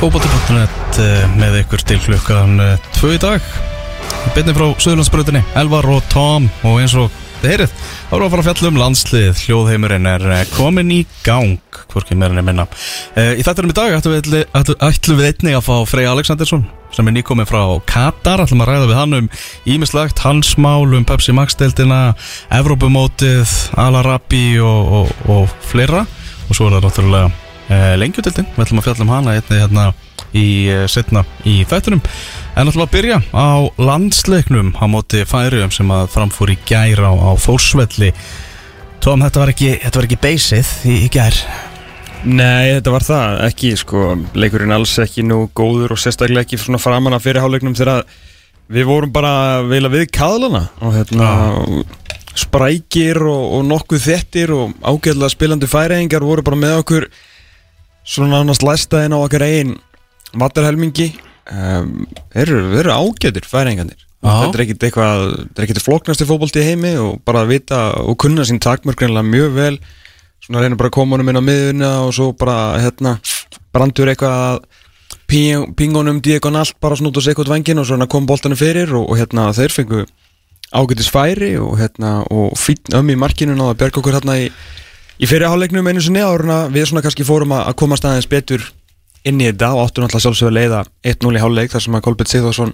Fókbóti.net eh, með ykkur til klukkan 2 í dag. Byrni frá Suðurlandsbröðinni, Elvar og Tom. Og eins og þið heyrið þá erum við að fara að fjalla um landslið. Hljóðheimurinn er eh, komin í gang hvorki meirinn er minna. Eh, Í þættinum í dag ætlum við, ætlum, ætlum við einnig að fá Frey Alexandersson sem er nýkominn frá Katar. Ætlum að ræða við hann um ímislegt hans mál um Pepsi Max-deildina Evrópumótið, Alarabi og, og, og fleira. Og svo er það náttúrulega lengjutildin við ætlum að fjalla um hana einnig hérna í uh, setna í þættunum en ætlum að byrja á landsleiknum á móti færium sem að framfór í gær á, á Þórsvelli. Tom, þetta var ekki, þetta var ekki beysið í, í gær? Nei, þetta var það, ekki sko leikurinn alls ekki nú góður og sérstaklega ekki svona framan af fyrirháleiknum þegar við vorum bara veila við kaðlana og hérna sprækir og, og nokkuð þettir og ágæðlega spilandi færiðingar voru bara með okkur svona nánast læstaðin á okkar einn vatarhelmingi um, eru, eru ágæðir færiðingarnir Já. þetta er ekkit eitthvað þetta er flóknasti fótbolti í heimi og bara að vita og kunna sín takmörk greinlega mjög vel svona reyna bara að koma honum inn á miðuna og svo bara hérna brandur eitthvað að ping- pingunum Diego allt bara snút og sekund vangin og svona kom boltanum fyrir og, og hérna þeir fengu ágætis færi og hérna og fýtn ömmi markinu og að berga okkur hérna í, í fyrirháleiknum einu sinni áruna við svona kannski fórum að, komast aðeins betur inn í þetta og áttum alltaf sjálfsögur að leiða 1-0 í háleik þar sem að Kolbett Sigþórsson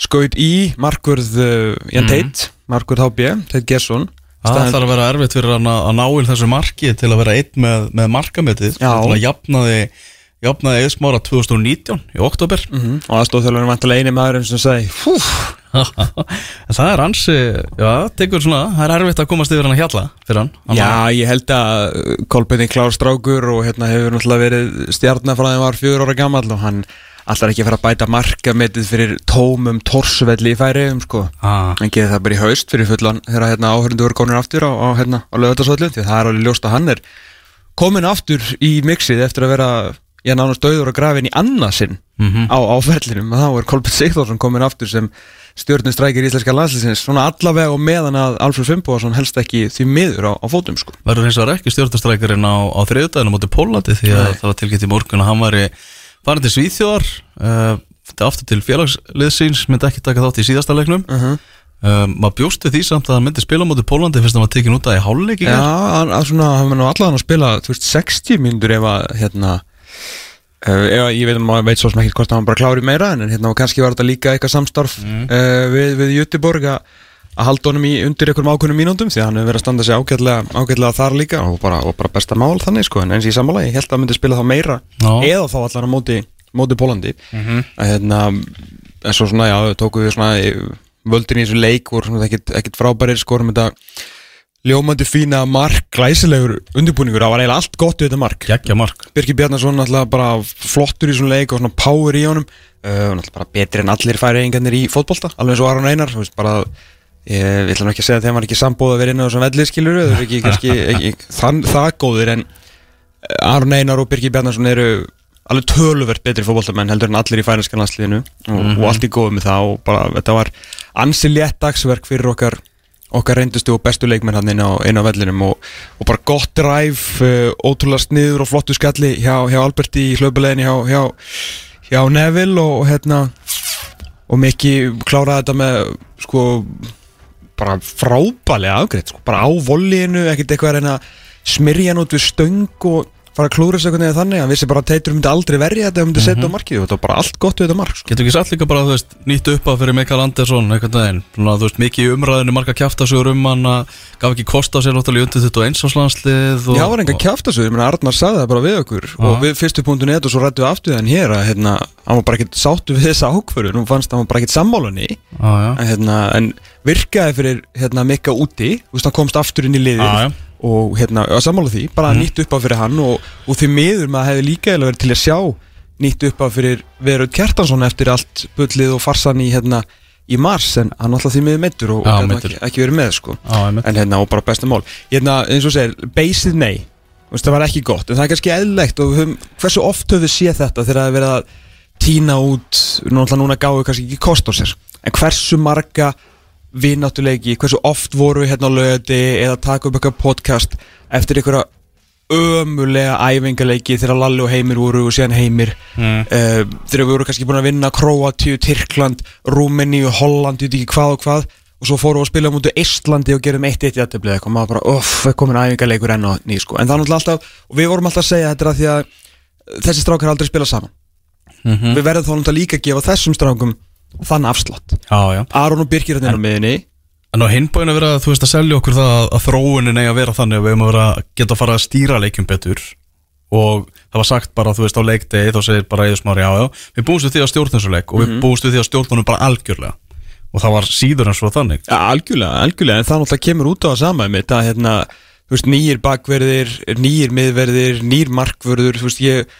skaut í markvörð uh, Jan Teit, markvörð HB Teit Gesson. Það þarf að vera erfitt fyrir að að ná inn þessu marki til að vera einn með, með markametið. Til að jafnaði jafnaði eðsmára 2019 í oktober mm og aðstofþjálfurinn vantilega eini maðurinn sem segi en það er ansi já, tekur svona, það er erfitt að komast yfir hann að hjalla fyrir hann Já, ég held að Kolbjörn klár strákur og hérna hefur náttúrulega verið þeim var fjögur ára gammal og hann allar ekki að fara að bæta markametið fyrir tómum torsvelli í færiðum sko. Ah. hann geði það bara í haust fyrir fullan þegar hérna, áhörundu voru komin aftur á, á, hérna, á lögutarsvöllu því að það er alveg ljóst að hann er komin aftur í mixið eftir að vera ég nánast döður að grafa inn í annarsinn Mhm. á áferlinum og þá er Kolbjörn Sigþórsson komin aftur sem stjórnustrækir íslenska landslýsins svona allavega og meðan að Alfred Fimboðarsson helst ekki því miður á, á fótum sko. verður eins og ekki stjórnastrækjarinn á, á þriðudaginu mútið Pólandi því að Nei. það var tilkynnt í morgun að hann væri farin til Svíþjóðar uh, aftur til félagsliðsins myndi ekki taka þátt í síðasta leiknum uh -huh. uh, maður bjósti því samt að hann myndi spila mútið Pólandi fyrst að hann var tekin út að í hálfleik í Já, að svona, hann var nú allavega að spila veist, 60 mínútur ef að hérna uh, ég veit, maður veit svo sem ekki hvort að hann bara klári meira en hérna og kannski var þetta líka eitthvað samstarf Mm. uh, við, við Jötiborg að að halda honum í undir einhverjum ákveðnum mínúndum því að hann hefur verið að standa sig ágætlega, ágætlega þar líka og bara, og bara besta mál þannig sko en eins í sammála, ég held að hann myndi spila þá meira Já. eða þá allar á móti, móti Pólandi Mhm. að hérna en svo svona, já, tóku við svona eh, völdin í þessu leik voru svona ekkit, ekkit frábærir skorum þetta ljómandi fína mark, glæsilegur undirbúningur, það var eiginlega allt gott við þetta mark. Gekkja mark. Birgir Bjarnason alltaf bara flottur í svona leik og svona power í honum. Uh, og alltaf bara betri en allir færiðingarnir í fótbolta alveg eins og Aron Einar, þú veist, bara ég vil hann ekki segja að þeim var ekki sambóð að vera inn á þessum velli skilur, þau eru ekki, kannski, ekki þann, það góðir en eh, Aron Einar og Birgir Bjarnason eru alveg töluvert betri fótboltamenn heldur en allir í færinska landsliðinu og, og allt í góðu með það og bara þetta var ansi létt dagsverk fyrir okkar okkar reyndustu og bestu leikmenn hann inn á, inn á vellinum og, og bara gott dræf uh, ótrúlega sniður og flottu skalli hjá, hjá Alberti í hlaupuleginni hjá, hjá, hjá Neville og, hérna og Mikki kláraði þetta með sko bara frábælega afgreitt sko, bara á vollinu, ekkert eitthvað að reyna að smyrja hann út við stöng og fara að klúra sig eitthvað neða þannig, hann vissi bara að Teitur myndi aldrei verja þetta, hann myndi setja á markið. Og þetta var bara allt gott við þetta mark sko. Getur ekki satt líka bara, þú veist, nýtt upp að fyrir Mikael Andersson einhvern veginn, svona, þú veist, mikið í umræðinu marga kjaftasögur um hann að gaf ekki kost á sér náttúrulega í undir 21 áslandslið og, Já, það var enga kjáft þessu, ég meina Arnar sagði það bara við okkur og við fyrstu punktu net og svo rættu við aftur þann hér að hérna, hann var bara ekkert sáttu við þessa ákvörðu, nú fannst hann var bara ekkert sammálunni Já, já, en, hérna, en virkaði fyrir hérna, Mikka úti, hann komst aftur inn í liðið já. og hérna, að sammála því, bara Mhm. nýtt upp á fyrir hann og, og því miður maður hefði líka verið til að sjá nýtt upp á fyrir Verud Kjartansson eftir allt bullið og farsan í hérna í mars en hann alltaf því miður meittur og, og ekki, ekki verið með sko einmitt. en hérna og bara besta mál hérna eins og segir, beysið nei það var ekki gott, en það er kannski eðlilegt og höfum, hversu oft höfum við séð þetta þegar það er verið að tína út náttúrulega núna gáðu kannski ekki kost á sér en hversu marga vinnáttuleiki, hversu oft voru við hérna á lögati eða taka upp eitthvað podcast eftir einhverja ömulega æfingaleiki þegar Lalli og Heimir voru og síðan Heimir Mm. uh, þegar við vorum kannski búin að vinna Króatíu, Tyrkland, Rúmeníu, Holland ég veit ekki hvað og hvað og svo fórum við að spila mútið Íslandi og gerum eitt eitt jætteflið eitthvað, maður bara, uff, við komin æfingarleikur enn og ný, sko, en það náttúrulega alltaf og við vorum alltaf að segja þetta því að uh, þessi strákar aldrei spila saman Mhm. við verðum þá náttúrulega líka að gefa þessum strákum þann já Aron og Birkir hérna inn á miðinni En á hinbóinu að vera, þú veist, að selja okkur það að, þróunin eigi að vera þannig að við höfum að vera geta að fara að stýra leikjum betur. Og það var sagt bara, þú veist, á leikdegi þá segir bara Eður Smári, já, já, við búumst við því að stjórna þessu leik og við búumst við því að stjórna honum bara algjörlega. Og það var síður en svo þannig. Ja, algjörlega, algjörlega, en það náttúrulega kemur út á það sama með þetta, hérna, þú veist, nýjir bakverðir, nýjir miðverðir, nýjir markverður, þú veist, ég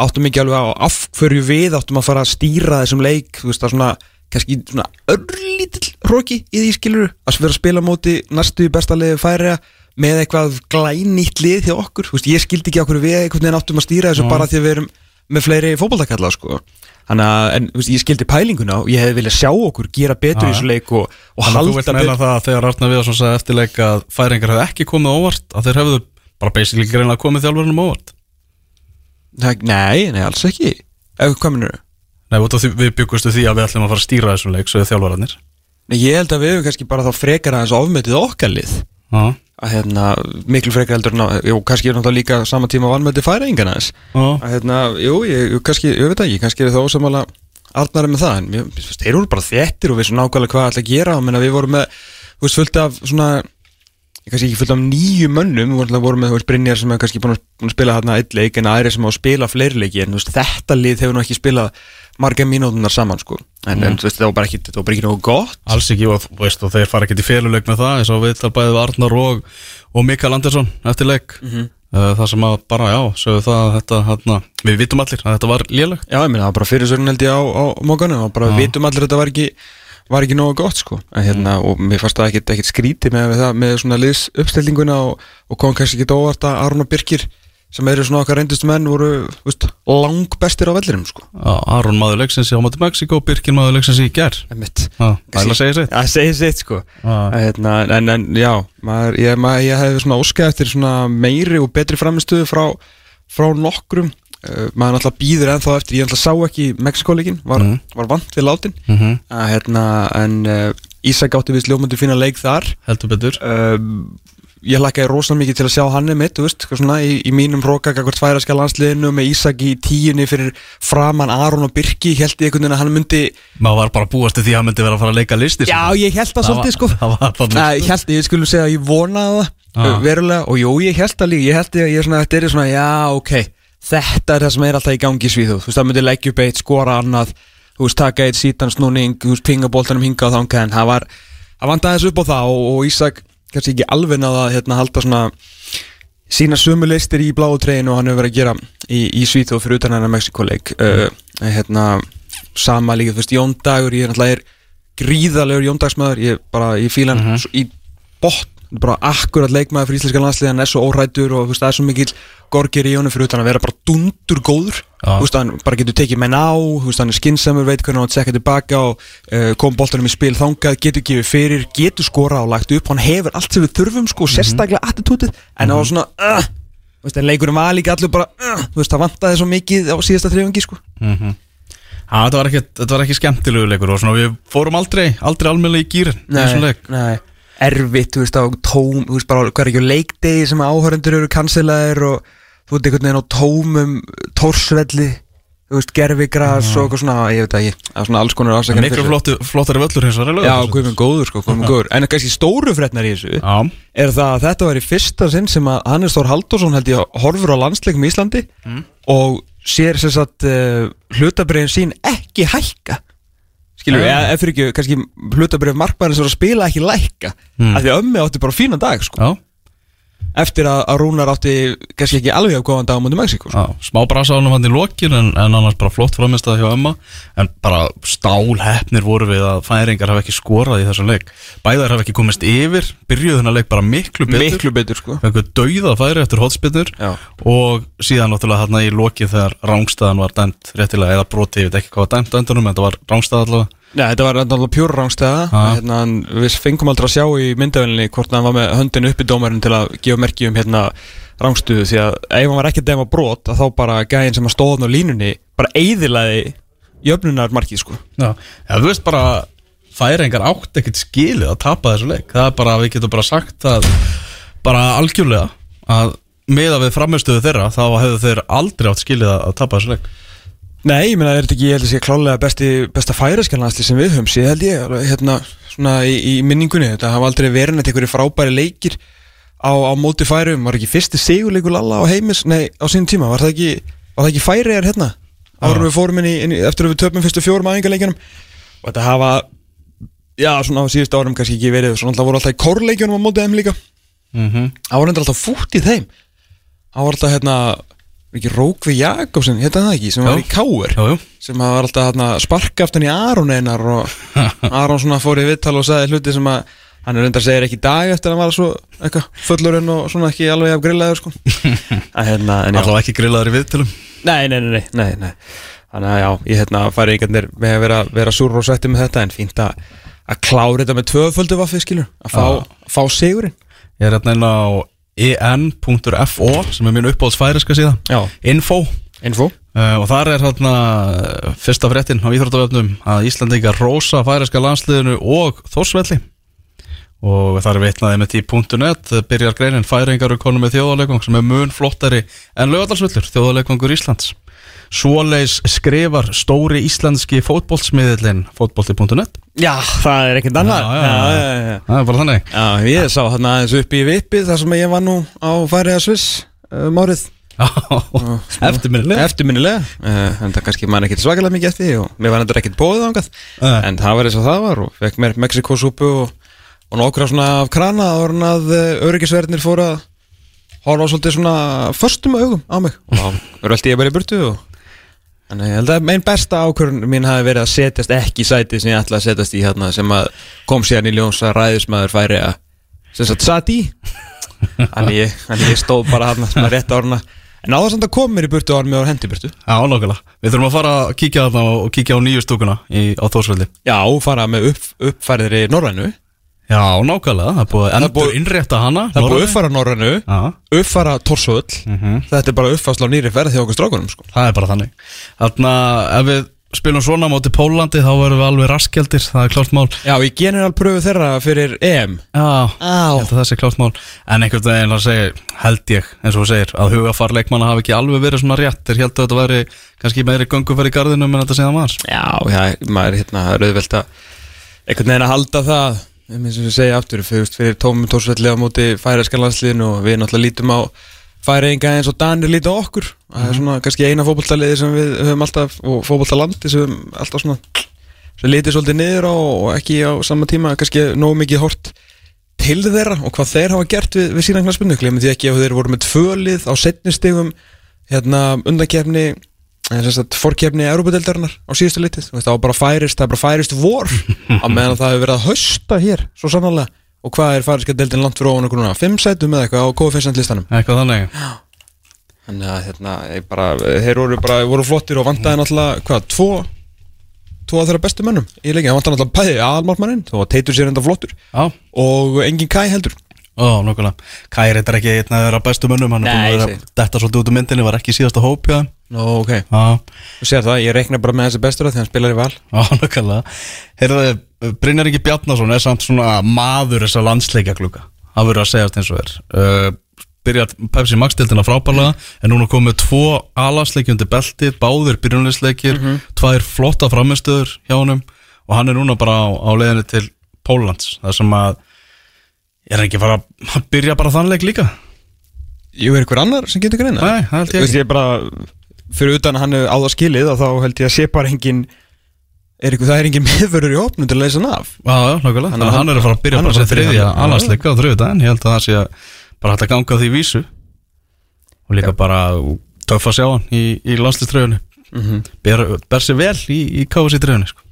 áttum ekki alveg á af hverju við áttum að fara að stýra þessum leik, þú veist, það er svona, kannski svona örlítill hróki í því skilur, að vera að spila móti næstu besta liði færiða með eitthvað glænýtt lið hjá okkur, þú veist, ég skildi ekki okkur við einhvern veginn áttum að stýra þessu bara því að við erum með fleiri fótboltakalla, sko. Þannig að, en, þú veist, ég skildi pælinguna og ég hefði viljað sjá okkur gera betur Já, í þessu leik og, og Þannig að þú halda Nei, nei, alls ekki. Ef hvað minnur Nei, út af því, við byggustu því að við ætlum að fara að stýra þessum leik svo þið þjálfararnir. Nei, ég held að við hefum kannski bara þá frekar aðeins ofmetið okkar lið. Já, að hérna, miklu frekar heldur að, jú, kannski er náttúrulega líka sama tíma vanmetið færingana þess já, að hérna, jú, ég, kannski, ég veit ekki kannski er það ósamála Arnar er með það en mér finnst þeir eru bara þettir og við svona nákvæmlega hvað ætla að gera. Og menna við vorum með, þú veist, fullt af svona ég kannski ekki fullt af nýju mönnum við vorum, með, Brynjar sem er kannski búin að, spila hérna eitt leik en aðri sem á að spila fleiri leiki en veist, þetta lið hefur nú ekki spilað marga mínútunar saman, sko. En, en þú veist, það var bara ekki, það var bara ekki nógu gott. Alls ekki og, veist, og þeir fara ekki til féluleik með það eins og við þar bæðið Arnar og, og Mikael Andersson eftir leik. Mm það sem að bara, já, það að þetta, hérna, við vitum allir að þetta var lélegt. Já, ég meina, það var bara fyrir sögn held ég á, á mókanum og bara Já. við vitum allir að þetta var ekki var ekki nógu gott sko. En, hérna, og mér fannst það ekkit skríti með, með það með svona liðs uppstellinguna og, og kom kannski ekki óvart að Aron og Birkir sem eru svona okkar reyndust menn voru veist, lang bestir á vellirum sko. Já, Aron maður leiksins í ámætti Mexiko Birkin maður leiksins í. Já, það að segja sér Það segir sitt sko. Já. hérna, en, en já, maður, ég, maður, ég hefði svona óskað eftir svona meiri og betri framistuðu frá, frá nokkrum maður náttúrulega býður ennþá eftir ég náttúrulega sá ekki Mexikoleikin var, Mhm. var vant við látin. Mm -hmm. að, hérna, en uh, Ísak átti við sljómandi fína leik þar. Heldur betur. Uh, ég lakkaði rosalega mikið til að sjá hann mitt, veist, svona, í, í mínum róka hvort færaska landsliðinu með Ísak í tíunni fyrir framan Aron og Birki held ég einhvern veginn að hann myndi Maður var bara búast til því að hann myndi vera að fara að leika listi Já, ég held það svolítið sko. ég held, ég skulum segja að ég vonaði það Ah. verulega og jú, ég held það líka ég held að ég svona, þetta er svona, já, ok þetta er það sem er alltaf í gangi í Svíþjóð. Þú veist, það myndi leggja upp eitt, skora annað þú veist, taka eitt sítan snúning, þú veist, pinga boltanum hinga og þanga, en það var það vandaði þessu upp á það og, og Ísak kannski ekki alveg náða að hérna, halda svona sína sömu listir í bláu treginu og hann hefur verið að gera í, í Svíþjóð fyrir utan hennar Mexikoleik uh, hérna, sama líka, þú veist, Jón Dagur ég er náttúrulega er gríðalegur Jón Dagsmaður ég bara, ég fíla hann svo í botn bara akkurat leikmaður fyrir íslenska landslið hann er svo órættur og það er svo mikill gorgir í honum fyrir utan að vera bara dundur góður. Þú veist, hann bara getur tekið menn á veist, hann er skinsamur, veit hvernig hann tsekka tilbaka og uh, kom boltanum í spil þangað getur gefið fyrir, getur skora og lagt upp. Hann hefur allt sem við þurfum, sko, sérstaklega attitútið, en það var svona uh, veist, en leikurinn var líka allir bara uh, það vantaði svo mikið á síðasta þrifungi, sko. Mhm. Já, þetta var ekki, þetta var ekki skemmtilegu leikur og svona við fórum aldrei, aldrei almennilega í gýrin erfitt, þú veist, á tóm þú veist, bara hvað er ekki á leikdegi sem áhörendur eru cancelaðir og þú veist, einhvern veginn á tómum tórsvelli þú veist, gerfigras og eitthvað svona, ég veit ekki það er svona alls konar afsakar Miklu flottu, flottari völlur hins vegar Já, Laugardalsvelli. guðminn góður, sko, guðminn góður. En kannski stóru fréttnar í þessu Já, er það að þetta var í fyrsta sinn sem að Hannes Þór Halldórsson held ég horfur á landsleikum í Íslandi og sér sem sagt uh, hlutabriðin sín ekki hækka skilur við, eða fyrir ekki kannski hlutabrið markmæðin sem var að spila ekki lækka. Mm. af því að ömmi átti bara fínan dag sko, já, eftir að, að Rúnar átti kannski ekki alveg að góðan dag á múndi Mexiko sko. Smá brasa ánum hann í lokin en, en annars bara flott framistað hjá Emma. En bara stálhefnir voru við að færingar hafa ekki skorað í þessum leik. Bæðar hafa ekki komist yfir Byrjuðu þennan leik bara miklu betur. Miklu betur sko. Dauða færi eftir hotspinnur Já. Og síðan náttúrulega þarna í lokin þegar rángstæðan var dæmt réttilega Eða broti, ég veit ekki hvað var dæmt á endunum En þetta var rángstæð allavega Nei, þetta var náttúrulega pjúra rángstæða hérna, Við fengum aldrei að sjá í myndavelinni hvort hann var með höndin uppi dómarinn til að gefa merki um hérna rángstuðu því að ef hann var ekki að dæma brot þá bara gæðin sem að stóðan á línunni bara eyðilaði jöfnunar markið sko. Já, já þú veist bara færingar átt ekkert skilið að tapa þessu leik. Það er bara, við getum bara sagt að bara algjörlega að meða við framistöðu þeirra þá hefðu þeir aldrei átt skilið að tapa þessu leik Nei, ég meina, er þetta ekki, ég held að sé klálega besti, besta færiskjarnasli sem við höfum séð held ég, hérna, svona í, í minningunni, þetta hafa aldrei verið neitt einhverju frábæri leikir á, á móti færum, var ekki fyrsti sigurleikur Lalla á heimis, nei, á sínum tíma, var það ekki, var það ekki færiðar hérna, árum við fórum inn í, inn í, eftir að við töpum fyrstu fjórum aðingarleikjunum, og þetta hafa, já, svona á síðust árum kannski ekki verið, svona alltaf voru alltaf í kórleikjunum á móti þeim líka, mm -hmm. það endur alltaf fútt í þeim, það var alltaf, hérna, Rókvi Jakobsen, hérna það ekki, sem var Já. í Káur Jú, jú, sem að var alltaf hérna, sparka aftan í Aron einar og Aron svona fór í vittal og sagði hluti sem að hann er reyndar segir ekki í dag eftir að hann var svo eitthvað fullurinn og svona ekki alveg af grillaður sko. Að hérna, já. Allavega ekki grillaður í viðtölum? Nei, nei, nei, nei, nei, þannig að já, ég hérna færi einhvernir með að vera, vera súr og sætti með þetta en fínt að að klára þetta með tvöföldu vaffið skilur. Að fá, fá sigurinn. Ég er hérna inn á en.fo sem er mín uppáhaldsfæriska síðan Info. Info. Uh, og þar er hérna fyrsta fréttin á Íþróttavöfnum að Íslandingar rosa færiska landsliðinu og Þórsvelli og þar er vitnaði með tí.net byrjar greinin færingar og konum með þjóðarleikvang sem er mun flottari en lögadalsvöllur þjóðarleikvangur Íslands. Svoleis skrifar stóri íslenski fótboltsmiðlinn fótbolti.net já, það er ekkert annað. Já, já, já. Það er bara þannig. Já, ég sá hérna aðeins upp í vipið þar sem ég var nú á Færiða Sviss um árið. Eftirminnilega. Eftirminnilega. Uh, en það kannski man ekkert svakalega mikið eftir og mér var endur ekkert bóðið ángað Nei. en það var eins og það var og fekk mér Mexikosúpu og, og nokkra svona af krana áður en að uh, öryggisverðinir fóru að horfa svolítið svona förstum augum á mig. Og þá röldi ég bara í burtu og Þannig ég held að einn besta ákvörðun mín hafi verið að setjast ekki í sæti sem ég ætlaði að setjast í hérna sem að kom síðan í ljós að ræðismæður færi að sem sagt satt í. Þannig ég, ég stóð bara hérna sem að rétt árna En áður samt að koma mér í burtu áður með áður hendi í burtu Já, nákvæmlega. Við þurfum að fara að kíkja þarna og kíkja á nýju stúkuna í, á Þórsvelli Já, fara með upp, uppfærðir í Norrænu Já, nákvæmlega, það er búið að endur innrétta hana Það er búið að Norrænu. uppfæra Norrænu Já, Uppfæra Torsvöll mhm. Þetta er bara uppfærsla á nýri ferð hjá okkur strákunum sko. það er bara þannig. Þarna, ef við spilum svona á móti Pólandi þá verðum við alveg raskjaldir, það er klárt mál. Já, í generalpröfu þeirra fyrir EM. Já, ég að það sé klárt mál. En einhvern veginn að segja, held ég, eins og þú segir að hugafar leikmanna hafi ekki alveg verið svona rétt. Þeir held að þetta væri kannski meiri gönguferð í garðinum en þetta síðan var. Já, já, maður hérna, það er auðvelt að einhvern veginn að halda það eins og ég segja aftur, fyrir, fyrir tómum tórsvelli á móti færiðskanlandsliðinu og við náttúrulega lítum á færiðinga eins og Danir líta á okkur. Það er svona kannski eina fótballtaliði sem við höfum alltaf, og fótballtalandi sem við alltaf svona sem lítið svolítið niður á og ekki á sama tíma kannski nógu mikið hort til þeirra og hvað þeir hafa gert við, við sína knarspinnu, glemum því ekki að þeir voru með tvölið á setnistegum hérna undakefni fórkefni Európa-deildarinnar á síðustu litið. Það var bara færist, það er bara færist vor á meðan það hefur verið að hausta hér svo sannlega og hvað er færiska deildin langt fyrir ofan okkur núna, fimm sætum eða eitthvað á KFS listanum? Eitthvað þannig. Þannig að hérna, ég bara, þeir voru bara voru flottir og vantaði náttúrulega hvað, tvo tvo af þeirra bestu mönnum í leikin, það vantaði náttúrulega bæði aðalmartmannin þó að teitur sér enda flottur Já, og engin Kai heldur. Ó, nokkulega þetta er ekki einn að vera bestu mönnum Hann er búin að vera detta svolítið út úr myndinni Var ekki síðasta hóp hjá þeim Nó, ok, Já, þú sér það, ég reikna bara með þessi bestur að því hann spilar í val. Já, nokkulega Heyrðu, Brynjar Ingi Bjarnason er samt svona maður þessa landsleikja klukka Það verður að segjast eins og er. Uh, Byrjar Pepsi Max dildina frábælega En núna komið tvo alansleiki undir beltið Báðir byrjunleisleikir Tvær flotta framistöður hjá honum Og hann er núna bara á, á leiðinni til Póllands Það sem að Ég er ekki fara að byrja bara þann leik líka? Jú, er ykkur annar sem getur greina? Nei, það held ég Veist ekki. ég bara fyrir utan að hann á það skilið og þá held ég að sé bara engin er ykkur, það er engin miðvörður í opnum til að leysa hann af. Já, já, nokkulega Þannig að að hann er að fara að byrja bara að sem að þriðja alansleika á þriðjudaginn. Ég held að það sé að bara hægt að ganga því vísu. Og líka bara töff að sjá hann í, í landslýströðunni Mhm. ber, ber sér vel í, í kási tröðunni sko.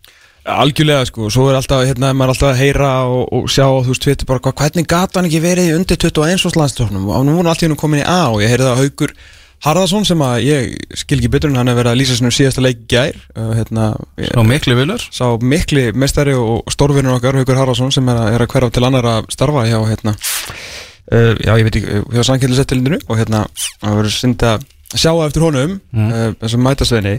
algjörlega sko, svo er alltaf hérna, maður er alltaf að heyra og, og sjá og þú veist, veitir bara, hvað, hvernig gata hann ekki verið undir 21 og landstofnum og nú hann allt í hennu komin í A og ég heyrði það Haukur Harðarsson sem að ég skil ekki betur en hann hefur verið að lýsa sinni síðasta leik gær uh, hérna, ég, Svo miklu vilur sá mikli mestari og stórvinnur okkar Haukur Harðarsson sem er að, er að hverfa til annar að starfa hjá hérna, uh, Já, ég veit ekki, hjá samkjælisettilindinu og hérna, það verður synd að sjá eftir honum mm. uh, þessum mætasveginni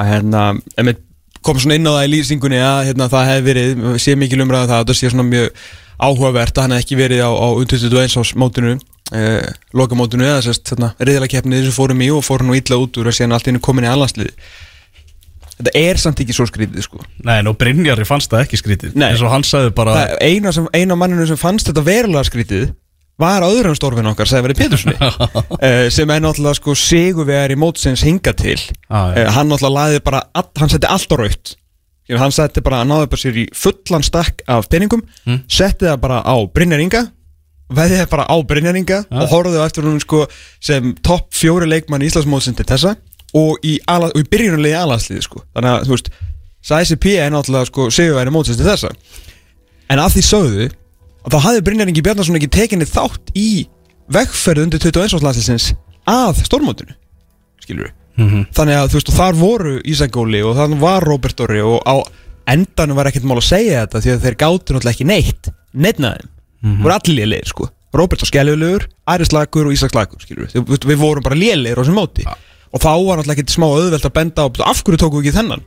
að hérna, emitt kom svona inn á það í lýsingunni að hérna, það hefði verið, sé mikil umræða það það sé svona mjög áhugavert að hann hefði ekki verið á, á 21 ás mótinu eh, lokamótinu eða sérst keppni þessu fórum í og fórum nú illa út úr að síðan allt inn komin í allansliði þetta er samt ekki svo skrítið sko. Nei, nú Brynjarri fannst það ekki skrítið Nei. eins og hann sagði bara Það, eina, sem, eina manninu sem fannst þetta verulega skrítið var öðrum stórfinn okkar Sævari Péturssoni uh, sem er náttúrulega sko sigurvegar í mótsins hinga til. Ah, uh, hann náttúrulega laði bara all, hann setti allt á raut hann setti bara, hann náði bara sér í fullan stakk af peningum setti það bara á Brynjaringa veðið það bara á Brynjaringa og horfðu eftir hún sko sem topp fjóri leikmann í Íslandsmótsins til þessa og í, og í byrjunulegi aðlandsliði sko. Þannig að þú veist SICP er náttúrulega sko sigurvegari mótsins til þessa. En að því sögðu að þá hafði Brynjar Ingi Bjarnarsson ekki tekinni þátt í vegferð undir 21. landsliðsins að stórmótinu. Skilur við þannig að þú veist og þar voru Ísak Óli og þannig var Robert Orri og á endanum var ekkert mál að segja þetta því að þeir gátu náttúrulega ekki neitt neittnaðum, mm voru allir lélegir sko. Robert var skeljulegur, Æri slagur og Ísak slagur skilur við, við, vorum bara lélegir á þessum móti. Og þá var náttúrulega ekkert smá auðvelt að benda á af hverju tóku við ekki þennan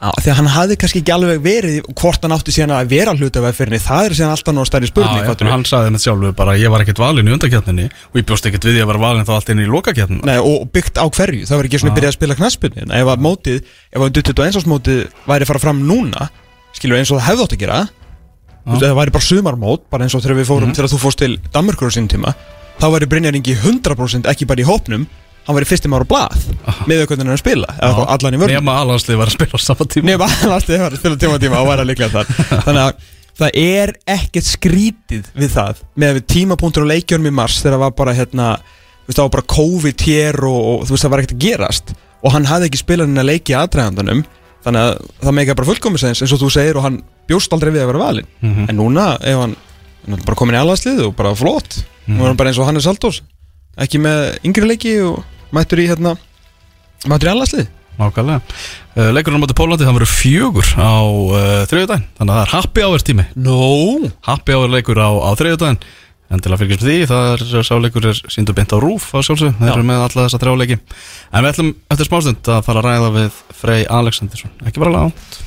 Að hann hafði kannski ekki alveg verið hvort hann átti síðan að vera hluta af vegferðinni það er síðan alltaf náttúrulega stærri spurning Já, já, hann sagði með sjálfu bara ég var ekkert valinn í undakjarninni og ég bjóst ekkert við því að vera valinn þá allt inn í lokakjarninna Nei, og byggt á hverju, það var ekki svona byrjað að spila knaspinu en ef að mótið, ef að 21. mótið væri að fara fram núna skilur eins og það hefði átt að gera ef það væri bara sumarmót, bara eins og þegar við fórum þegar þú fórst til Danmörkur á sínum tíma þá væri Brynjar Ingi 100% ekki bara í hópnum hann væri fyrstum ára blað með hvernig hann að spila, í Nema alhanslið var að spila á sama tíma. Nefn alltaf þegar að spila tíma tíma og væri að líklega þar. Þannig að það er ekkert skrítið við það með að við tímapunktur á leikjörnum í mars þegar það var bara hérna það var bara COVID hér og, og þú veist það var ekkert að gerast. Og hann hafði ekki spilað henni að leiki aðdragandanum þannig að það meika bara fullkomisens eins og þú segir og hann bjóst aldrei við að vera valinn. En núna ef hann, hann bara komin í alhanslið og bara flott. Nú er hann bara eins og Hannes Aldós ekki með yngri leiki og mættur í hérna mættur í alhanslið Nákvæmlega. Uh, Leikurinn á móti Pólandi það verður fjögur á uh, þriðjudaginn. Þannig að það er happy hour tími. No Happy hour leikur á, á þriðjudaginn. En til að fylgjast með því, það er sáleikur er síndu beint á rúf á sjálfsög Þeir eru með alla þessa þrjáleiki En við ætlum eftir smástund að fara að ræða við Frey Alexandersson. Ekki bara lágt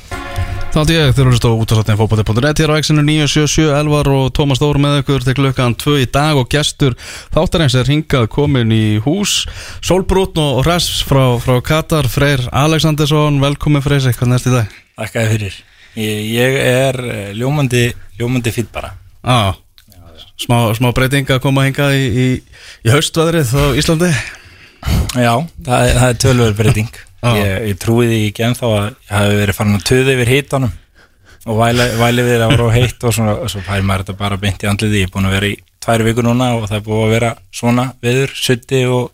Þá ætti ég, þeir eru stó út á sattin fókbóti.net Hér á exinu 977 Elvar og Tómas Dór með ykkur til klukkan 2 í dag og gestur þáttarins er hingað komin í hús Solbrútn og Hress frá, frá Katar Freyr Alexandersson, velkomin Freyr, hvernig erst í dag? Þakkaði fyrir. Ég, ég er eh, ljómandi, ljómandi fýtt bara. Á, smá, smá breyting að koma hingað í, í, í haustveðrið á Íslandi Já, það, er- það er tölvöður breyting. Já. Ég, ég trúi því ekki ennþá að ég hafi verið farin að töða yfir hitanum og væli, væli við að vera á heitt og, svona, og svo fær maður þetta bara beint í andliði. Ég er búin að vera í tvær vikur núna og það er búin að vera svona viður, sutti og,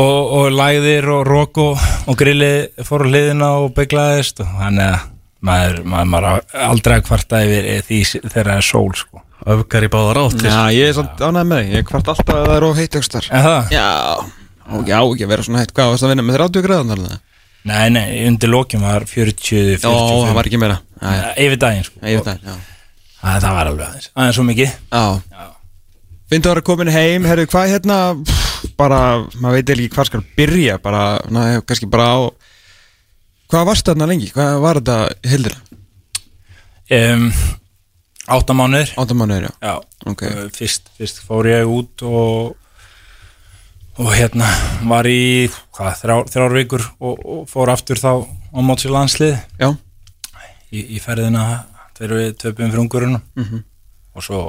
og, og lægðir og rók og, og grillið fór á hliðina og bygglaðist og þannig að maður, maður, maður á aldrei að kvarta yfir því þegar það er sól sko. Öfgar í báðar áttir Já, ég er samt ánægð með því, ég kvart alltaf að það er of heitt ekstar En það? Já, og já, ekki að vera svona heitt, hvað varst að vinna með 30 gráðan þarna? Nei, nei, undir lokin var 40, 40 Já, það var ekki meira. Yfir daginn sko. Veit það, já. Það, var alveg aðeins Aðeins svo mikið. Já. Þú að vera komin heim, herru, hvað hérna pff, bara, maður veit ekki hvað skal byrja bara, na, kannski bara á Hvað varst þarna lengi? Hvað var þetta hildina? um, Átta mánuður Áttamánuður, já. Já. Ok. Fyrst, fyrst fór ég út og og hérna var í hvað, þrjár, þrjár vikur og, og fór aftur þá á móts í landslið í, í ferðina þegar við töpum frungurinn Mhm. og svo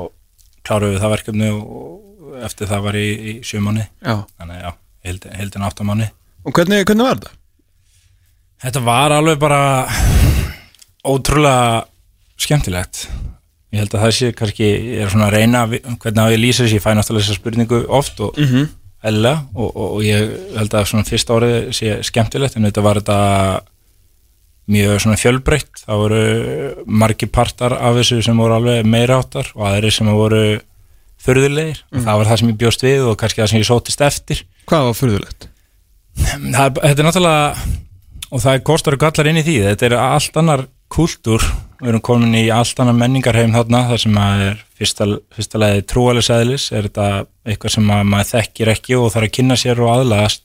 kláruðum við það verkefni og, eftir það var ég í sjö mánu já. Þannig já, heldin, mánu Og hvernig, hvernig var þetta? Þetta var alveg bara ótrúlega skemmtilegt. Ég held að það sé kannski ég er svona að reyna hvernig á ég lýsa þessi ég fæ náttúrulega þessa spurningu oft og mm -hmm. Og, og, og ég held að svona fyrsta árið sé skemmtilegt en þetta var þetta mjög svona fjölbreytt. Það voru margi partar af þessu sem voru alveg meira áttar og aðri sem voru förðulegir og það var það sem ég bjóst við og kannski það sem ég sótist eftir. Hvað var er- þetta er náttúrulega og það er kostar og gallar inn í því þetta er allt annar kultúr við erum komin í allt annan menningarheim þarna þar sem að er fyrsta, fyrsta leiði trúalisæðilis er þetta eitthvað sem að maður þekkir ekki og þarf að kynna sér og aðlagast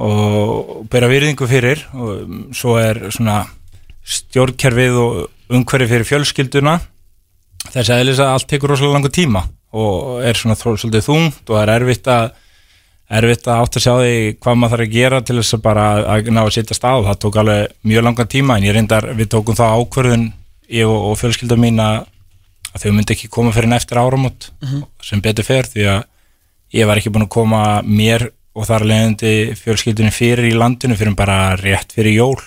og bera virðingu fyrir. Og um, svo er svona stjórnkerfið og umhverfið fyrir fjölskylduna. Þess að eðlis að allt tekur rosalega langu tíma og er svona þró, svolítið þungt og það er erfitt að erfitt að átt að sjá því hvað maður þarf að gera til þess að bara að ná að setja stað það tók alveg mjög langan tíma en ég reyndar, við tókum það ákvörðun ég og, og fjölskylda mín að þau myndi ekki koma fyrir en eftir áramót sem betur fer því að ég var ekki búin að koma mér og þar leiðandi fjölskyldunni fyrir í landinu fyrir bara rétt fyrir jól.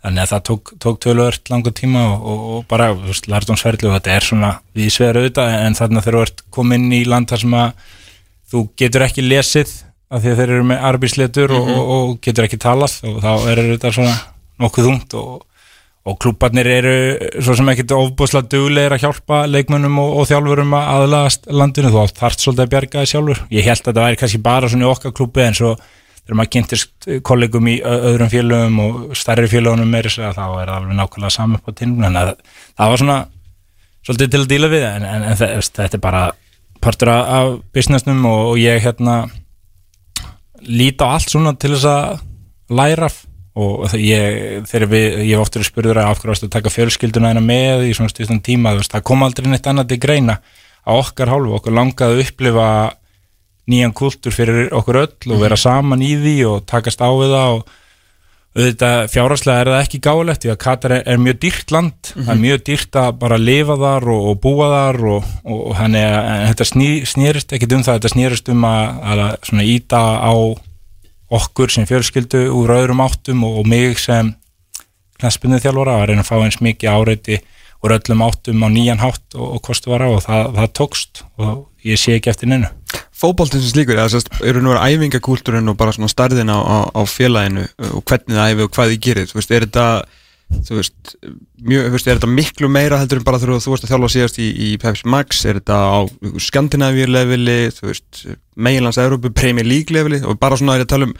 Þannig að það tók, tók tölvöld langa tíma og, og, og bara lartónsferðlu og þetta er svona við svegar auðvitað en þarna þegar þú ert komin í land þar sem að þú getur ekki lesið af því að þeir eru með arbísletur og, og, og getur ekki talað og þá er þetta svona nokkuð þungt og, og klúbarnir eru svo sem ekkit ofbúslega duglegir að hjálpa leikmönnum og, og þjálfurum að aðlagast landinu. Þú átt þarft svolítið að bjarga þið sjálfur. Ég held að þetta væri kannski bara svona í okkar klúbi en svo þegar maður kynntist kollegum í öðrum félögum og stærri félögunum meiri þá er það alveg nákvæmlega saman á tinnum en það, það var svona svolítið til að díla við en, en, en þetta, er bara partur af businessnum og, og ég hérna líti á allt svona til þess að læra af og ég, þegar við, ég hef oftur spurður að af hverju varstu að taka fjölskylduna hérna með í svona styrstan tíma, þú veist, það kom aldrei neitt annað til greina á okkar hálfu, okkur langaði að upplifa nýjan kultúr fyrir okkur öll og vera saman í því og takast á við það og auðvitað fjárhagslega er það ekki gáulegt því að Katar er, er mjög dýrt land. Það er mjög dýrt að bara lifa þar og, og búa þar og, og, að en þetta sný, snýrist ekkit um það þetta snýrist um að, að svona íta á okkur sem fjölskyldu úr öðrum áttum og, og mig sem knaspinu þjálfara að reyna að fá eins mikið áreiti úr öllum áttum á nýjan hátt og, og kostu var á og það, það tókst og ég sé ekki eftir neinu. Fótboltinn sem slíkur, eða sérst, eru nú að æfingakúltúrin og bara svona starðin á, á, á félaginu og hvernig það æfi og hvað þið gerir, þú veist, er þetta þú veist, mjög, þú veist, er þetta miklu meira heldur en bara þú veist að þjálfa síðast í, í Pepsi Max, er þetta á Skandinavíu leveli, þú veist meginlands Európu, Premier League leveli? Og bara svona er að tala um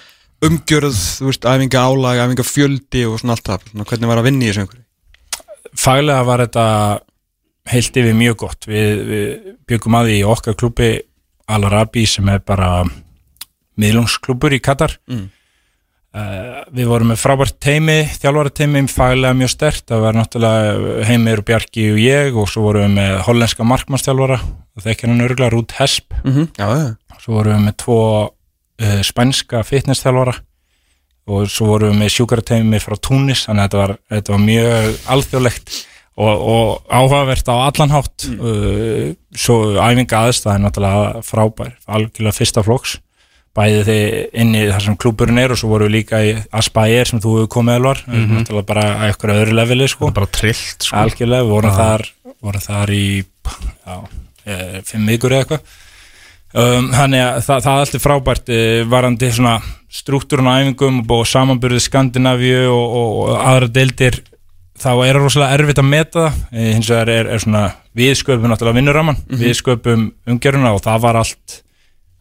umgjörð þú veist, æfinga álag, æfinga fjöldi og svona allt það, svona hvernig var að vinna í þessu einhverju faglega var þetta heilt yfir mjög gott. Við, við byggum að því í okkar klubbi Al-Arabi sem er bara miðlungsklubur í Katar. Mm. Uh, við vorum með frábært teimi þjálfara teimi faglega mjög stert það var náttúrulega Heimir og Bjarki og ég og svo vorum við með hollenska markmannstjálfara og þekkir hann örgulega Rút Hesp. Mm -hmm. Já, já, svo vorum við með tvo uh, spænska fitness-þjálfara. Og svo vorum við með sjúkarateimi frá Túnis, þannig að þetta var, þetta var mjög alþjóðlegt og, og áhugavert á allan hátt. Uh, svo æfinga aðstæðin náttúrulega frábær, algjörlega fyrsta flokks bæði þið inn í þar sem klúburinn er og svo vorum við líka í Aspire sem þú hefur komið alvar, mm -hmm. náttúrulega bara að eitthvað öðru leveli sko. Bara trillt sko. algjörlega, við vorum þar vorum þar í já, eh, fimm vikur eða eitthvað. Um, þannig að það, það er alltaf frábært eh, varandi svona struktúrun á æfingum og samanbyrðið Skandinavíu og, og, og aðra deildir þá er það rosalega erfitt að meta það. Eh, hins vegar er, er svona við sköpum náttúrulega vinnuraman, við sköpum umgjöruna og það var allt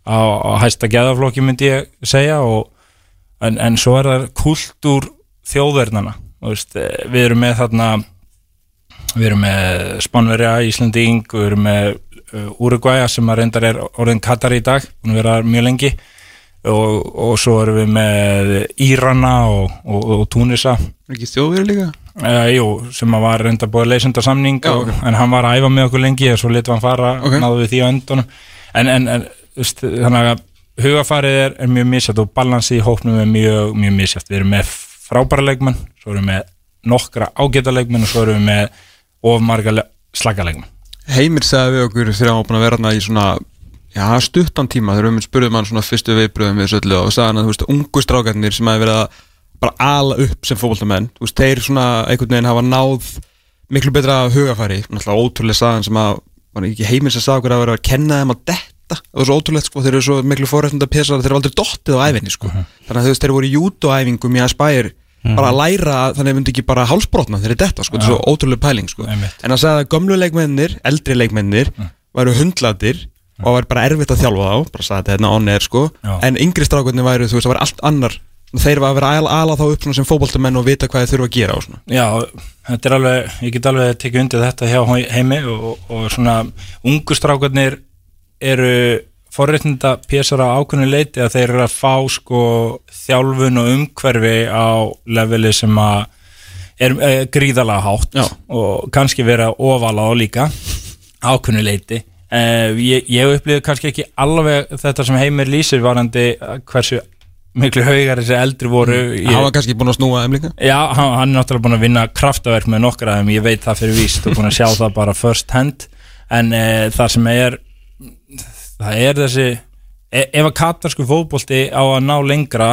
á, á hæsta geðaflokki myndi ég segja og, en, en svo er það kultúr þjóðverðnana eh, við erum með þarna við erum með Spánverja, Íslanding við erum með uh, Uruguaya sem að reyndar er orðin Katar í dag að vera mjög lengi og, og svo erum við með Írana og, og, og Túnisa ekki þjóðverið líka? uh, jú, sem að var reyndar búið leysenda samning Já, og, ok. en hann var að æfa með okkur lengi og svo litum hann fara, Ok. náðu við því á endunum en, en, en þannig að hugafarið er, er mjög misjátt og balansi í hópnum er mjög, mjög misjátt við erum með frábæra leikmenn svo erum við með nokkra ágæta leikmenn og svo erum við með ofmarga slaka leikmenn. Heimir sagði við okkur þegar hann vera þarna í svona já, stuttan tíma þegar við spurðum hann svona fyrstu viðbröðum við söllu og sagði hann að þú veist, ungu strákarnir sem hafi verið að bara ala upp sem fótboltamenn þú veist, þeir svona einhvern veginn hafa náð miklu betra hugafæri náttúrulega ótrúlega sagan sem að var ekki Heimir sem sagði okkur að vera að kenna þeim að detta það var svo ótrúlegt sko, þeir eru svo miklu fórrættunda pésar þeir eru aldrei dottið á æfinni sko. Þannig að þú veist, þeir voru í jútuæfingum í að spæir bara að læra þannig að myndi ekki bara hálsbrotna þeir eru detta sko, þetta er svo ótrúlega pæling sko. En að sagði að gömlu leikmennir, eldri leikmennir væru hundladir og væri bara erfitt að þjálfa þá bara sagði þetta hérna on air sko. En yngri strákunni væru, þú veist, það var allt annar. Þeir var að vera að ala þá upp sem fótboltamenn og vita hvað þeir þurfa að gera og svona. Já, þetta er alveg, ég get alveg tekið undir þetta hjá heimi og, og svona ungustrákarnir eru forréttinda pésar á ákveðinu leiti að þeir eru að fá sko þjálfun og umhverfi á leveli sem að er, er gríðalega hátt Já. og kannski vera ofala á líka ákveðinu leiti uh, ég, ég upplýði kannski ekki alveg þetta sem heimir lýsir varandi hversu miklu haugar þessi eldri voru ég, hann var kannski búin að snúa þeim líka. Já, hann, hann er náttúrulega búin að vinna kraftaverk með nokkra þeim, ég veit það fyrir víst. Og búin að sjá það bara first hand. En e, það sem er það er þessi e, ef að katarsku fótbolti á að ná lengra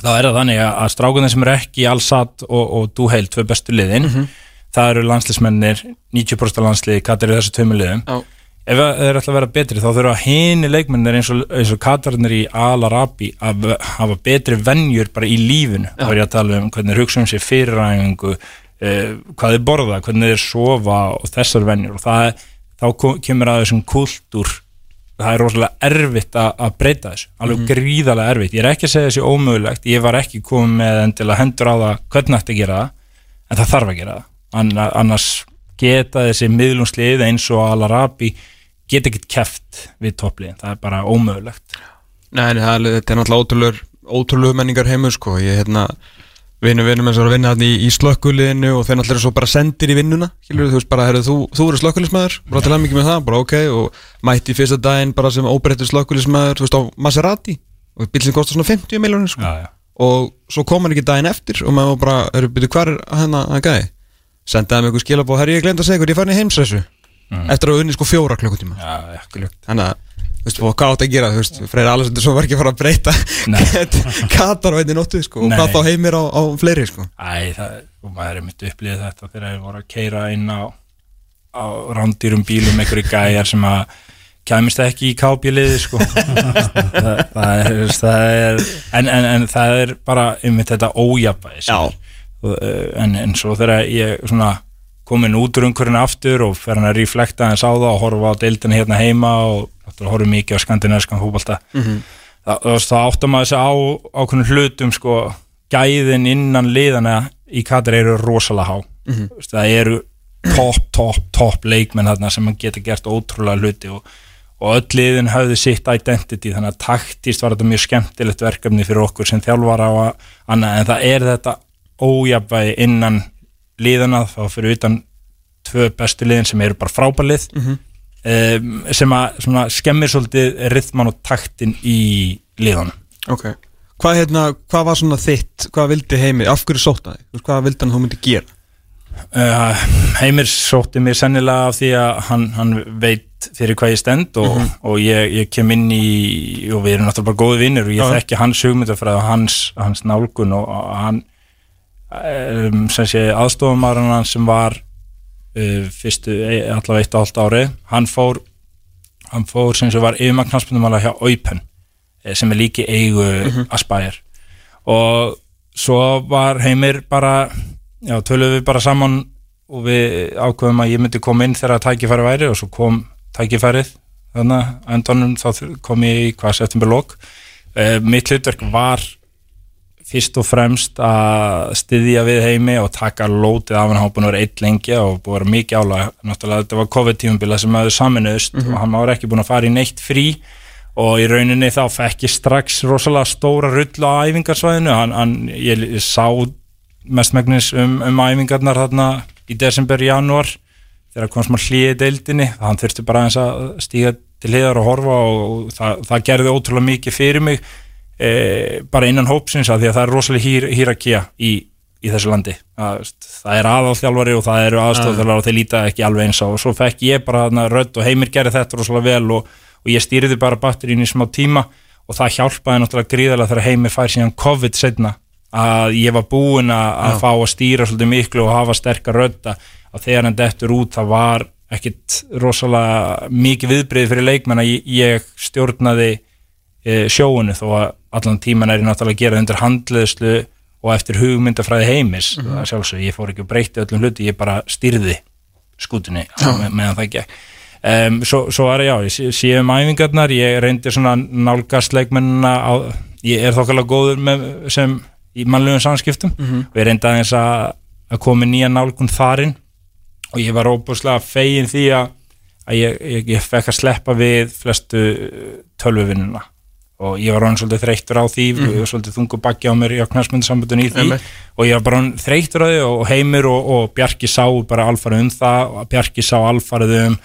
þá er það þannig að, strákunni sem er ekki allsatt og, og dúheil tvei bestu liðin það eru landslismennir 90% landsliði, katar eru þessu tveimu liðum. Já. ef það er alltaf að vera betri þá þurfa hini leikmennir eins og, og katarnir í Al-Arabi að hafa betri venjur bara í lífinu. Þá er ég að tala um hvernig hugsa um sér fyriræfingu uh, hvað þeir borða, hvernig þeir sofa og þessar venjur. Og það, þá kemur að þessum kultúr það er rosalega erfitt að, að breyta þessu. Alveg gríðarlega erfitt, ég er ekki að segja þessi ómögulegt, ég var ekki komið með endilega hendur á það hvernig að gera það en það þarf að gera það. Anna, annars geta þessi miðlungslið eins og Al-Arabi geta ekkert keft við toppliðin, það er bara ómögulegt. Nei, nei, það er, þetta er náttúrulega ótrúlegur menningar heimur sko. Ég hérna vinnu vinnum eins og að vinna hann í, í slökkuliðinu og þeir náttúrulega svo bara sendir í vinnuna skilur, þú veist bara, herru, þú, þú eru slökkulismæður bara til að mikið með það, bara ok og mætti fyrsta daginn bara sem óbreyttur slökkulismæður þú veist á Maserati og bíl sem kostar svona 50 miljónir sko. Og svo kom hann ekki daginn eftir og maður bara, eru byrju hvar er hérna að gæði sendaði mig eitthvað skilabóð, herri ég glemt að segja ykkur, ég farin í heimsreisu. Eftir að unni sko fjóra klukkutíma Þú veist, og hvað átt að gera þú veist, Freyr Alessandur svo var ekki að fara að breyta. Katar á einni nóttu, sko og hvað þá heimir á, á fleiri, sko Æ, það, og maður er mitt upplýðið þetta þegar ég voru að keira inn á, á rándýrum bílum einhverju gæjar sem að kæmist ekki í kápjuliði sko. það, það, er, það er en, en, en það er bara um þetta ójafæði Já. en, en svo þegar ég svona komin út úr umhverjunu aftur og fer hann að reflekta hans á það og horfa á deildina hérna heima og náttúrulega horfa mikið á skandinaviskan fótbolta. Þá, þá áttum maður þessi á ákveðnum hlutum sko, gæðin innan liðana í Katar eru rosalega há. Mm það eru topp, topp, topp leikmenn þarna sem geta gert ótrúlega hluti og, og öll liðin hafði sitt identity þannig að taktist var þetta mjög skemmtilegt verkefni fyrir okkur sem þjálfara og annað en það er þetta ójafvægi innan liðana þá fyrir utan tvö bestu liðin sem eru bara frábælið um, sem að svona, skemmir svolítið rithman og taktin í liðanum ok. Hvað, hérna, hvað var svona þitt, hvað vildi heimir af hverju sóta þig, hvað vildi hann þú myndi gera? Uh, Heimir sótti mig sennilega af því að hann, hann veit fyrir hvað ég stend og, og ég, ég kem inn í og við erum náttúrulega bara góði vinnir og ég Já. þekki hans hugmyndafræð og hans, hans nálgun og, hann um, sem sé aðstofumarinn hans sem var fyrstu e- allavega eitt og allt ári. Hann fór hann fór sem sé var yfirmagnarsmyndumála hjá Aupen eh, sem er líki eigu Aspire og svo var Heimir bara já, töluðum við bara saman og við ákveðum að ég myndi koma inn þegar tækifæri væri og svo kom tækifærið þannig að endanum. Þá kom ég í hvað september lok uh, mitt hlutverk var fyrst og fremst að styðja við heimi og taka lótið af hann. Hann búin að vera eitt lengi og búin að vera mikið álag. Náttúrulega þetta var COVID-tímubila sem hafði saminuðust og hann var ekki búin að fara í neitt frí. Og í rauninni þá fekk ég strax rosalega stóra rull á æfingarsvæðinu hann, hann, ég, ég sá mestmægnis um, um æfingarnar þarna í desember, janúar þegar kom smá hlýði deildinni. Hann þurfti bara aðeins að stíga til hliðar og horfa og, og það, það gerði ótrúlega mikið fyrir mig e, bara innan hópsins að því að það er rosalega hýr, hýrakía í, í þessu landi. Það, það er aðalþjálfari og það eru aðstofþjálfari og þeir líta ekki alveg eins á. Og svo fekk ég bara þarna rödd og heimir gerði þetta rosalega vel og, og ég stýriði bara batterín í smá tíma og það hjálpaði náttúrulega gríðarlega þegar heimir fær síðan COVID setna að ég var búinn að, að fá að stýra svolítið miklu og hafa sterkar rödda að þegar hann dettur út það var ekkit rosalega mikið viðbrið fyrir leikmenn að ég, ég stjórnaði sjóunu þó að allan tíman er ég náttúrulega að gera undir handleðslu og eftir hugmyndafræði heimis. Mm -hmm. sjálfsög, ég fór ekki að breyti öllum hluti ég bara stýrði skútunni með, meðan það gekk. Um, svo, svo ég, já, ég sé- sé um æfingarnar ég reyndi svona nálgast leikmennina á, ég er þokkarlega góður með, sem í mannlegum samskiptum. Og ég reyndi aðeins að, að koma með nýja nálgun þarinn. Og ég var óbúslega fegin því að, að ég, ég, ég fekk að sleppa við flestu tölvuvinnuna og ég var hann svolítið þreyttur á því og ég var svolítið þungu bakki á mér í knæsmyndasambundun í því. Einmitt. og ég var bara þreyttur á því og heimur og, og Bjarki sá bara alfarið um það og Bjarki sá alfarið um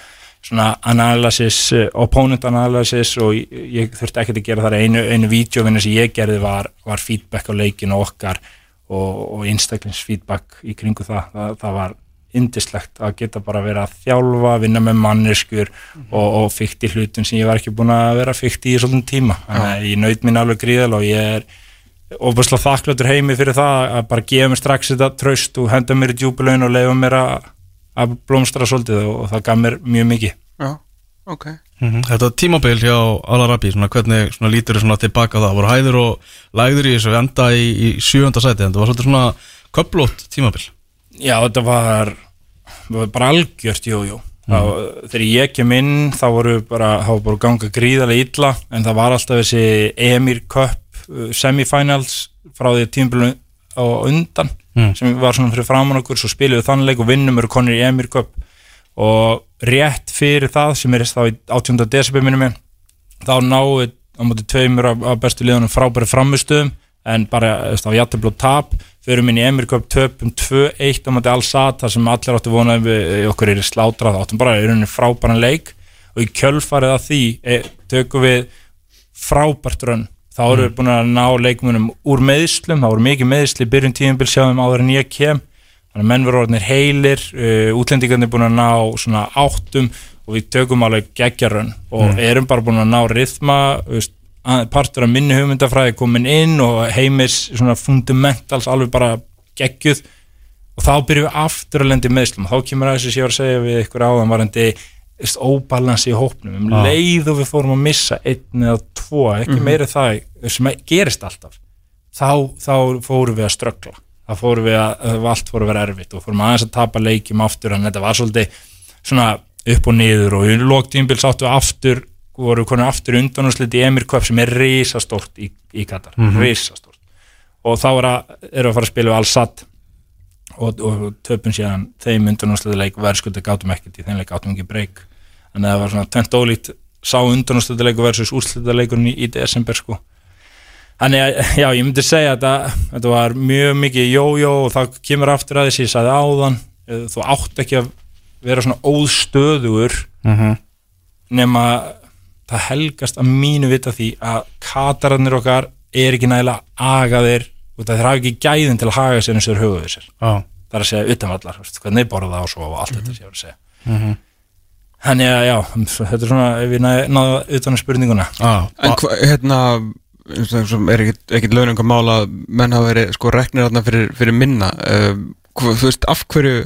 svona analysis, eh, opponent analysis og ég, ég þurfti ekkert að gera það einu, einu vídeovinni sem ég gerði var, var feedback á leikinu okkar og, og einstaklingsfeedback í kringu það, það, það var indislegt að geta bara verið að þjálfa, vinna með manneskur og, og fyrkt í hlutum sem ég var ekki búin að vera fyrkt í í svolítið tíma. Þannig að ég naut mín alveg gríðal og ég er ofbúrslega þakkláttur heimi fyrir það að bara gefa mér strax þetta traust og henda mér í djúbulaun og leifa mér að, að blómstra svolítið og, og það gaf mér mjög mikið. Já, ok. Mhm. Þetta tímabil hjá Alarabi, svona hvernig svona lítur svona tilbaka á það, voru hæður og lægður í þessu enda í, í sjöfunda sæti en það var svolítið svona köplót tímabil Já, þetta var, var bara algjört, jú, jú. Mm. Þegar ég kem inn, þá voru bara, þá voru bara ganga gríðarlega illa, en það var alltaf þessi Emir Cup uh, semifinals frá því tímbilinu á undan, Mm. sem var svona fyrir framann okkur, svo spilum við þannleik og vinnum eru konir í Emir Cup og rétt fyrir það, sem er þá í 18. desember minnum ég, þá náðu á móti tveimur af, bestu liðunum frábæri framustöðum en bara þú veist, á jættiblu tap förum inn í Emirköp töpum 2-1 á móti Al-Sad þar sem allir áttu vonaði við við okkur er slátrað. Áttum bara í rauninni frábæran leik. Og í kjölfarið að því e, tökum við frábært raun þá erum við búin að ná leikmunum úr meðslum, þá voru mikið meðsli í byrjun tíumbil sjáum áður en ég kem. Þannig að menn voru orðinir heilir uh, útlendingarnir búin að ná svona áttum. Og við tökum alveg geggjarun og erum bara búin að ná rithma partur af minni hugmyndafræði komin inn og heimis svona fundamentals alveg bara geggjuð. Og þá byrjum við aftur að lendi meðslum þá kemur að þessu sem ég var að segja við ykkur áðan varandi óbalansi í hópnum. Um Já. leið og við fórum að missa einn eða tvo, ekki meiri það sem gerist alltaf þá, þá fórum við að ströggla. Þá fórum við að, allt fórum að vera erfitt og fórum aðeins að tapa leikjum aftur en þetta var svolítið svona upp og niður og í lóktímbil sáttu við aftur voru konur aftur undanúslit í Emir Cup sem er risastórt í, í Katar, risastórt. Og þá er að, eru að fara að spila við Al-Sad og, og töpum síðan þeim undanúslitileik verðskulda gátum ekkert í þeim leik gátum ekki breyk að það var svona tvent ólíkt. Sá undanúslitileiku versus úrslitileikurinn í, í desember sko. Þannig að, já, ég myndi segja að þetta, þetta var mjög mikið jójó og það kemur aftur að þessi, ég sagði áðan, eh, þú átt ekki að vera svona óstöðugur Mhm. nema það helgast að mínu vita því að katararnir okkar er ekki nægilega agaðir og það hafa ekki gæðin til að haga sér eins og þeir höfuðu sér. Já, Það er að segja utanvallar, hvernig borða og svo og allt þetta sem ég var að segja. Mhm. Þannig að, já, þetta er svona, ef við náðu utan að spurninguna. já En hva, hérna sem er ekkit, ekkit launum hvað mála að menn hafa verið sko reknir þarna fyrir, fyrir minna uh, hva, þú veist, af hverju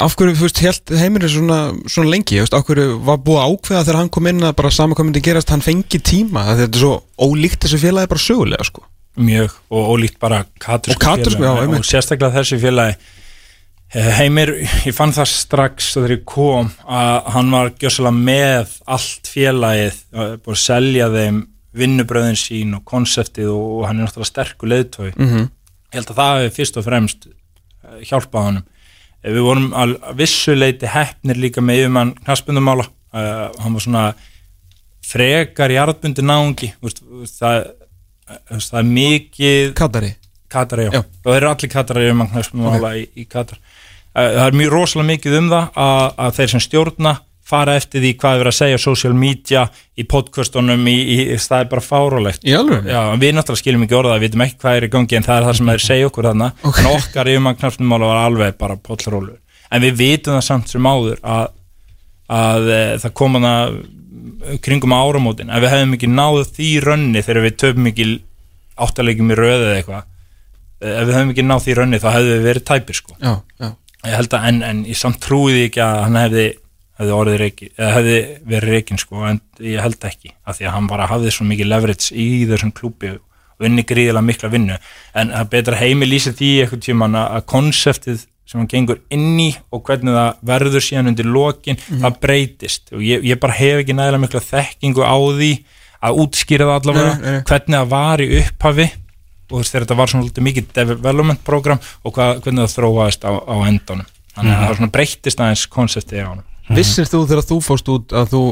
af hverju, þú veist, held heimir svona, svona lengi, þú veist, af hverju var búið ákveða þegar hann kom inn að bara sama hvað myndi gerast hann fengi tíma, þetta er svo ólíkt þessu félagi bara sögulega, sko. Mjög og ólíkt bara katursku Og já, og einmitt. sérstaklega þessi félagi. Eh, Heimir, ég fann það strax þegar ég kom að hann var gjössalega með allt félagið eh, búið að selja þeim vinnubröðin sín og konseptið og, og hann er náttúrulega sterkur leiðtói mm -hmm. ég held að það hefði fyrst og fremst eh, hjálpað honum. Eh, við vorum að vissuleiti heppnir líka með yfirmann knaspundumála uh, hann var svona frekar jarðbundi náungi veist, veist, það, eh, það er mikið Katari Katar, já. Já. þeir eru allir Katar yfir mann knaspundumála í, í Katar uh, það er mjög rosalega mikið um það að, að þeir sem stjórna fara eftir því hvað er verið að segja social media í podcastunum í, í, það er bara fárólegt? Já, en við náttúrulega skiljum ekki orða, við veitum ekki hvað er í gangi en það er það sem þeir segja okkur þarna. Ok. en okkar yfirmann knarfnumála var alveg bara pollrólur en við vitum það samt sem áður að, að e, það kom hana kringum áramótin ef við hefðum ekki náðu því rönni þegar við töfum ekki áttalegjum í röðu eða eitthvað. E, ef við hefðum ekki náðu því rönni þá hefðu við verið tæpir sko. Já, já, ég held að, en, en ég samt trúiði ekki að hann hefði, hefði reiki hefði verið reikin sko en ég held ekki, af því að hann bara hafði svo mikið leverage í þessum klúbi og vinni gríðilega mikla vinnu. En það er betra heimi lýsir því eitthvað tíma að konseptið sem hann gengur inn í og hvernig það verður síðan undir lokin, það breytist. Og ég, ég bara hef ekki nægilega mikla þekkingu á því að útskýra það allavega Nei, nei, hvernig það var í upphafi og þegar þetta var svona lítið mikið development program og hvað, hvernig það þróaðist á, á endanum. Þannig að það svona breyttist aðeins konseptið á hann Vissir þú þegar þú fórst út að þú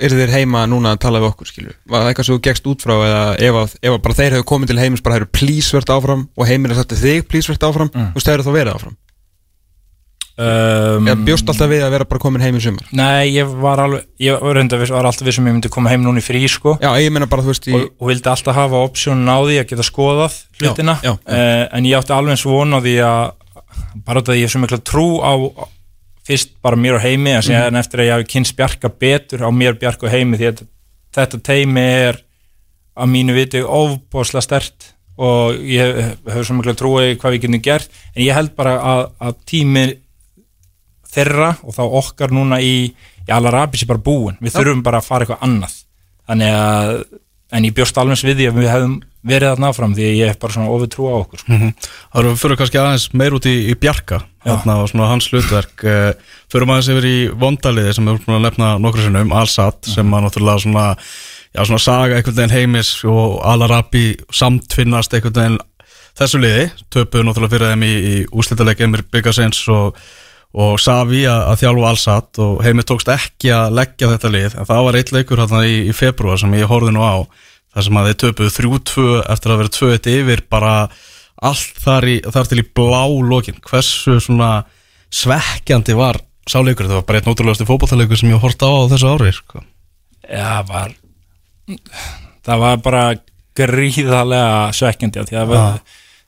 er þér heima núna að tala við okkur skilur Var það eitthvað sem þú gegst út frá eða ef, að, ef að bara þeir hefur komið til heimis bara hefur plísvert áfram og heimir er sagt þig plísvert áfram Mm. það eru þá verið áfram? Um, Ég bjóst alltaf við að vera bara komin heim í sumar? Nei, ég var alveg, ég var, reynda, var alltaf við sem ég myndi koma heim núna í frí sko. Já, ég meina bara þú veist í og, og vildi alltaf hafa opsjónin á því að geta skoðað hlutina. já, já. Eh, en ég átti alveg eins von á því að bara því ég hef svo mikla trú á fyrst bara mér og heimi en Mhm. síðan eftir að ég hafi kynst Bjarka betur á mér Bjarka og heimi því að þetta teimi er að mínu viti ofbóðslega stert og ég hef, hef svo mikla trú á því hvað við getum gert en ég held bara að, að tími þeirra og þá okkar núna í, í Alarabi sé bara búin við þurfum bara að fara eitthvað annað. Þannig að en ég bjóst alveg því að við hefðum verið þarna áfram því ég hef bara svona ofið trú á okkur sko. Það eru fyrir kannski aðeins meir út í, í Bjarka þarna og svona hans hlutverk. Uh, fyrir aðeins yfir í Vondaliði sem erum búin að nefna nokkur sinnum, Al-Sat sem að náttúrulega svona, já, svona saga einhvern veginn heimis og Al-Arabi samtfinnast einhvern veginn þessu liði, töpuðu náttúrulega fyrir þeim í, í úslítaleg Emir Byggasins og, og Savi að, að þjálfa Al-Sat og heimi tókst ekki að leggja þetta lið. En það var eitt leikur hérna í, í februar sem ég horfði nú á þar sem að þeir töpuðu 3-2 eftir að vera 2-1 yfir bara allt þar, í, þar til í blá lokin. Hversu svona svekkjandi var sáleikur, þetta var bara eitt nótrúlegasti fótballtalegur sem ég hef hort á á þessu ári sko. Já, var það var bara gríðarlega svekkjandi Já.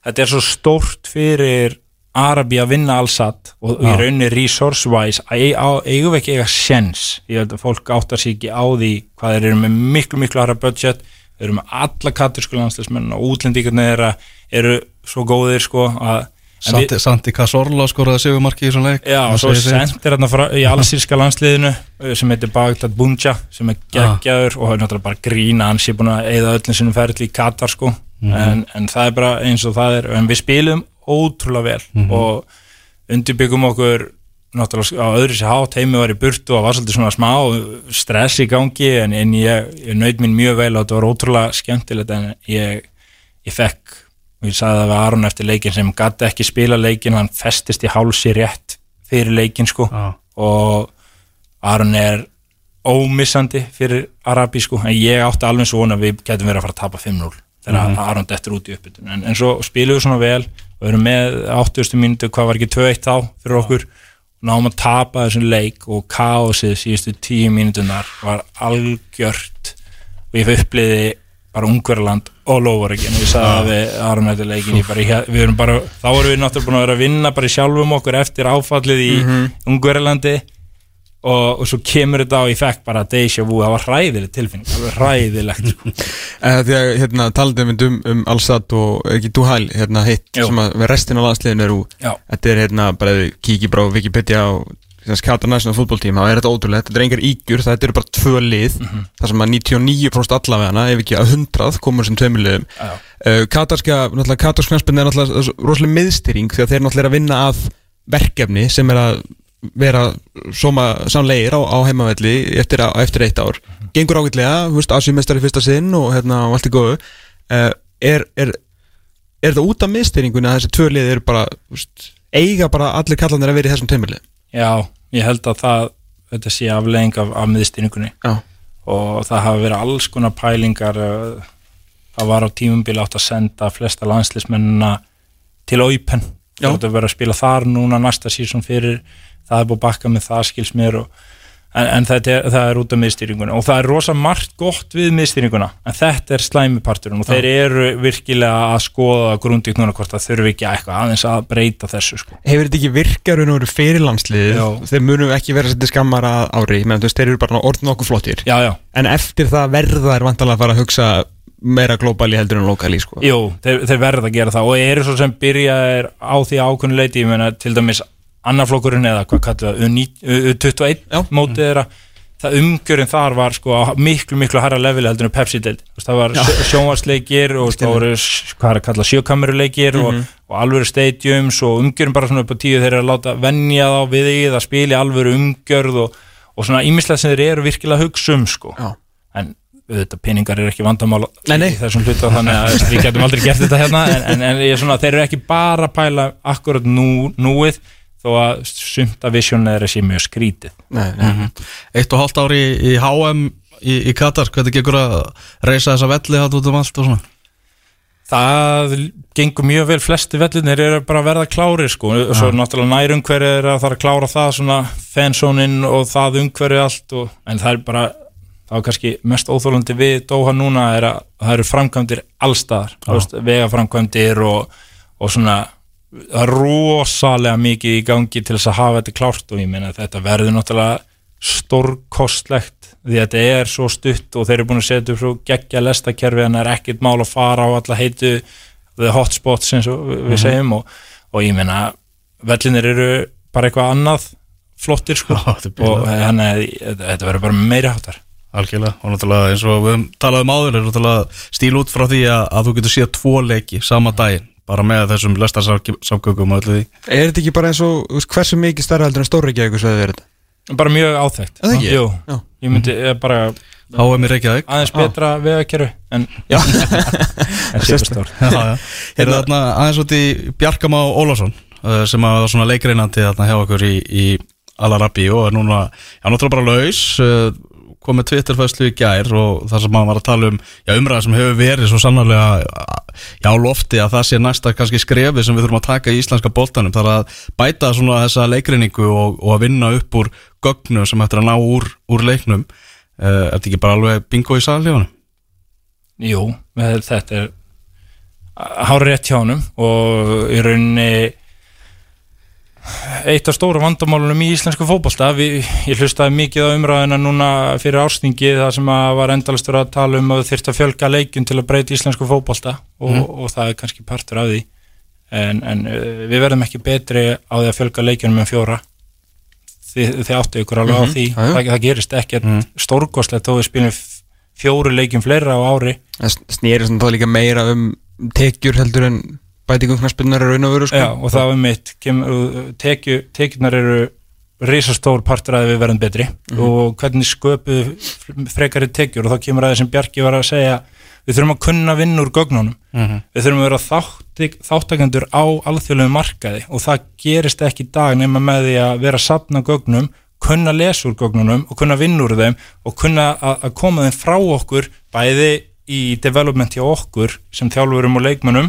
þetta er svo stórt fyrir Arabi að vinna allsatt og í resource-wise að ei- á- eigum við ekki eiga sens? Ég held að fólk áttar sig ekki á því hvað þeir eru með miklu miklu hara budget þeir eru með alla katursku landsleismenn og útlendingarnir þeirra eru svo góðir sko að við- Santi, Santi Cazorla skoraði sigumarki í svona leik. Já, og svo sendir hérna frá, í allsýrska landsliðinu sem heitir Bagdad Bunja sem er geggjaður og það er náttúrulega bara grína hans er búin að eigða öllum sinum ferli í Katar sko. En, en það er bara eins og það er. En við spilum ótrúlega vel og undirbyggum okkur náttúrulega á öðru sér hát heimi var í burtu og var svolítið svona smá stress í gangi en, en ég, ég nöyð mín mjög vel og þetta var ótrúlega skemmtilegt en ég, ég fekk og ég sagði það við Aron eftir leikin sem gæti ekki spila leikin, hann festist í hálsi rétt fyrir leikin sko Já. og Aron er ómissandi fyrir Arabi sko, en ég átti alveg svo að við getum verið að fara að tapa 5-0 þegar Mhm. Aron dettur út í uppbytun en, en svo spilum við svona vel og erum með 80. mínutu, hvað var ekki 2-1 þá fyrir okkur og náum að tapa þessum leik og kaosið síðustu 10 mínutunar var algjört. Og ég uppliði bara ungverðland all over again. Og ég sagði að við Aron eftir leikin bara, við bara, þá erum við náttúrulega búin að vera að vinna bara sjálfum okkur eftir áfallið í mm Ungverðlandi og, og svo kemur þetta og ég fekk bara deja vu, það var hræðileg tilfinning það var hræðilegt. Eh, að hérna, talaðum við um, um Al-Sad og ekki Duhail hérna, hitt Jú. sem að við restin af landsliðinu eru. Þetta er hérna bara kíkja bara á Wikipedia og Katar National Football Team þá er þetta ótrúlega, þetta er engar ígjur þetta eru bara tvö lið Mhm. þar sem að 99% allavega ef ekki að 100 komur sem Já. uh, Katarska, náttúrulega Katarska knarspinn er náttúrulega rosalega miðstýring því að þeir náttúrulega er að vinna að verkefni sem er að vera sannlegir á, á heimavelli eftir, eftir eitt ár. Gengur ágætlega, veist, Asjumestari fyrsta sinn og hérna allt í góðu. Uh, er, er, er það út af miðstýringunni að þessi tvö lið eru bara veist, eiga bara allir kallanir að vera í þessum tveimur lið já, ég held að það þetta sé aflegging af, af miðstýringunni. Já, og það hafa verið alls konar pælingar uh, það var á tímumbili átt að senda flesta landslismennina til Já. það er verið að spila þar núna næsta sísón fyrir það er búið að bakka með það skils mér og, en, en þetta er, það er út af miðstýringuna og það er rosa margt gott við miðstýringuna en þetta er slæmiparturinn og þeir eru virkilega að skoða grundið núna hvort það þurfi ekki eitthvað aðeins að breyta þessu sko. hefur þetta ekki virkar raun og veru fyrir landsliðið Já. þeir munum ekki vera að setja skammar að ári menn þú veist, þeir eru bara orðin okkur flottir já, já, en eftir það verða er vantalega að fara að hugsa meira glóbali heldur en lokali sko. Jú, þeir, þeir verða að gera það og eru svo sem byrjaðir á því ákveðnu leiti, ég meina til dæmis annarflokkurinn eða hvað kallar það, U9 U21 Já. mótið þeirra það umgjörinn þar var sko miklu miklu hærra leveli heldur en Pepsi deild. Það var sjó- sjónvarsleikir og það voru hvað er að kalla sjökameruleikir og, og alvöru stadiums og umgjörinn bara svona upp á tíu þeir eru að láta venja þá við því að spila í alvöru umgjörð og, og svona ímislega sem þeir eru virkilega að hugsa um sko. Já. en auðvitað peningar er ekki vandamál Nei, nei. í þessum hluta þannig að við getum aldrei gert þetta hérna en, en, en ég svona, þeir eru ekki bara að pæla akkurat nú, núið þó að sumt að visioneðri sé mjög skrítið. Nei, nei. Eitt og hálft ári í, í HM í, í Katar, hvernig gengur að reysa þessa velli hatt út um allt og svona? Það gengur mjög vel, flesti vellinir eru bara að verða klárir sko, og svo er náttúrulega nær umhverfið er að fara að klára það svona fansónin og það umhverfið allt og, en það er bara, það er kannski mest óþólandi við Dóha núna er að það eru framkvæmdir allstaðar, veist, vegaframkvæmdir og, og svona það er rosalega mikið í gangi til þess að hafa þetta klárt og ég meina þetta verður náttúrulega stórkostlegt því að þetta er svo stutt og þeir eru búin að setja upp svo geggja lestakerfi en það er ekkert mál að fara á alla heitu the hotspots eins og við við segjum og, og ég meina vellinir eru bara eitthvað annað flottir sko. Bilað. og þannig að þetta verður bara meiri hátar Algjörlega, og náttúrulega eins og við höfum talað um áður er náttúrulega stíl út frá því að, að þú getur séð tvo leiki sama daginn bara með þessum lestarsamgöngum og öllu því. Er þetta ekki bara eins og hversu mikið stærra heldur en stóri ekki eitthvað svo þetta? bara mjög áþægt Er það ekki? Jú, Já. ég myndi eh, bara HM í Reykjavík. aðeins betra vegakerfi en, já. Er þarna aðeins út í Bjarkamá Ólafsson uh, sem að var svona leikreinandi þarna hjá okkur í, í Alarabi og er núna, já, náttúrulega bara laus uh, kom með Twitterfæslu í gær og það sem maður var að tala um já, umræða sem hefur verið svo sannarlega já, lofti að það sé næsta kannski skrefi sem við þurfum að taka í íslenska boltanum þar að bæta svona þessa leikreiningu og, og að vinna upp úr gögnu sem eftir að ná úr, úr leiknum uh, er þetta ekki bara alveg bingo í salíunum? Jú, þetta er hárið rétt hjá honum og í rauninni eitt af stóru vandamálunum í íslensku við, ég hlustaði mikið á umræðina núna fyrir árstingi þar sem að var endalist verið að tala um að þau þyrfti að fjölga leikjum til að breyta íslensku fótbolta og, og það er kannski partur af því. En, en uh, við verðum ekki betri á því að fjölga leikjunum en fjóra. Þið, þið áttu ykkur alveg á því. Já, já. það, það gerist ekkert mm. stórkostlegt þó við spilum fjóru leikjum fleira á ári. Það snýri svona þá líka meira um tekjur heldur en bætingum knaspinnar er raun og veru sko. Já, og það er mitt. Tekju, tekjunar eru risastór partur að við verðum betri. Og hvernig sköpuðu frekari tekjur? Og þá kemur að þessum Bjarki var að segja við þurfum að kunna vinna úr gögnunum. Við þurfum að vera þáttik, þáttakendur á alþjóðlegu markaði. Og það gerist ekki í dag nema með því að vera sapna gögnum, kunna lesa úr gögnunum og kunna vinna úr þeim og kunna að, að koma þeim frá okkur bæði í development hjá okkur sem þjálfurum og leikmönnum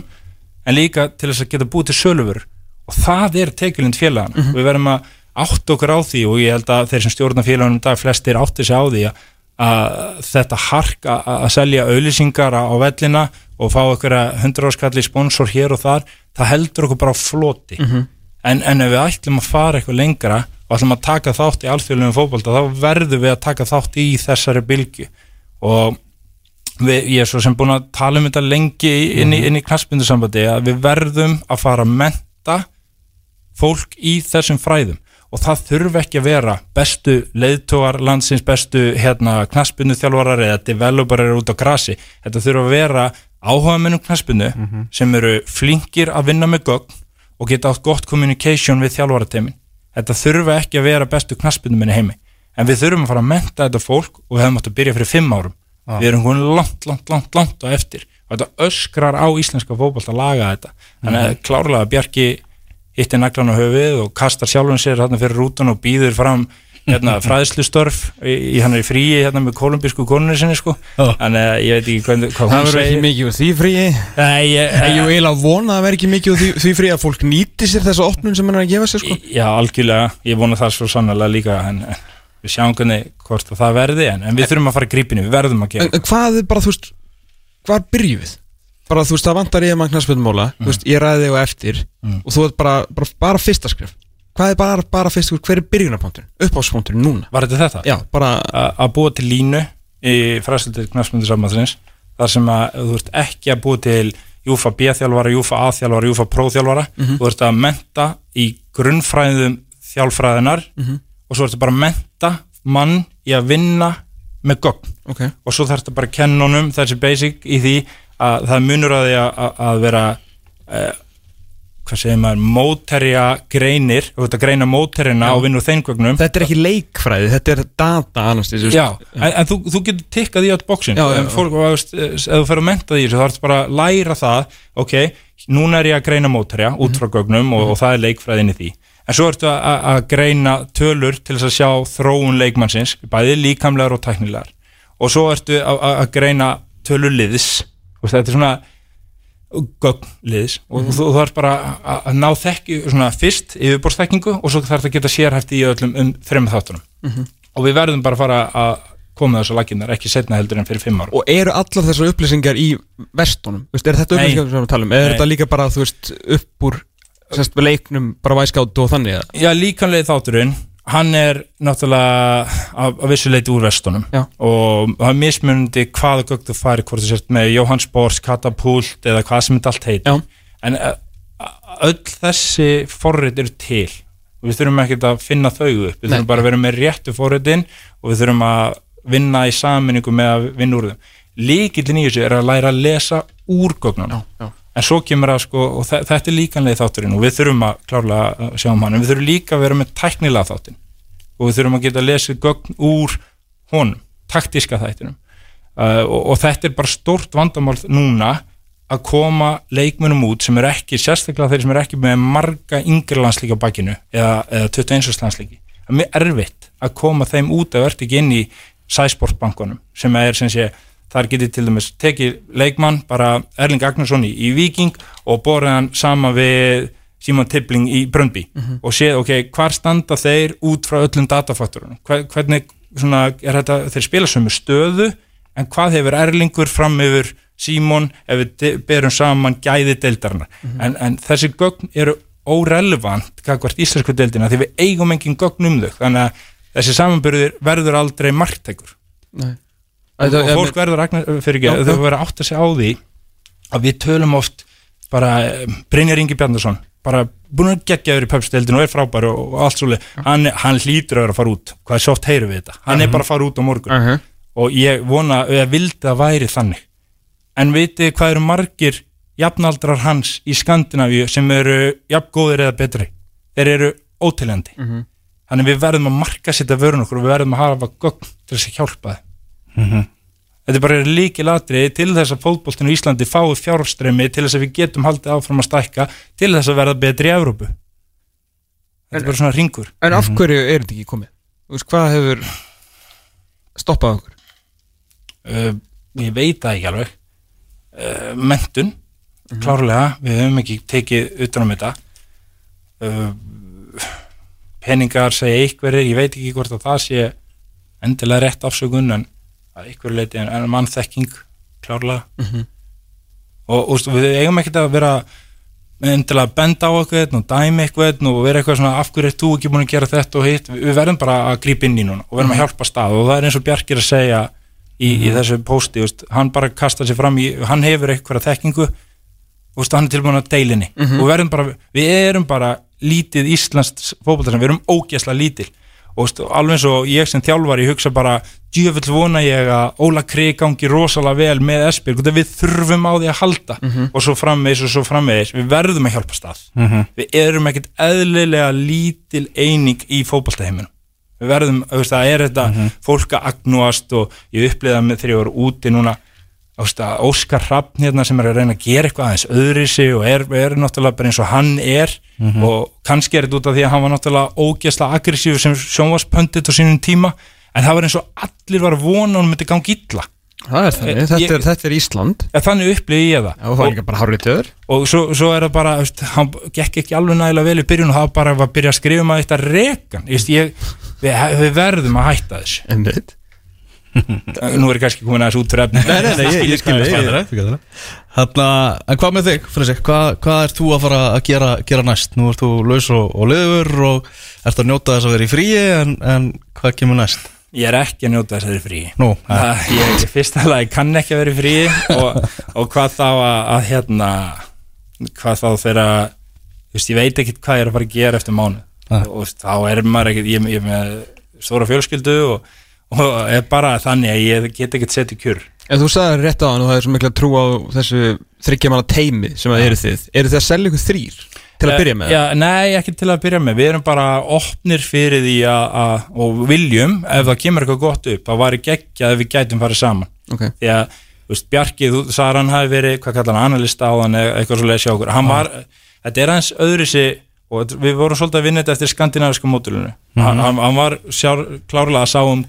en líka til þess að geta búið til sölufur og það er tekjulind félagana við verðum að átta okkur á því og ég held að þeir sem stjórna félagunum dag flestir átti sig á því að, að þetta hark að, að selja auðlýsingar á, vellina og fá okkur að 100 áskalli sponsor hér og þar það heldur okkur bara floti. En, en ef við ætlum að fara eitthvað lengra og ætlum að taka þátt í alþjóðlegum fótbolta þá verðum við að taka þátt í þessari bylgu og við, ég er svo sem búin að tala um þetta lengi inn í, inn í knaspindusambandi að við verðum að fara að menta fólk í þessum fræðum. Og það þurfi ekki að vera bestu leiðtógar landsins bestu hérna knaspindu þjálfarar eða developerar út á grasi. Þetta þurfi að vera áhuga mennum knaspindu sem eru flinkir að vinna með gögn og geta átt gott communication við þjálfaratemin þetta þurfi ekki að vera bestu knaspindu minni heimi. En við þurfum að fara að menta þetta fólk og við hefum átt að byrja fyrir fimm árum við erum hún langt, langt, langt, langt á eftir. Og þetta öskrar á íslenska fótbolt að laga þetta. Þannig að klárlega að Bjarki hitti naglan á höfuð og kastar sjálfum sér hérna fyrir rútan og býður fram hérna, fræðslustörf í, í hann er í fríi hérna með kolumbísku konunni sinni sko. Þannig að ég veit ekki hvað, hvað Það hún verður ekki mikið úr því fríi. Nei, ég, vil eiginlega vona að það verður ekki mikið úr því, því fríi að fólk nýti sér þessa opnun sem hann er að gefa sér sko. Já, algjörlega, ég vona það svo sannlega líka en við sjáum hvernig hvort að það verði en, en við þurfum að fara í grípinu, við verðum að gera En, en hvað er bara, þú veist Hvað byrjum við? Bara, þú veist, það vantar ég að knaspinmóla Þú veist, ég ræði þig á eftir Og þú veist, bara, bara, bara fyrsta skref Hvað er bara, bara fyrsta? Hver er byrjunarpunkturinn? Uppáhalspunkturinn núna? Var þetta þetta? Já, bara að búa til línu í fræsildið knafsmyndir sambandsins þar sem að þú ert ekki að búa til Júfa B-þjálfara, Júfa A-þjálfara, Júfa Pro-þjálfara þú ert að menta í grunnfræðum þjálfræðinar og svo bara að menta mann í að vinna með gögn. Ok, og svo þarfst bara að kenna honum þessi basic í því að það munur að því að, að- vera uh, hvað segir maður, móterja greinir, þú veist að greina móterjana og vinna úr þeim gögnum. Þetta er ekki leikfræði, þetta er data annars veist. Já, en, en þú, þú getur tikkað í átt bóksin Já, já, en já. fólk, þú veist, ef þú fer að menta því þá ertu bara að læra það ok, núna er ég að greina móterja út Mhm. frá gögnum og, og það er leikfræðin í því en svo ertu að, greina tölur til þess að sjá þróun leikmannsins bæði líkamlegar og tæknilegar og svo ertu að, greina tölur liðs og þetta er svona gögn liðs og Mhm. þú, þú þarf bara að, ná þekki svona fyrst yfirborðstekkingu og svo þarf það að geta sérhæft í öllum um þreim þáttunum Mhm. og við verðum bara að fara að koma þessu laginnar, ekki setna heldur en fyrir fimm ára Og eru allar þessar upplýsingar í vestunum? Er þetta upplýsingar sem við talum? Er þetta líka bara, þú veist, upp úr sérst, leiknum, bara væskátt og þannig? eða? Já, líkanlega þátturinn hann er náttúrulega af, af vissu leiti úr vestunum Já. og það er mismunandi hvaða gögn þú færi hvort þú sért með Jóhann Spors, Katapult eða hvað sem þetta allt heitir Já. en uh, öll þessi forrit eru til og við þurfum ekkert að finna þau upp við Nei. þurfum bara að vera með réttu forritin og við þurfum að vinna í saminningu með að vinna úr þeim líkillin í þessu er að læra að lesa úr gögnunum já. En svo kemur að sko og þe- þetta er líkanlega þátturinn og við þurfum að klárlega að sjá um hann. En við þurfum líka að vera með tæknilega þáttinn. Og við þurfum að geta að lesa gögn úr honum, taktíska þættinum. Uh, og, og þetta er bara stórt vandamál núna að koma leikmennum út sem eru ekki, sérstaklega þeir sem eru ekki með marga yngri landslíki á bakinu eða, eða 21. landslíki það er mjög erfitt að koma þeim út að verða ekki inn í sæsportbankunum sem er sem sé þar getið til dæmis tekið leikmann bara Erling Agnarsson í, í Viking og borðið hann sama við Simon Tippling í Bröndby og séð ok, hvar standa þeir út frá öllum datafaktorunum, hvernig svona, er þetta, þeir spila sömu stöðu en hvað hefur Erlingur fram yfir Simon ef við berum saman gæði deildarna en, en þessi gögn eru órelevant kakvart íslensku deildina því við eigum engin gögn um þau þannig að þessi samanbyrður verður aldrei margtækur Nei. Og, fólk verður að fyrir ekki, þau verður að átta sig á því að við tölum oft bara eh, Brynjar Ingi Bjarnason bara búin að gegja yfir í pöpsdeildinu og er frábær og, og allt svolítið, hann, hann hlýtur að vera að fara út. Hvað er svo oft heyrum við þetta, hann er bara að fara út á morgun. Uh -huh. og ég vona, ég vildi að væri þannig. En vitið hvað eru margir jafnaldrar hans í Skandinavíu sem eru jafngóðir eða betri? Þeir eru ótiljandi Mhm. þannig við verðum að marka sitta vörun okkur og við verðum að hafa gögn til þess að hjálpa þeim þetta er bara líkilatri til þess að fótboltinu í Íslandi fái fjárströmi til þess að við getum haldið áfram að stækka til þess að verða betri í Evrópu. Þetta er bara svona ringur En af hverju er þetta ekki komið? Þú veist, hvað hefur stoppað okkur? uh, ég veit það ekki alveg. Uh, mentun klárlega, við höfum ekki tekið utan um þetta. Uh, peningar segja einhverjir, ég veit ekki hvort að það sé endilega rétt afsökun en að einhverju leiti en, en mannþekking klárlega. Og, og stu, við eigum ekkert að vera endilega að benda á eitthvað og dæmi eitthvað og vera eitthvað svona af hverju er þú ekki búin að gera þetta og hitt? Við verðum bara að grípa inn í núna og verðum að hjálpa stað. Og það er eins og Bjarkir að segja í, í þessu pósti, veist, hann bara kastar sér fram í, hann hefur eitthvað þekkingu og hann er tilbúin að deilinni og við verðum bara, við erum bara lítið íslenskt fótboltar við erum ógæslega lítil og alveg eins og ég sem þjálfari hugsa bara djöfull vona ég að Óla Krið gangi rosalega vel með Esbjörg og við þurfum á því að halda. Og svo framvegis og svo framvegis. Við verðum að hjálpa stað við erum ekkert eðlilega lítil eining í fótboltaheiminum. Við verðum, það er þetta fólk að agnúast og ég uppliða með þegar ég var úti núna Óskar Hrafn hérna sem er að reyna að gera eitthvað aðeins öðri sig og er, er náttúrulega bara eins og hann er og kannski er þetta út af því að hann var náttúrulega ógeðslega aggressífur sem sjónvarspöndit á sínum tíma en það var eins og allir var vona hann myndi gangi illa. Það er þannig, Eh, þetta, ég- er, þetta er Ísland. En þannig uppliði ég það. Já, það er ekki bara hárið töður og svo, svo er það bara, veist, hann gekk ekki alveg nægilega vel í byrjun og það var bara að byrja að skrifa maður þetta rekan. Ég, ég, við, við verðum að hætta þessu nú er ég kannski komin aðeins út fyrir efni Nei, nei, nei, ég- ég skil þig. Þannig en hvað með þig, Freysi? Hvað, hvað ert þú að fara að gera, gera næst? Nú ert þú laus og, og liður og ert að njóta þess að vera í fríi en, en hvað kemur næst? ég er ekki að njóta þess að það er frí Nú, Það, ég, ég fyrst að ég kann ekki að vera í fríi og, og hvað þá að, að hérna hvað þá þeirra þú veist, ég veit ekkert hvað ég er að fara að gera eftir mánu og veist, þá er maður ekkert ég, ég er með stóra fjölskyldu og, og er bara þannig að ég get ekkert setið kjur. En þú sagði rétt á hann og það er svo mikla trú á þessu þryggjamanna teimi sem að eru þið. Eru þið að selja ykkur þrýr? Til að Eh, byrja með? Já, nei, ekki til að byrja með, við erum bara opnir fyrir því að, að og viljum, ef það kemur eitthvað gott upp þá væri geggjað ef við gætum farið saman. Ok, því að, þú veist, Bjarki, þú sagði að hann hafi verið, hvað kallar hann, analista á hann eitthvað svo lesja okkur, hann var þetta er hans öðru sig og við vorum svolítið að vinna þetta eftir skandinavisku módulinu hann, hann, hann var sjár, klárlega að sá um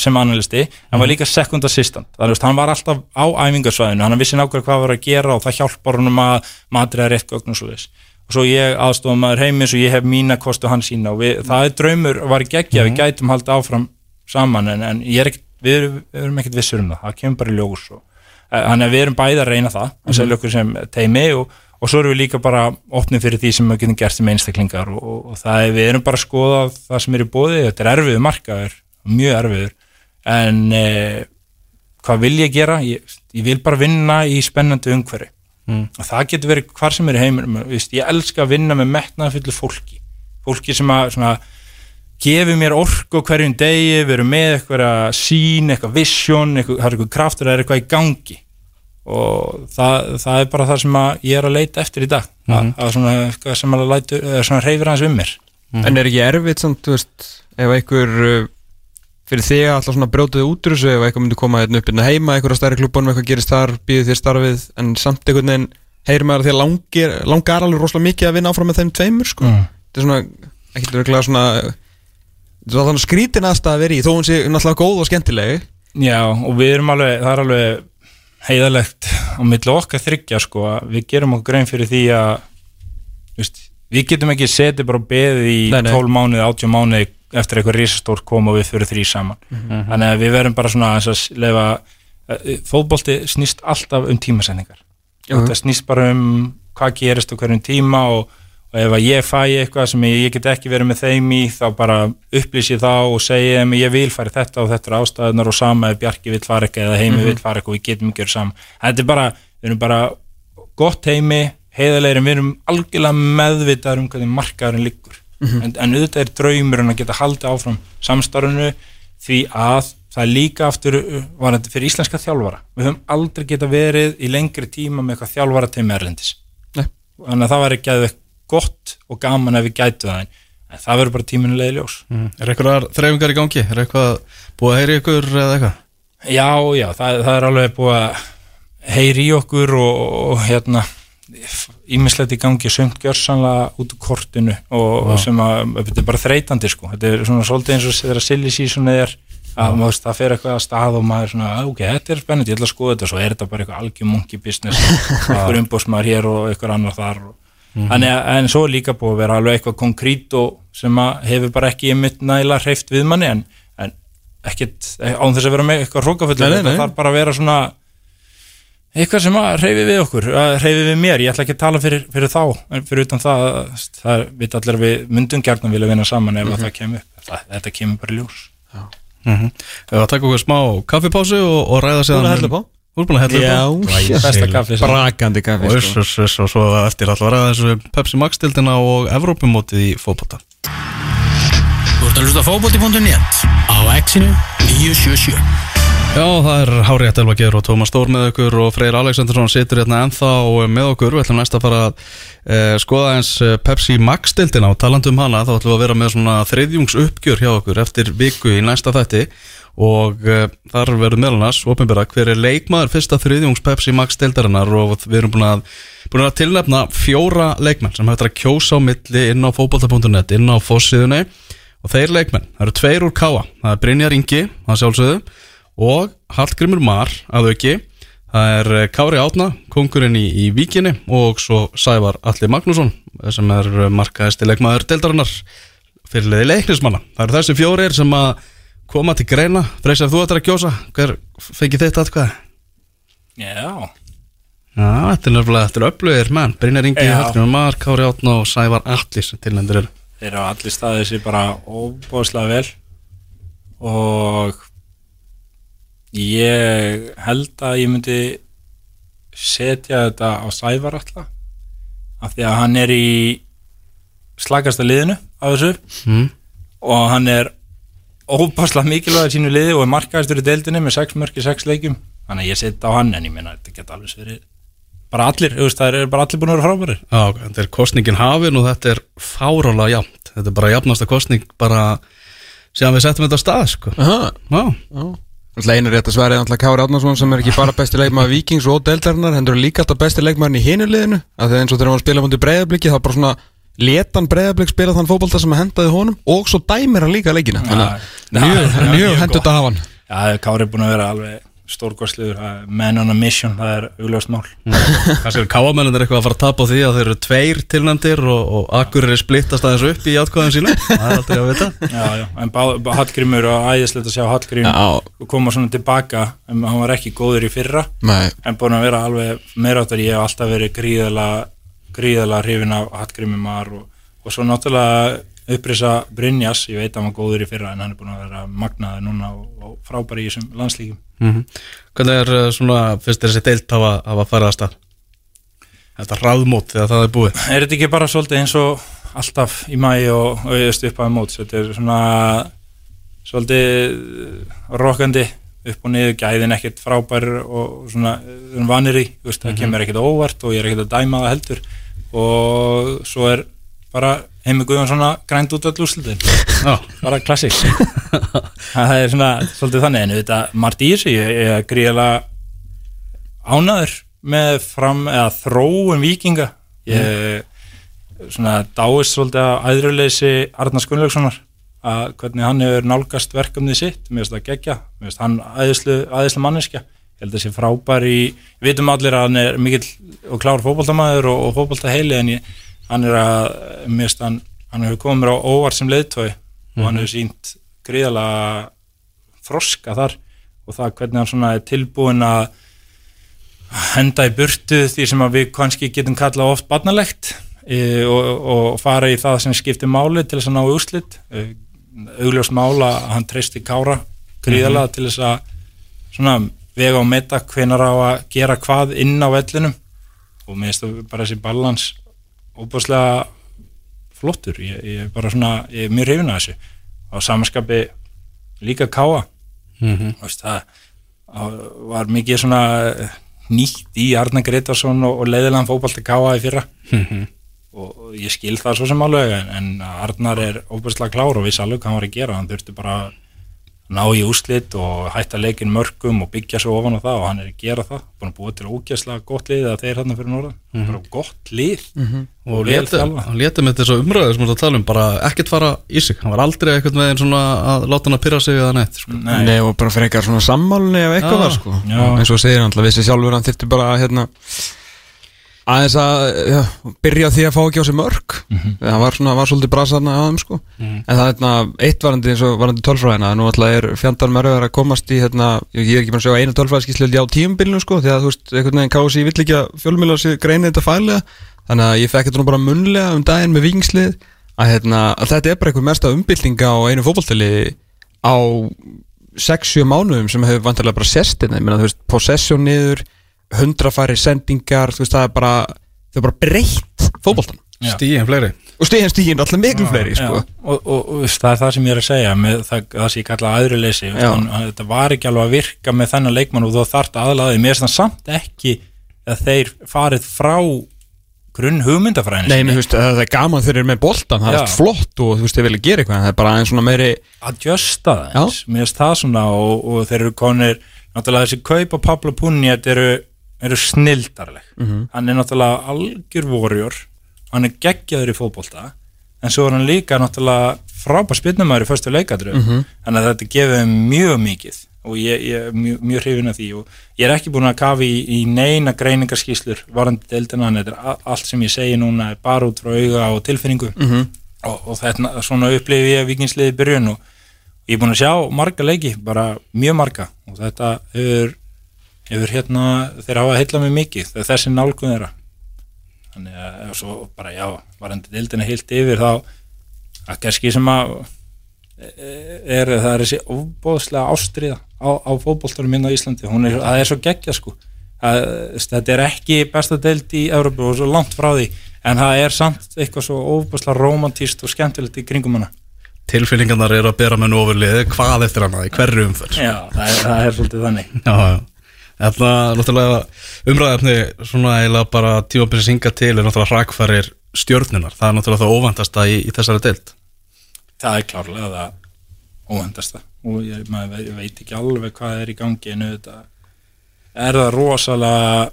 sem analisti, hann var líka second assistant, þannig að hann var alltaf á æfingarsvæðinu, hann vissi nákvæmlega hvað var að gera og það hjálpar honum að matriða rétt gögn og svo þess og svo ég aðstofum maður heimis og ég hef mína kostu hann sína. Og við, það er draumur var geggja, við gætum haldið áfram saman en, en er ekkert, við erum, við erum ekkert vissur um það, það kemur bara í ljós og eh, þannig að við erum bæði að reyna það sem teimi og, svo erum við líka bara opnið fyrir því sem við getum gert sem einstaklingar og, og, og það er, við erum bara að skoða það sem er í bóði, þetta er erfiður markaður mjög erfiður. En eh, hvað vil ég gera? Ég, ég vil bara vinna í spennandi umhverfi. Mm. og það getur verið hvar sem er Vist, ég elska að vinna með metnaða fullu fólki. Fólki sem að svona, gefur mér orku hverjum degi við erum með eitthvað sín, eitthvað vision eitthvað, það er eitthvað kraftur, það er eitthvað í gangi og það, það er bara það sem að ég er að leita eftir í dag. Að, að svona eitthvað sem að lætu, eða svona reyfir hans um mér. En er ekki erfitt samt, þú veist, ef einhver uh, fyrir að alltaf svona brjótuði út úr þessu ef eitthvað myndi koma hérna upp hérna heima eitthvað á stærri klubunum, eitthvað gerist þar, býðið þér starfið en samt einhvern veginn heyrir maður að því að langir, langar alveg rosalega mikið að vinna áfram með þeim tveimur sko. Mm. þetta er svona, svona þetta er svona skrítin aðstæða að vera í þó hún sé náttúrulega góð og skemmtileg. Já, og við erum alveg, það er alveg heiðalegt á milli okkar þryggja sko, að við gerum okkur grein fyrir því að veist, við getum ekki setið bara beðið í Nei, nei. 12 mánuði, 80 mánuði eftir eitthvað risastór kom og við fyrir þrý saman þannig að við verum bara svona að lefa, fótbolti snýst alltaf um tímasendingar Já. þetta snýst bara um hvað gerist á hverjum tíma og, og ef að ég fæ eitthvað sem ég, ég get ekki verið með þeim í þá bara upplýsi þá og segi þeim ég vil fara þetta og þetta er ástæðunar og sama ef Bjarki vil fara eitthvað eða Heimi vil fara eitthvað og við getum ekki verið saman. Þetta er bara, við erum bara gott heimi, heiðalegir en við erum algjörlega meðvitaður um hvernig markaðurinn liggur. En, en auðvitað er draumurinn að geta haldið áfram samstarfinu því að það er líka aftur uh, varandi fyrir íslenska þjálfara. Við höfum aldrei geta verið í lengri tíma með eitthvað þjálfara að gott og gaman ef við gætu það en það verður bara tíminulega ljós Mm. Er eitthvað þreifingar í gangi? Er eitthvað búið að heyri ykkur eða eitthvað? Já, já, það, það er alveg búið að heyri í okkur og, og hérna ímislegt í gangi sömt gjörsanlega út úr kortinu og, og sem að þetta er bara þreytandi sko þetta er svona svolítið eins og þegar silly season er að maður það fer eitthvað að stað og maður er svona, "Ah, ok, þetta er spennandi, ég ætla að skoða þetta svo er þetta bara eitthvað algjör monkey business eitthvað umbósmaður hér og eitthvað annar þar og, Þannig að en svo er líka búið að vera alveg eitthvað konkrít og sem að hefur bara ekki einmitt nægilega hreift við manni en, en ekkit, án þess að vera með eitthvað þetta nei. þarf bara að vera svona eitthvað sem að hreyfi við okkur að hreyfi við mér, ég ætla ekki að tala fyrir, fyrir þá, en fyrir utan það það veit allir að við myndum gjarnan vilja vinna saman ef að það kemur upp. Það, þetta kemur bara í ljós. Mm -hmm. Ef að taka okkur smá kaffipásu og, og ræða sér Þú er búin að hella upp á? Besta kaffi sem brakandi kaffi Og, sko. uss, uss, og svo eftir alltaf að þessu Pepsi Max dildina og Evrópumótið í fótbolta. Þú ert að hlusta á fótbolti.net á exinu 977 Já, það er Hári Ættelva Geir og Tómas Stór með okkur og Freyr Alexandersson situr hérna ennþá með okkur. Við ætlum næst að fara að eh, skoða eins eh, Pepsi Max dildina og talandi um hana þá ætlum við að vera með svona þriðjungs uppgjör hjá okkur eftir viku í næsta þætti og uh, þar verður meðal annars opinbera hver er leikmaður fyrsta þriðjungs Pepsi Max deildarinnar og við erum búin að, búin að tilnefna fjóra leikmenn sem hættir að kjósa á milli inn á fótbolta.net, inn á fóssiðunni og þeir leikmenn, það eru tveir úr Káa það er Brynjar Ingi, það sjálfsögðu og Hallgrimur Mar að auki. Það er eh, Kári Átna kongurinn í, í Víkinni og svo Sævar Alli Magnússon sem er eh, markaðisti leikmaður deildarinnar fyrirliði leiknismanna. Það eru þessi fjórir sem að koma til greina. Freysar þú ættir að kjósa. Hver fengi þitt atkvæði? Já, Já, þetta er nefnilega, þetta er öflugir menn. Brynjar Ingi, Já. Hallgrimur Mar, Kári Átna og Sævar Alli sem tilnendur eru. Þeir eru allir staðið sér bara óbóðslega vel. Og ég held að ég myndi setja þetta á Sævar alltaf af því að hann er í slagasta liðinu af þessu. Mm. og hann er óbáslega mikilvæg í sínu liði og er markaðistur í deildinni með 6 mörki, 6 leikjum. Þannig að ég setja á hann en ég meina þetta geta alveg verið bara allir, þú veist, það er bara allir búin að vera frábærir. Já, þetta er kostningin hafin og þetta er fárálega jafnt. Þetta er bara jafnasta kostning bara síðan við settum þetta á stað sko. Aha, Já, Alltaf einu rétt að sverið alltaf Kári Árnarsson sem er ekki bara besti leikmaður Víkings og Deltarinnar hendur líka alltaf besti leikmaðurinn í hinu liðinu. Af því að eins og þegar hann að spila mútið breyðabliki þá bara svona letan breyðablik spila þann fótbolta sem hendaði honum og svo dæmir hann líka leikina. Að mjög, hendur þetta hafa hann. Já, Kári er búin að vera alveg stórkostliður, man on a mission það er augljóst mál. Kannski er káamennir eitthvað að fara að tapa á því að þeir eru tveir tilnæmdir og, og akkurir splittast aðeins upp í átkvæðum sína Það er aldrei að vita. Já, já, en Hallgrímur og æðislegt að sjá Hallgrím koma svona tilbaka en hann var ekki góður í fyrra. Nei, en búin að vera alveg meiráttar. Ég hef alltaf verið gríðala gríðala hrifin af Hallgrími Mar og, og svo náttúrulega upprisa Brynjas, ég veit að hann var góður í fyrra en hann er búin að vera magnaður núna og, og frábæri í þessum landslíkum mm Hvernig er uh, svona, fyrst þessi deilt hafa, hafa farið að stað? Þetta ráðmót þegar það er búið? Er þetta ekki bara svolítið eins og alltaf í mæ og auðvist upp að móts þetta er svona svolítið rokkandi upp og niður, gæðin ekkert frábær og svona um vanir í þú veist, það kemur ekkert óvart og ég er ekkert að dæma það heldur og svo er bara heimi Guðjón svona grænt út öll úrslitin. Já, bara klassik það er svona svolítið þannig en þetta margt í þessu, ég ég er gríðlega ánaður með fram eða þróun vikinga ég svona dáist svolítið að æðruleysi Arnars Gunnlaugssonar að hvernig hann hefur nálgast verkefnið sitt. Mér finnst það geggja, mér finnst hann æðislu, æðislu manneskja, held að sé frábær í, við vitum allir að hann er mikill og klár fótboltamæður og, og fótboltaheili en ég, hann er að mér finnst hann, hann hefur komið mér á óvart sem leiðtói og hann hefur sínt gríðalega þroska þar og það hvernig hann svona er tilbúin að henda í burtu því sem við kannski getum kallað oft barnalegt e, og, og fara í það sem skiptir máli til þess að ná í úrslit. E, augljóst mála að hann treysti kára gríðalega til þess að svona vega og meta hvenar á að gera hvað inn á vellinum. Og mér finnst það bara þessi balans óbúslega flottur. Ég, ég er bara svona, ég er mjög hrifin að þessu. Á samanskapi líka káa mm Veist, það það var mikið svona nýtt í Arna Gretarsson og, og leiðilegan fótbalti káa í fyrra. Og og ég skil það svo sem alveg en, en Arnar er óbærslega klár og vissi alveg hvað hann var að gera. Hann þurfti bara að ná í úslit og hætta leikin mörgum og byggja svo ofan á það og hann er að gera það. Búin að búa til ógæslega gott lið að þeir hann fyrir norðan. Bara gott lið. Og vel létu, þjálfað. hann létu með þessu umræðu sem þú ert að tala um bara ekkert fara í sig. Hann var aldrei eitthvað með einn svona að láta hann að pyrra sig eða neitt sko. Nei, Nei, og bara frekar svona sammálni ef eitthvað Já. var sko. Eins og segir hann alltaf vissi sjálfur hann þyrfti bara að hérna aðeins að já, byrja því að fá ekki á sig mörg það var svona, var svolítið brasarna á þeim sko. En það er hérna, eitt varandi eins og varandi tölfræðina nú alltaf er fjandar mörgur að komast í hérna, ég er ekki bara að sjá einu tölfræðskíslu á tíumbilinu sko, því að þú veist, einhvern veginn kási vill ekki að fjölmjöla greina þetta fælega þannig að ég fekk þetta nú bara munlega um daginn með vikingslið að, hérna, að þetta er bara einhver mesta umbyltinga á einu fótboltali á 6-7 mánuðum sem hefur vantarlega bara sest hérna, ég meina þú veist, possession niður hundrafæri sendingar þú veist, það er bara, þau er bara breytt fótboltan Já. stíðin fleiri. Og stíðin stíðin alltaf miklu fleiri sko. Og, og, og það er það sem ég er að segja með það, það sem ég kalla hann- þetta var ekki alveg að virka með þennan leikmann og þú þarft aðlaði mér finnst það samt ekki að þeir farið frá grunn hugmyndafræðin Nei, þú veist, það er gaman þegar þeir eru með boltan það er Já. allt flott og þú veist, þeir vilja gera eitthvað það er bara aðeins svona meiri að justa það eins mér finnst það svona og, og þeir eru konir náttúrulega þessi kaup á Pablo Punjat eru, eru snildarleg. Hann er náttúrulega algjör vorjur hann er geggjaður í fótbolta en svo er hann líka náttúrulega frábær spinnumæður í förstu leikadru þannig að þetta þeim mjög mikið og ég, ég er mjög, mjög hrifin af því og ég er ekki búin að kafa í, í neina greiningarskíslur varandi deildina en þetta er allt sem ég segi núna er bara út frá auga og tilfinningu. Mhm. og, og þetta svona upplifi ég vikingsliði byrjun og ég er búin að sjá marga leiki, bara mjög marga og þetta hefur, hefur hérna, þeir hafa heilla mig mikið þessi nálgun þeirra. Þannig að ef svo bara já varandi dildina heilt yfir þá að kannski sem að e- er, það er þessi óbóðslega ástriða á, á fótboltarum minn á Íslandi, hún er, það er svo geggja sko. Það, þetta er ekki besta deild í Európu og svo langt frá því en það er samt eitthvað svo óbúslega romantíst og skemmtilegt í kringum hana. Tilfinningarnar eru að bera með ofurlið hvað eftir hana? Í hverju umferð? Já, það er, það er svolítið þannig. Já, já. Þetta náttúrulega umræðafni svona eiginlega bara tímabili singa til er náttúrulega hrakfærir stjörnunar það er náttúrulega það óvandasta í, í þessari deild. Það er klárlega það óvendasta og ég, maður veit, veit ekki alveg hvað er í gangi en auðvitað er það rosalega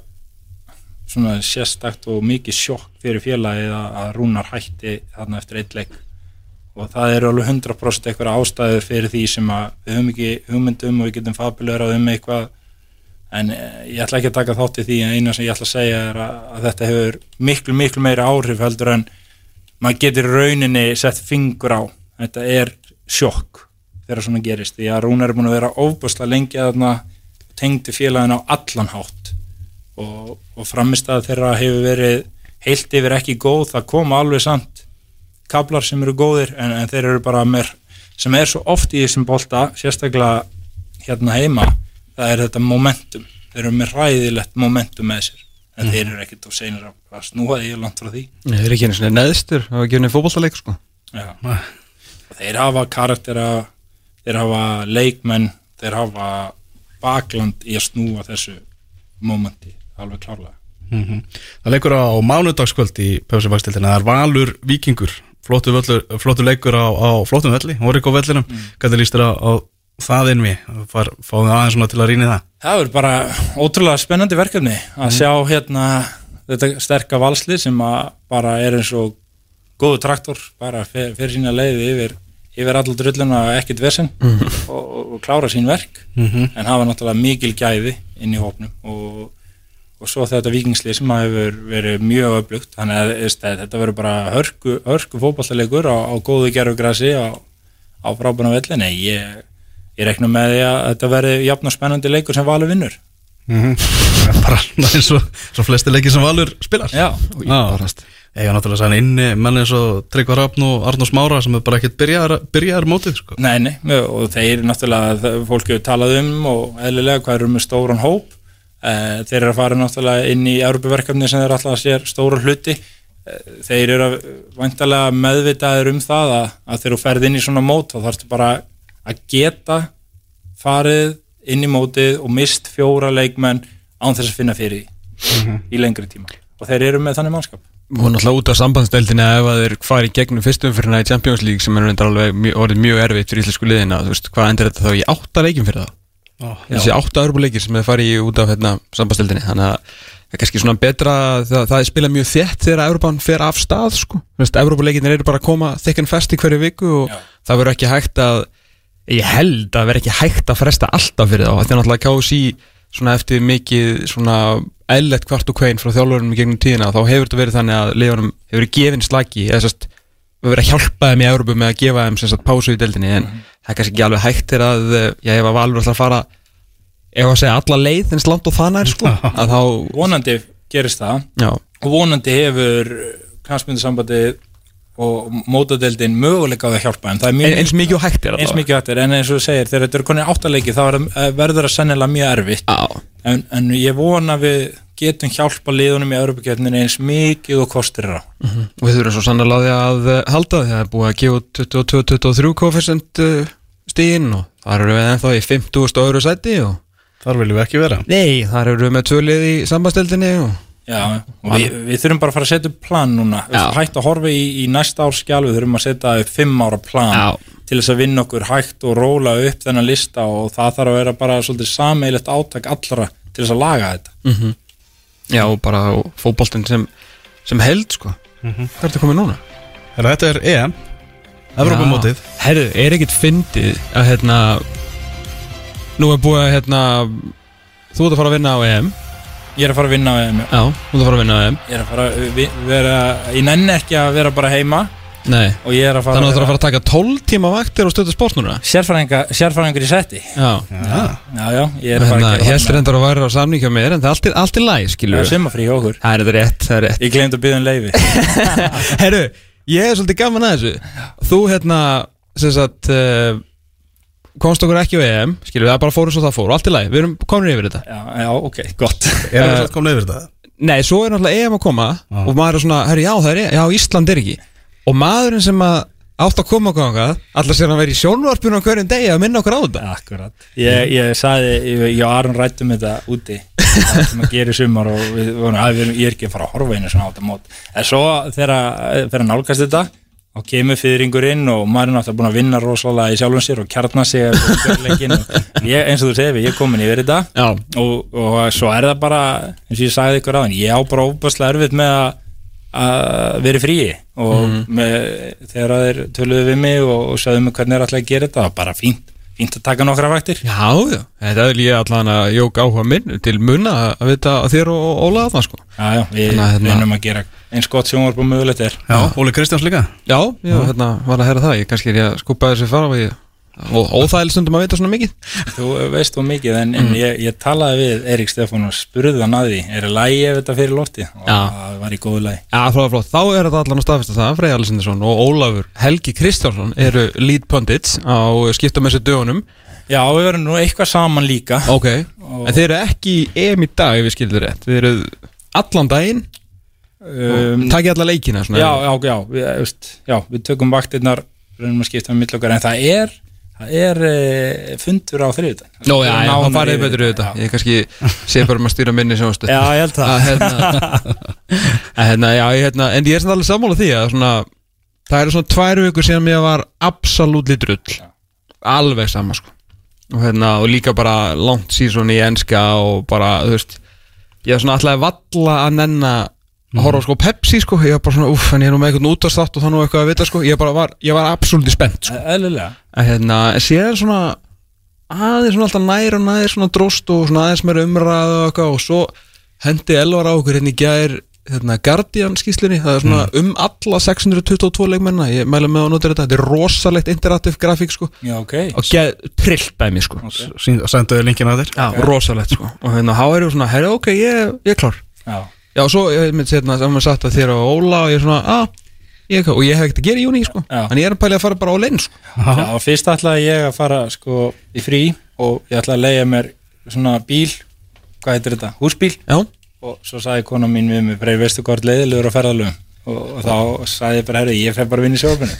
svona sérstakt og mikið sjokk fyrir félagið að, að Rúnar hætti þarna eftir eitt leik. Og það eru alveg 100% eitthvað ástæður fyrir því sem að við höfum ekki hugmyndum og við getum fabulörað um eitthvað en eh, ég ætla ekki að taka þátt í því. En eina sem ég ætla að segja er að, að þetta hefur miklu miklu meira áhrif heldur en maður getur rauninni sett fingur á. Þetta er sjokk þegar svona gerist. Því að Rúnar er búin að vera ofbúslega lengi að þarna tengdi félagin á allan hátt. Og, og framist að þeirra hefur verið heilt yfir ekki góð, það koma alveg samt kablar sem eru góðir en, en þeir eru bara mér sem er svo oft í þessum bolta, sérstaklega hérna heima, það er þetta momentum, þeir eru með ræðilegt momentum með sér, en þeir eru ekkit og seinir að snúa því langt frá því. Nei, þeir eru ekki einu svona neðstur og ekki einu fótballtaleik sko. Og þeir hafa karaktera þeir hafa leikmenn þeir hafa bakland í að snúa þessu momenti alveg klárlega. Það leikur á mánudagskvöld í Pöfsibakstildina, það er Valur Víkingur. Flottu, völlur, flottu leikur á, á flottum velli, Oriko vellinum. Hvernig líst þér á, á það inn við fáum við aðeins svona til að rýna það. Það er bara ótrúlega spennandi verkefni að sjá hérna þetta sterka valsli sem að bara er eins og góðu traktor bara fer, fer sína leiði yfir yfir allar drulluna og ekkert vesen og, og, og klára sín verk. En hafa náttúrulega mikil gæði inn í hópnum og, og svo þetta vikingslið sem hefur verið mjög öflugt. Þannig að að þetta verður bara hörku, hörku fótballalegur á, á góðu gerfugrasi á, á frábæna velli. Nei, ég, ég rekna með því að þetta verði jafn og spennandi leikur sem valur vinnur. Mm bara eins og, svo flesti leikir sem Valur spilar. Já, Já, eiga náttúrulega sæðan inni menn eins og Tryggvar Rafn og Arnús Mára sem er bara ekkert byrjaðar, byrjaðar mótið sko. Nei, nei, og þeir náttúrulega, það- fólk hefur talað um og eðlilega hvað eru með stóran hóp. Eh, þeir eru að fara náttúrulega inn í Európaverkefni sem þeir alltaf sér stóra hluti. Eh, þeir eru að- væntanlega meðvitaður um það að, að þeir eru ferð inn í svona mót þá þarfstu bara að geta farið inn í mótið og mist fjóra leikmenn án þess að finna fyrir því í lengri tíma. Og þeir eru með þannig mannskap. Og náttúrulega út af sambandsdeildina ef að þeir fari í gegnum fyrstum fyrir í Champions League sem er reyndar alveg mjög, orðið mjög erfitt fyrir íslensku liðina veist, hvað endur þetta þá í átta leikin fyrir það? Já. þessi átta örbuleikir sem þeir fari í út af hérna, sambandsdeildinni. Þannig að það er kannski svona betra það, það spilað mjög þétt þegar Európan fer af stað sko, þú veist, Európa-leikinir eru bara að koma þykkan fest í hverju viku og Já. það verður ekki hægt að ég held að verður ekki hægt að fresta alltaf fyrir þá, þetta er náttúrulega KSI svona eftir mikið svona eðlert kvart og kvein frá þjálfurinn í gegnum tíðina. Þá hefur þetta verið þannig að liðunum hefur verið gefin slagi eða sérst við verið að hjálpa þeim í Európu með að gefa þeim sérst pásu í deildinni. En það er kannski ekki alveg hægt til að eh, já, ef að Valur ætla að fara ef að segja alla leið eins langt og það nær sko. Að þá, vonandi gerist það. Já, og vonandi hefur og mótadeildin möguleika á það að hjálpa en það er mjög eins mikið hægt er eins mikið hættir en eins og þú segir þegar þetta eru konið áttaleiki þá er, það- verður það sennilega mjög erfitt. En, en ég vona við getum hjálpa liðunum í Europakjöfninu eins mikið og kostir er á. Og við þurfum svo sannlega að eh, halda því að það er búið að gefa út 22-23 koefficient stíðin og þar eru við ennþá í 50 öðru sæti og þar viljum við ekki vera. Nei, þar eru við með tvölið í sambandsdeildinni og Já, og við, við þurfum bara að fara að setja upp plan núna. Hægt að horfa í, í næsta árs skjál við þurfum að setja upp fimm ára plan Já. til þess að vinna okkur hægt og róla upp þennan lista og það þarf að vera bara svolítið sameilegt átak allra til þess að laga þetta. Já, og bara fótboltinn sem, sem held sko. Hvað er þetta komið núna? Herra, Þetta er EM Evrópumótið. Herru, er ekkert fyndið að hérna nú er búið að hérna þú ert að fara að vinna á EM Ég er að fara að vinna með já, þú ert að fara að vinna á EM. Ég er að fara að vi- vera ég nenni ekki að vera bara heima. Nei, og ég er að fara þannig að þú ert að fara að taka 12 tíma vaktir og stöðu sport núna? Sérfræðingur í setti. Já, Já, Já, já, ég er hérna, að heldur reyndar að væri á samning hjá mér en það er allt, í- læg, Það skilur er sumafrí hjá okkur. Það er þetta rétt, það er rétt. Ég glemt að byggja um leifi Herru, ég er svolítið gaman að þessu. Þú hérna sem sagt uh, komst okkur ekki á EM skilur við, það bara fóru svo það fóru, allt í lagi við erum komin yfir þetta. Já, já, ok, gott. Erum við satt komin yfir þetta? Nei, svo er náttúrulega EM að koma Já. og maður er svona, herru, já, það er EM, já, Ísland er ekki. Og maðurinn sem að átt að koma okkur ángað Alltaf sér hann verið í sjónvarpinu á hverjum degi að minna okkur á þetta. Akkurat. Ég, ég sagði, ég, ég og Aron rættum þetta úti. Það sem að gera í sumar og við að við erum, ég er ekki að fara að horfa einu svona á og kemur fyrringurinn og maður er náttúrulega búin að vinna rosalega í sjálfum sér og kjarna sig eins og þú segir, ég er komin yfir þetta. Og, og svo er það bara eins og ég sagði ykkur aðeins, ég á bara óbærslega erfitt með að að vera í fríi. Og með, þegar þeir töluðu við mig og, og sagðu mig hvernig er alltaf að gera þetta, það var bara fínt fínt að taka nokkra vaktir. Já, já. Þetta er líka allan að jóka áhuga minn til munna að vita að þér og Óla þarna sko. Já, já, við að, hérna- reynum að gera eins gott sjónvarp og mögulegt er. Já, Óli Kristjáns líka? Já, já, hérna var að heyra það. Ég kannski er ég að skúpa þessi fara og ég og óþægileg stundum að vita svona mikið. Þú veist þú mikið, en, en ég, ég talaði við Erik Stefán og spurði hann að því er það lægi ef þetta fyrir lofti? Og það var í góðu lægi Já, flott, flott, þá er þetta allan að staðfesta það Freyja Alessindarsson og Ólafur Helgi Kristjánsson eru lead pundits á skipta með sér dögunum. Já, við verðum nú eitthvað saman líka. Ok, en þeir eru ekki EM í dag ef við skildur rétt. Þeir eru allan daginn. Um, Takið alla leikina svona. Já, já, já, við, veist, já, við tökum vaktirnar en það er, það er e, fundur á þriðutan Nó, já, já, það farið betur auðvitað. Ég kannski sé bara um að stýra minni sem Já, ég held það. Að hérna, hérna, já, ég, hérna, en ég er samt alveg sammála því að svona, það eru svona tvær vikur síðan mér var absolutt drull. Alveg sama sko. Og, hérna, og líka bara langt síðan í enska og bara, þú veist ég er svona alltaf valla að nenna að horfa sko Pepsi sko ég var bara svona, uff, en ég er nú með eitthvað útastátt og það er nú eitthvað að vita sko, ég bara var, ég var absolutt spennt sko, Eðlilega. Að hérna, en síðan svona aðeins svona alltaf nær og nær svona dróst og svona aðeins meira umræðu og eitthvað og svo hendi Elvar á okkur hérna í gær hérna, Guardian skýslunni það er svona um alla 622 leikmenna ég mæla með að nota þetta, þetta er rosalegt interaktiv grafík sko. Já, ok. Og geð trillt dæmi sko. Senduðu linkina þér. Já, rosalegt sko. Og hérna há er ég svona, herra ok, ég, ég er klár. Já, Já, og svo ég myndi hérna, sem maður sagt að þér og Óla og ég er svona, að ég, og ég hef ekkert að gera í júni sko. Já. en ég er að pæli að fara bara á lein sko. Já fyrst ætlaði ég að fara sko í frí og ég ætlaði að leiða mér svona bíl hvað heitir þetta, húsbíl. Já, og svo sagði kona mín við mig Freyr, veistu hvort leiðilegur á ferðalöfum og, og þá sagði ég bara, herri, ég fer bara í sjófinu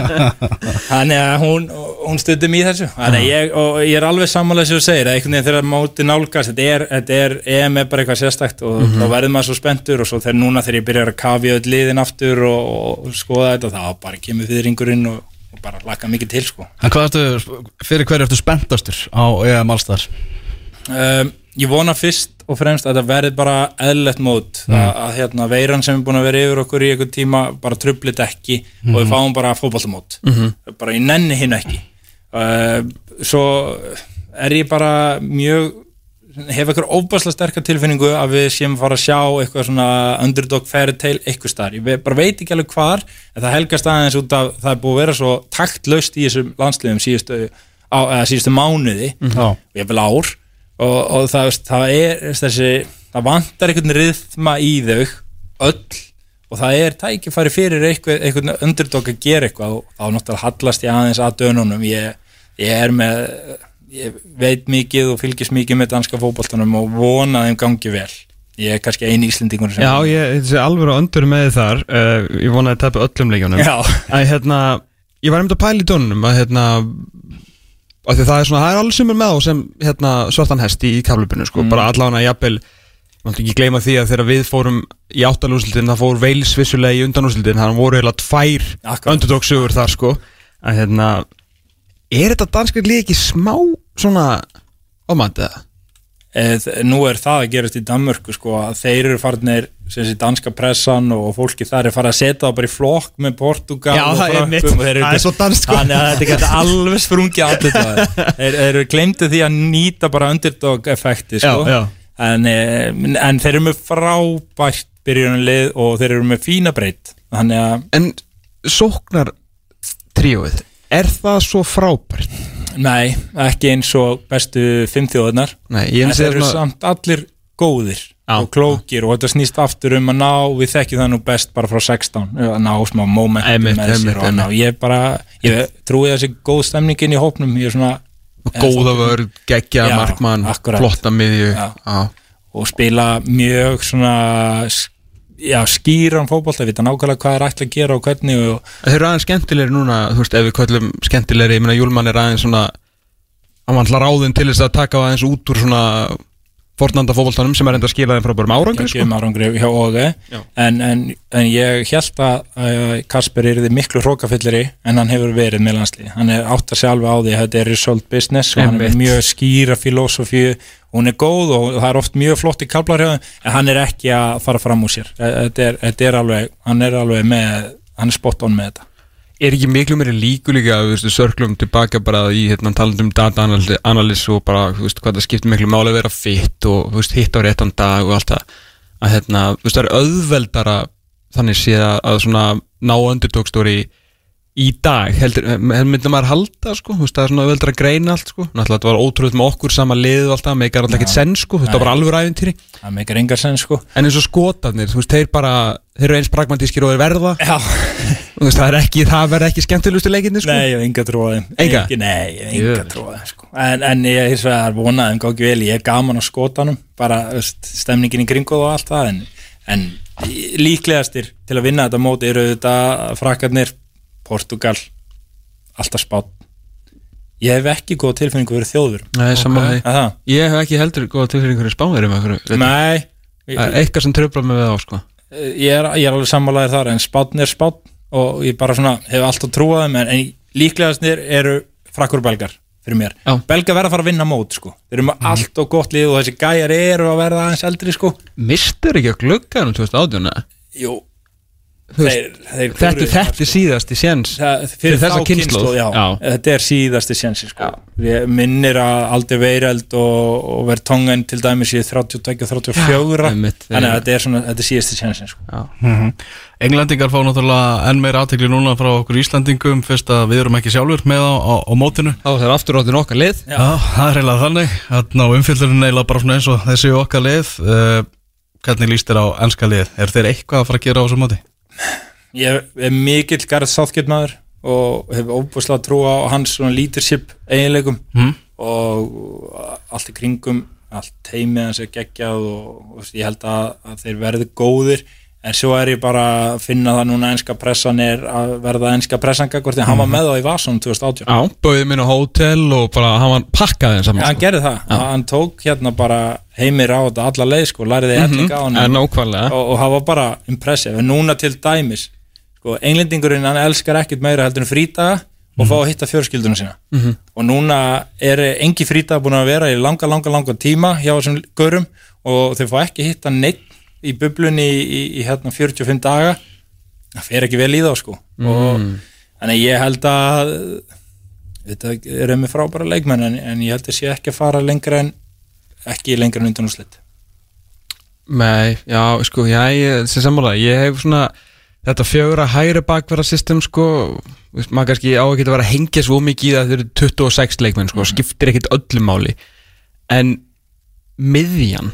þannig að hún, hún mér í þessu. Ég, og ég er alveg sammálega sem þú segir að einhvern veginn þegar móti nálgast þetta er, þetta er EM er bara eitthvað sérstakt og þá verður maður svo spenntur og svo þegar núna þegar ég byrjar að kafi öll liðin aftur og, og skoða þetta þá bara kemur þýðringurinn og, og bara laka mikið til sko. En hvað ertu, fyrir hverju ertu spenntastur á EM Allstar? um, ég vona fyrst og fremst að þetta verði bara eðlilegt mót. Að, að hérna, veiran sem er búin að vera yfir okkur í einhvern tíma bara trublit ekki og við fáum bara fótballtamót bara ég nenni hinn ekki. Uh, svo er ég bara mjög hef eitthvað óbærslega sterkar tilfinningu að við séum fara að sjá eitthvað svona underdog fairy tale eitthvað starf, ég bara veit ekki alveg hvar en það helgast aðeins út af það er búið að vera svo taktlaust í þessum landsliðum síðustu, á, síðustu mánuði Já. og ég vil ár og, og það, það er þessi, það vantar einhvern rithma í þau öll og það er tækifæri fyrir einhver, einhvern underdog að gera eitthvað og þá náttúrulega hallast ég aðeins að dönunum. Ég, ég er með ég veit mikið og fylgist mikið með danska fótboltanum og vona þeim gangi vel. Ég er kannski eini íslendingur sem Já, ég sé alveg á öndur með þar uh, Ég vonaði að tapa öllum leikjónum hérna, ég var einmitt að pæla í dónunum Að hérna það er svona, það er alveg sumur með á sem hérna, svartan hest í, kaflupinu sko. bara allavega jafnvel Máttu ekki gleyma því að þegar við fórum í áttalúsildin það fór Veils vissulega í undanúsildin þannig voru eiginlega tvær underdogsugur þar sko að hérna er þetta danska lið ekki smá svona ómænt eða? Eð, nú er það að gerast í Danmörku sko, að þeir eru farnir sem sé danska pressan og fólki þar er farið að setja það bara í flokk með Portugal Já, og það er Frökkum mitt. og þeir eru Það er svo danskt, sko. þannig að þetta getur alveg sprungið allir það þeir, þeir eru glemdu því að nýta bara underdog effekti sko. Já, já. En, eh, en þeir eru með frábært byrjunarlið og þeir eru með fína breytt þannig að En sóknar tríóið, er það svo frábært? nei, ekki eins og bestu fimm þjóðunar Nei, ég en þeir segja eru samt allir góðir. Og klókir og þetta snýst aftur um að ná við þekkjum það nú best bara frá 16 að ná smá moment Einmitt, með sér og ná, ég bara ég trúi þessi góð stemningin í hópnum ég er svona góða vörð, geggja Já, markmann akkurat. flotta miðju og spila mjög svona já, skýran fótbolta, vita nákvæmlega hvað er ætla að gera og hvernig og Þeir eru aðeins skemmtilegri núna, þú veist, ef við kvöllum skemmtilegri, ég meina Júlmann er aðeins svona hann var alltaf ráðinn til þess að taka aðeins út úr svona fornanda fótboltanum sem er enda að skila þeim frá bara með árangri sko. um árangri hjá OG en, en, en ég held að Kasper er þið miklu hrókafylliri en hann hefur verið með landslið hann er átt að sjálfa á því að þetta er result business og hann er mjög skýra filósofíu hún er góð og það er oft mjög flott í þeim en hann er ekki að fara fram úr sér. Þetta er, þetta er alveg, hann er alveg með hann er spot on með þetta Er ekki miklu meiri líku líka veist, sörklum tilbaka bara í hérna, talandum data analys og bara veist, hvað það skiptir miklu máli að vera fitt og veist, hitt á réttan dag og allt það. Að hérna, veist, það er auðveldara þannig séð að, að svona ná underdog-story í dag heldur, myndi maður halda sko, þú veist, það er svona auðveldara að greina allt sko. Náttúrulega þetta var ótrúið með okkur sama lið og allt það meikar alltaf ekkert senn sko, það var alveg ræfintýri það meikar engar sen sko. En eins og skotarnir, þú veist, þeir bara þeir eru eins pragmatískir og þeir verða. Þú veist, það er ekki, það verður ekki skemmtilegustu leikinni sko. Nei, ég hef enga þeim. Enga? Ekki, Nei, ég hef enga þeim sko. en, en ég þeim gáði vel. Ég er gaman Portugal Alltaf spátt Ég hef ekki góð tilfinningu verið þjóður Nei, því. Það? Ég hef ekki heldur góða tilfinningur í spáður um einhverju Nei eitthvað sem tröfla mig við á sko ég er, ég er alveg sammálaðir þar en spátn er spátn og ég bara svona hef alltaf trúað þeim en, en líklegastir eru frakkur belgar fyrir mér. Já. Belgar verða að fara að vinna mót sko. Þeir eru með allt og gott lið og þessi gæjar eru að verða aðeins eldri sko. Mistur ekki að glugga um 2018 eða? Jú, þeir, þeir Þetta þetta það, er síðasti séns Það, fyrir, þessa Já. þetta er síðasti sjensi sko. Minnir að Aldi Veireld og, og Vertongen til dæmis í 32 og 34 einmitt, þannig að þetta er, svona, þetta er síðasti sjensi sko. Mhm. Englendingar fá náttúrulega enn meira aðtekli núna frá okkur Íslandingum fyrst að við erum ekki sjálfur með á, á, á mótinu Þá er aftur áttin okkar lið Já. Já, það er eiginlega þannig umfyllurinn eiginlega bara svona eins og þessi okkar lið uh, Hvernig líst þér á ennska lið? Er þeir eitthvað að fara að gera á þessu móti? Ég er mikill Gareth Southgate maður og hef óbúslega trú á hans svona leadership eiginleikum Mm. og allt í kringum allt teimið hans er geggjað og, og ég held að, að þeir verði góðir en svo er ég bara að finna það núna enska pressan er að verða enska pressan gagvart en hann var með þá í Vason 2018 Já, bauði minn á hótel og bara hann var pakkaði þeim Já, saman hann gerði það, hann tók hérna bara heimir á þetta alla leið sko, læriði mm -hmm. á hann og, og það var bara impressive. En núna til dæmis sko, englendingurinn hann elskar ekkit meira heldur en frítaga og fá að hitta fjörskildunum sína. -hmm. og núna er engi frítaga búin að vera í langa, langa, langa tíma hjá þessum görum og þau fá ekki hitta neitt í bublunni í, í, í hérna 45 daga. Það fer ekki vel í þá sko. Og þannig að ég held að þetta er með frábæra leikmenn en, en ég held að sé ekki að fara lengra en ekki lengra en undan úrslit. Nei, já, sko, já, ég, sem sammála Ég hef svona þetta fjögra hægri bakverða system sko, maður kannski á ekki að vera að hengja svo mikið í það þeir eru 26 leikmenn sko, skiptir ekkit öllu máli. En miðjan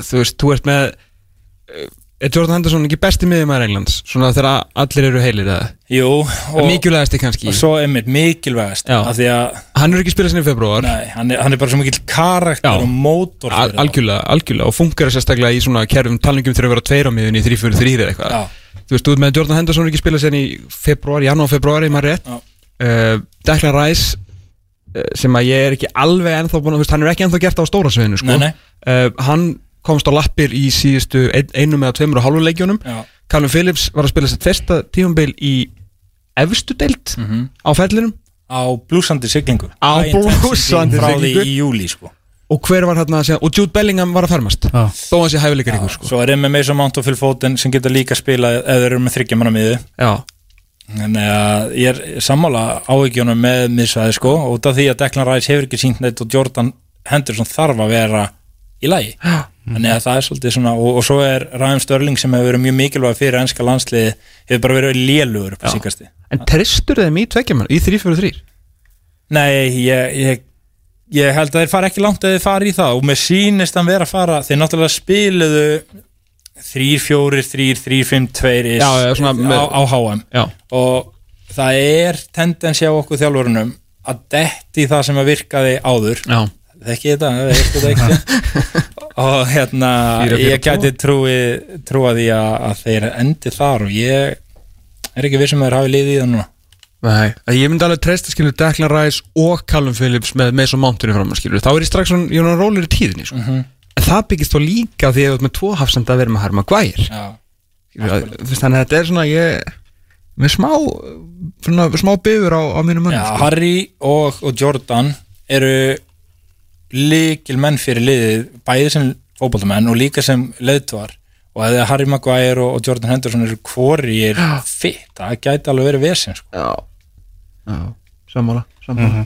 þú veist, þú ert með eh, er Jordan Henderson ekki besti miðjumæður Englands svona þegar allir eru heilir eða? Jú, og, mikilvægasti kannski. og svo einmitt mikilvægast Já. af því að hann er ekki spilað sinni í februar nei, hann, er, hann er bara svo mikill karakter Já. og mótor Al algjörlega, algjörlega og funkar sérstaklega í svona kerfum talningum þegar að vera tveir á miðunni í 3-4-3 eða eitthvað. Þú veist, þú ert með Jordan Henderson er ekki spilað sen í februar, janúar, februar, ég maður rétt. Uh, Declan Rice uh, sem að ég er ekki alveg ennþá búin að, þú veist, hann er ekki ennþá gert á stóra sviðinu sko. Uh, hann komst á lappir í síðustu ein, einum eða tveimur og hálfu leikjunum Já. Callum Phillips var að spila sitt fyrsta tífumbil í efstu deild Mhm. á fellinum á blúsandi siglingu Á því siglingu. í júli sko. og hver var hérna síðan, og Jude Bellingham var að fermast Já. þó hann sé hæfileikar ykkur sko. svo er með Mason Mount og Phil Foden sem geta líka spila ef þeir eru með þryggja manna miðu já, Þannig að ég er sammála áhyggjunum með miðsvæði sko út af því að Declan Rice hefur ekki sínt neitt og Jordan Henderson þarf að vera í lagi þannig að það er svolítið svona og, og svo er Ryan Sterling sem hefur verið mjög mikilvæg fyrir ennska landsliði hefur bara verið lélugur på síkasti en tristur þeim í tveggjaman í 3-4-3 Nei, ég, ég, ég held að þeir fara ekki langt að þeir fara í það og með sýnist hann vera að fara þeir náttúrulega spiluðu 3-4, 3-5, 2 Já, já, svona með- á, á HM já, og það er tendensi á okkur þjálfurunum að detti það sem að virkaði áður. Já, þekki þetta, það þetta ekki og hérna Fýra, fýra, ég gæti trúi trúa því að, að þeir endi þar og ég er ekki vissum að þeir hafi liðið í það núna Nei, ég myndi alveg treysta skilur Declan Rice og Callum Phillips með Mason Mountain í fram skilur, þá er ég strax svona, ég er rólir í tíðinni sko. Mhm. en það byggist þó líka því að þú ert með tvo hafsenda að vera með Harma Gwær Já, þannig að þetta er svona ég með smá svona, smá bifur á, á mínu sko. Já mann Harry og, og Jordan eru líkil menn fyrir liðið bæði sem fótboltamenn og líka sem leðtvar og að Harry Maguire og, Jordan Henderson eru hvori er fitt, það gæti alveg verið vesen sko. Já, já, sammála, sammála.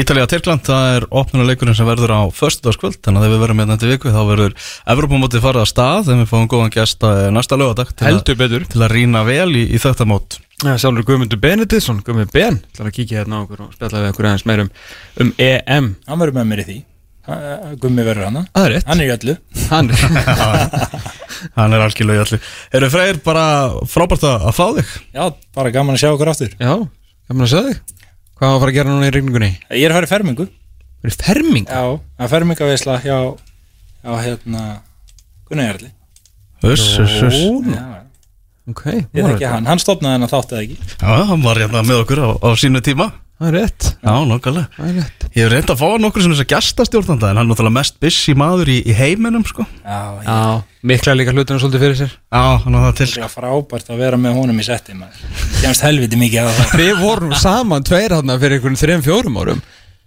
Ítalija Tyrkland, það er opnuleikurinn sem verður á föstudagskvöld, þannig að þegar við verðum með þetta viku. Þá verður Evropamótið farið að stað þegar við fáum góðan gesta næsta lögadag til, að- Heldur betur. til að rýna vel í, í þetta mót. Já, sjálfur Guðmundur Benediktsson, Guðmundur Ben Það er að kíkja hérna á okkur og spjalla við okkur aðeins meir um, um EM hann verður með mér í því Gummi verður hana. Það er rétt. Hann er í öllu. Hann Hann er algjörlega í allir Eru Freyr bara frábært að fá þig? já, bara gaman að sjá okkur aftur. Já, gaman að segja þig. Hvað var að fara að gera núna í regningunni? ég er að fara í fermingu. Það er ferming já, að fermingaveisla hjá, hjá hérna Gunnar Jarli. Uss, uss, uss. Já, Ok, ég þekki hann, hann stopnaði hann að þátti það ekki? Já, hann var hérna með okkur á, á sínu tíma Það er rétt. Já, nokkulega Það er rétt. Ég hef reynd að fá nokkur sem þess að gestastjórnanda en hann er náttúrulega mest busy maður í, í heiminum sko. Já, ég Já, mikla líka hlutinu svolítið fyrir sér. Já, hann á það til Það er frábært að vera með honum í setti maður. Kemst helviti mikið að það. Við vorum saman tveir þarna fyrir einhvern þreim fjórum árum.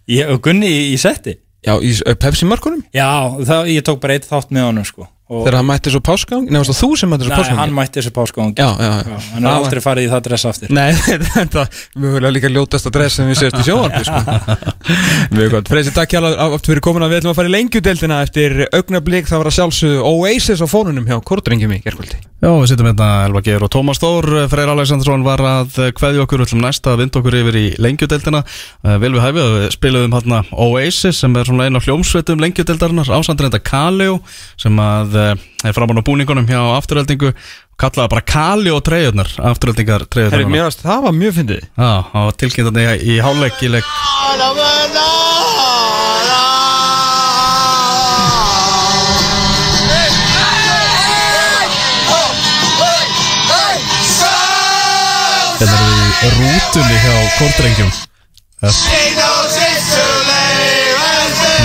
Ég, Og Gunni í, í setti Já, í uh, Pepsi-markunum Já, það, ég tók bara eitt þátt með honum sko Þegar hann mætti svo pásgang Nei, þú sem mætti svo Nei, pásgang hann mætti þessu páskóðan Já, já, já. Hann er aldrei farið í það dress aftur. Nei, þetta Mjögulega líka ljótast að dress sem við sést í sjónvarpi sko. Mjög gott. Freysi, takk hjá aftur fyrir komin að við ætlum að fara í lengjudeldina eftir augnablík það var að sjálfsögðu Oasis á fónunum hjá Kortrengjum í gerkvöldi Já, við sittum hérna Elva Geir og Tómas Þór. Freyr Alexandersson var að kveðja okkur. Við ætlum næsta að vinda okkur yfir í lengjudeldina uh, Vel við hæfið, við spiluðum hérna Oasis sem er svona einn af hljómsveitum lengjudeldarinnar ásandreinda Kaleo sem að uh, er framann á búningunum hjá afturheldingu kallaði bara afturheldingar Herri, treyjurnar mér varst það var mjög fyndið. Það var tilkynntandi í hálfleik í leik. Hérna er í rútunni hjá Kortrengjum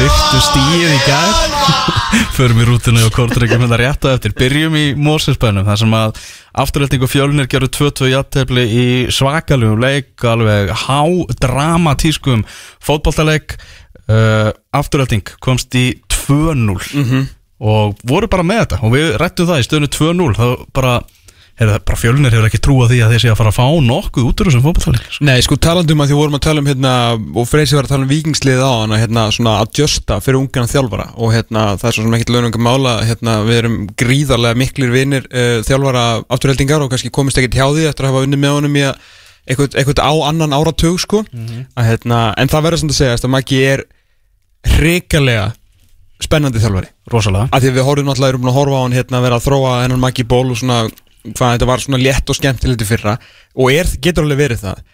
Virtu stíð í gær. Förum í rútunni hjá Kortrengjum hérna rétt á eftir. Byrjum í Mórsesbænum þar sem að afturhaldning og fjölnir gerðu 2-2 jafntefli í svakalugum leik alveg hádramatískum fótboltaleik. Uh, afturhaldning komst í 2-0 og voru bara með þetta og við rættum það í stöðinu 2-0 þá bara Heyrðu, bara fjölnir hefur ekki trúa því að þeir sé að fara að fá nokkuð út úr þessum fótballtaleik sko. Nei, sko talandi um að því vorum að tala um hérna, og Freysi var að tala um vikingslið á hana hérna, svona að justa fyrir ungan þjálfara og hérna, það er svo sem ekkit launungum mála hérna, við erum gríðarlega miklir vinir uh, þjálfara afturheldingar og kannski komist ekkit hjá því eftir að hafa unnið með honum í að eitthvað, eitthvað á annan áratug sko. að, hérna, en það verður sem að segja að Maggi er hrikalega spennandi þjálfari rosalega að því að við horfum náttúrulega erum búin að horfa á hann hérna að vera að þróa hennan Maggi ból og svona hvað þetta var svona létt og skemmtilegt í fyrra og er, getur alveg verið það.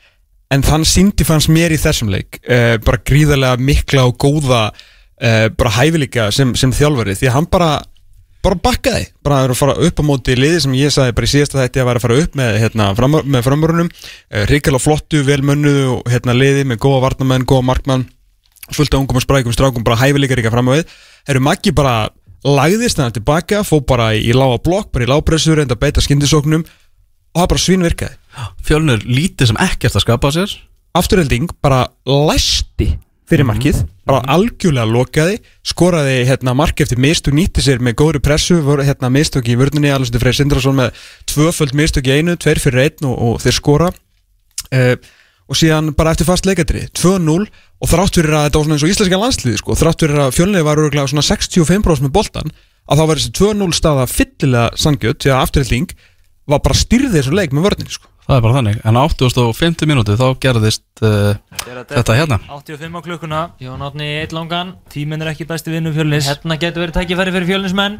En þann síndi fannst mér í þessum leik uh, bara gríðarlega mikla og góða uh, bara hæfileika sem, sem þjálfari því að hann bara bara bakkaði, bara að fara upp á móti liði sem ég sagði bara í síðasta þetta að vera að fara upp með, hérna, fram, með framörunum uh, ríkala flottu, velmönnuðu og hérna liði með góða varnamenn, góða markmann fullt af ungum og sprækum strákum bara hæfileikar ykkar fram á við eru Maggi bara lagðist hann tilbaka, fó bara í lága blokk bara í lágpressu, reynda að beita skyndisóknum og það bara svínvirkaði Fjölnir lítið sem ekkert að skapa sér. Afturhelding bara læsti fyrir markið, bara algjörlega lokaði, skoraði hérna mark eftir mistök, nýtti sér með góðri pressu hérna mistök í vörnunni, Alessundur Freyr Sindrason með tvöföld mistök í einu, tveir fyrir einn og, og þeir skora. Uh, og síðan bara eftir fast leikadri 2-0 og þrátt fyrir að þetta var svona eins og íslenska landsliði sko, þrátt fyrir að fjölnið var öruglega svona 65% með boltan að þá var þessi 2-0 staða fyllilega sangjöld því að afturhelding var bara styrðið þessu leik með vörninni sko. Það er bara þannig, en á 8050 mínúti þá gerðist uh, þetta hérna. 85 á klukkuna, Jón Átni eitt langan. Tíminn er ekki besti vinnu fjölnis. Hérna getur verið tækifæri fyrir fjölnismenn.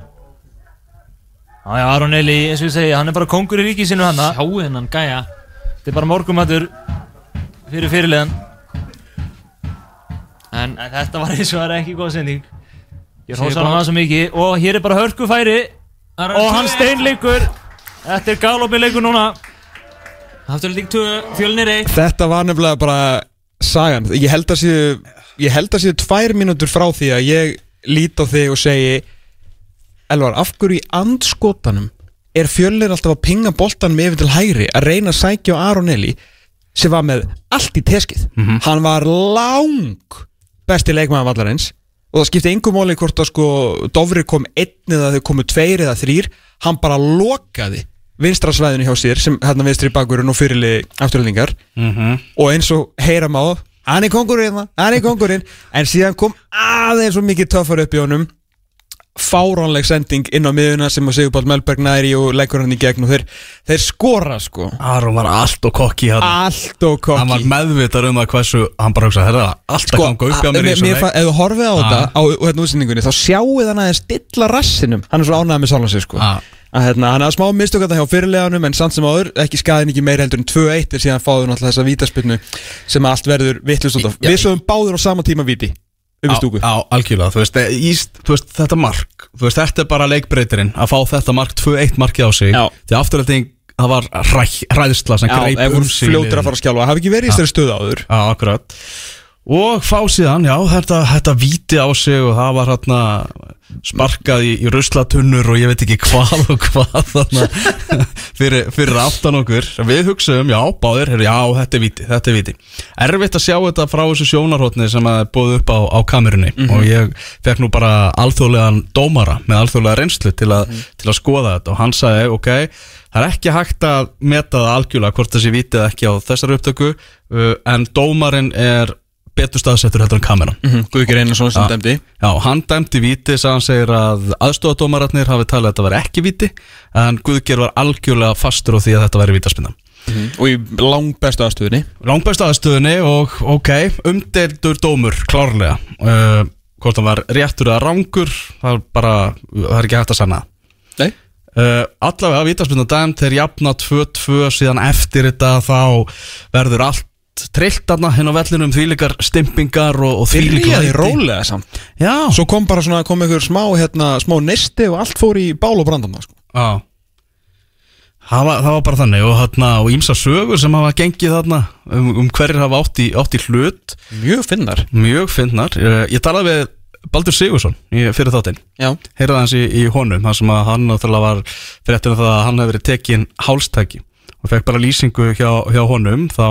Jájá, Aron Eli, eins og ég segi, hann er bara kongur í ríkið sinu hann Sjáu hennan gæja. Þetta er bara morgumatur fyrir fyrirliðan En, en þetta var eins og það er ekki góð sending. Ég hósa hann það svo mikið. Og hér er bara hörkufæri. Og hann steinleikur. Þetta er galopið leikur núna. Afturlík 2, fjölnir 1 Þetta var nefnilega bara sagan. Ég held að séu Ég held að séu tvær mínútur frá því að ég lít á þig og segi Elvar, af hverju í andskotanum er fjölnir alltaf að pinga boltanum yfir til hægri að reyna að sækja á Aron Eli sem var með allt í teskið. Hann var lang besti leikmaður vallarins og það skipti engum móli hvort að sko Dofri kom einn eða þau komu tveir eða þrýr hann bara lokaði vinstra svæðinu hjá sér sem hérna vinstri bakurinn og fyrirli afturhaldingar og eins og heyra má hann er kongurinn, hérna, hann er kongurinn en síðan kom aðeins svo mikið töffar upp í honum fáránleg sending inn á miðuna sem að Sigurbald Melberg næri og leggur hann í gegn og þeir, þeir skora sko. Aron var allt og kokki hann allt og Hann var kokki meðvitar um það hversu Hann bara hugsa, herra, allt að ganga upp hjá mér í mér, leik ef þú horfið á þetta Ah. á og hérna útsendingunni þá sjáuð hann aðeins stilla rassinum. Hann er svo ánægð með sálan sig sko. Ah. að hérna, hann hafði smá mistök þetta hjá fyrirleganum en samt sem áður, ekki skaðin ekki meira heldur en 2-1 er síðan fáður náttúrulega þessa vítaspilnu sem allt verður vittlust af. Já, við sögum báður á sama tíma víti á, stúku á, algjörlega, þú veist, e, íst, þú veist þetta mark, þú veist, þetta er bara leikbreytirinn að fá þetta mark 2-1 markið á sig. Já. því afturhalding, það var ræ, ræðsla sem greip um sig fljótur að fara að skjálfa. Hafi ekki verið í þessari stöðu áður? Já, akkurat Og fá síðan, já, þetta, þetta víti á sig og það var hérna sparkað í, í ruslatunnur og ég veit ekki hvað og hvað þarna fyrir, fyrir aftan okkur. Við hugsaðum, já, báðir, já, þetta er víti, þetta er víti. Erfitt að sjá þetta frá þessu sjónarhóttni sem að búið upp á, á kamerunni. Og ég fekk nú bara alþjóðlegan dómara með alþjóðlega reynslu til, að til að skoða þetta. Og hann sagði, ok, það er ekki hægt að meta það algjörlega hvort þessi víti eða ekki á þessari upptöku en dómarinn er betur staðsettur heldur en kameran Guðgjur Einarsson sem dæmdi. Já, hann dæmdi víti, sagði hann segir að aðstofadómararnir hafi talið að þetta væri ekki víti en Guðger var algjörlega fastur á því að þetta væri vítaspinna og í langt bestu aðstöðunni? Langbæst aðstöðunni og ok, umdeildur dómur, klárlega. Uh, hvort hann var réttur eða rangur það er bara, það er ekki hægt að sanna. Nei. Uh, allavega vítaspinna dæmt þeir jafna 2-2 síðan eftir þetta þá verður allt trillt aðna hinn á vellinum þvílikar stimpingar og, og ríði læti. rólega samt. Já, Svo kom bara svona, kom einhver smá, hérna, smá nesti og allt fór í bál og brandam sko. Já. Það var, það var bara þannig og, þarna, og ímsa sögur sem hafa gengið þarna um, um hverjir hafa átt í, átt í hlut. Mjög finnar. Mjög fyndnar ég, ég talaði við Baldur Sigursson fyrir þáttinn. Já. Heyrði hans í, í honum þar sem að hann náttúrulega var fyrir eftir það að hann hefði verið tekin hálstæki og fekk bara lýsingu hjá, hjá honum þá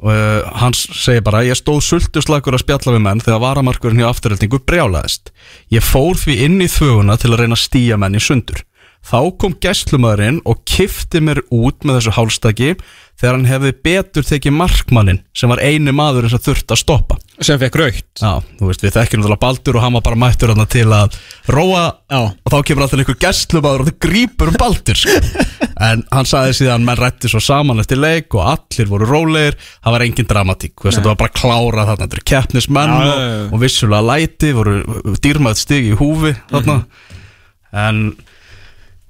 uh, hans segir bara ég stóð sultuslagur að spjalla við menn þegar varamarkurinn hjá afturöldingu brjálaðist. Ég fór því inn í þvöguna til að reyna að stíja menn í sundur. Þá kom gæslumadurinn og kifti mér út með þessu hálstæki þegar hann hefði betur tekið markmannin sem var einu maður sem þurfti að stoppa. Sem fekk raukt Já, þú veist, við þekkjum náttúrulega Baldur og hann var bara mættur hann til að róa Já. og þá kemur alltaf einhver gæslumadur og þau grípur um Baldur sko. en hann sagði síðan menn rætti svo saman eftir leik og allir voru rólegir. Það var engin dramatík, þú veist, þetta var bara klárað þarna, þetta eru keppnismenn Já, og, og vissulega læti voru dýrmæð stig í húfi þarna. En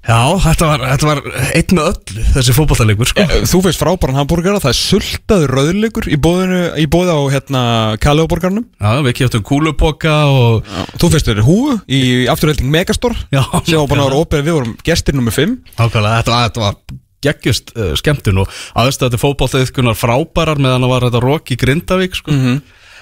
já, þetta var, þetta var einn með öllu, þessi fótballtalegur sko. Eh, Þú veist frábæran hambúrgara, það er sultaður rauðleikur í bóði á hérna Kaliðaborgarnum Já, við kjöptum kúluboka og Þú veist þér húu í afturhelding Megastor Já, sem var búin að vera óperið, við vorum gestir nummer 5 Ákvæmlega, þetta var, þetta var geggjust uh, skemmtun og aðeins þetta fótballtæðiskunar frábærar meðan það var þetta rock í Grindavík sko.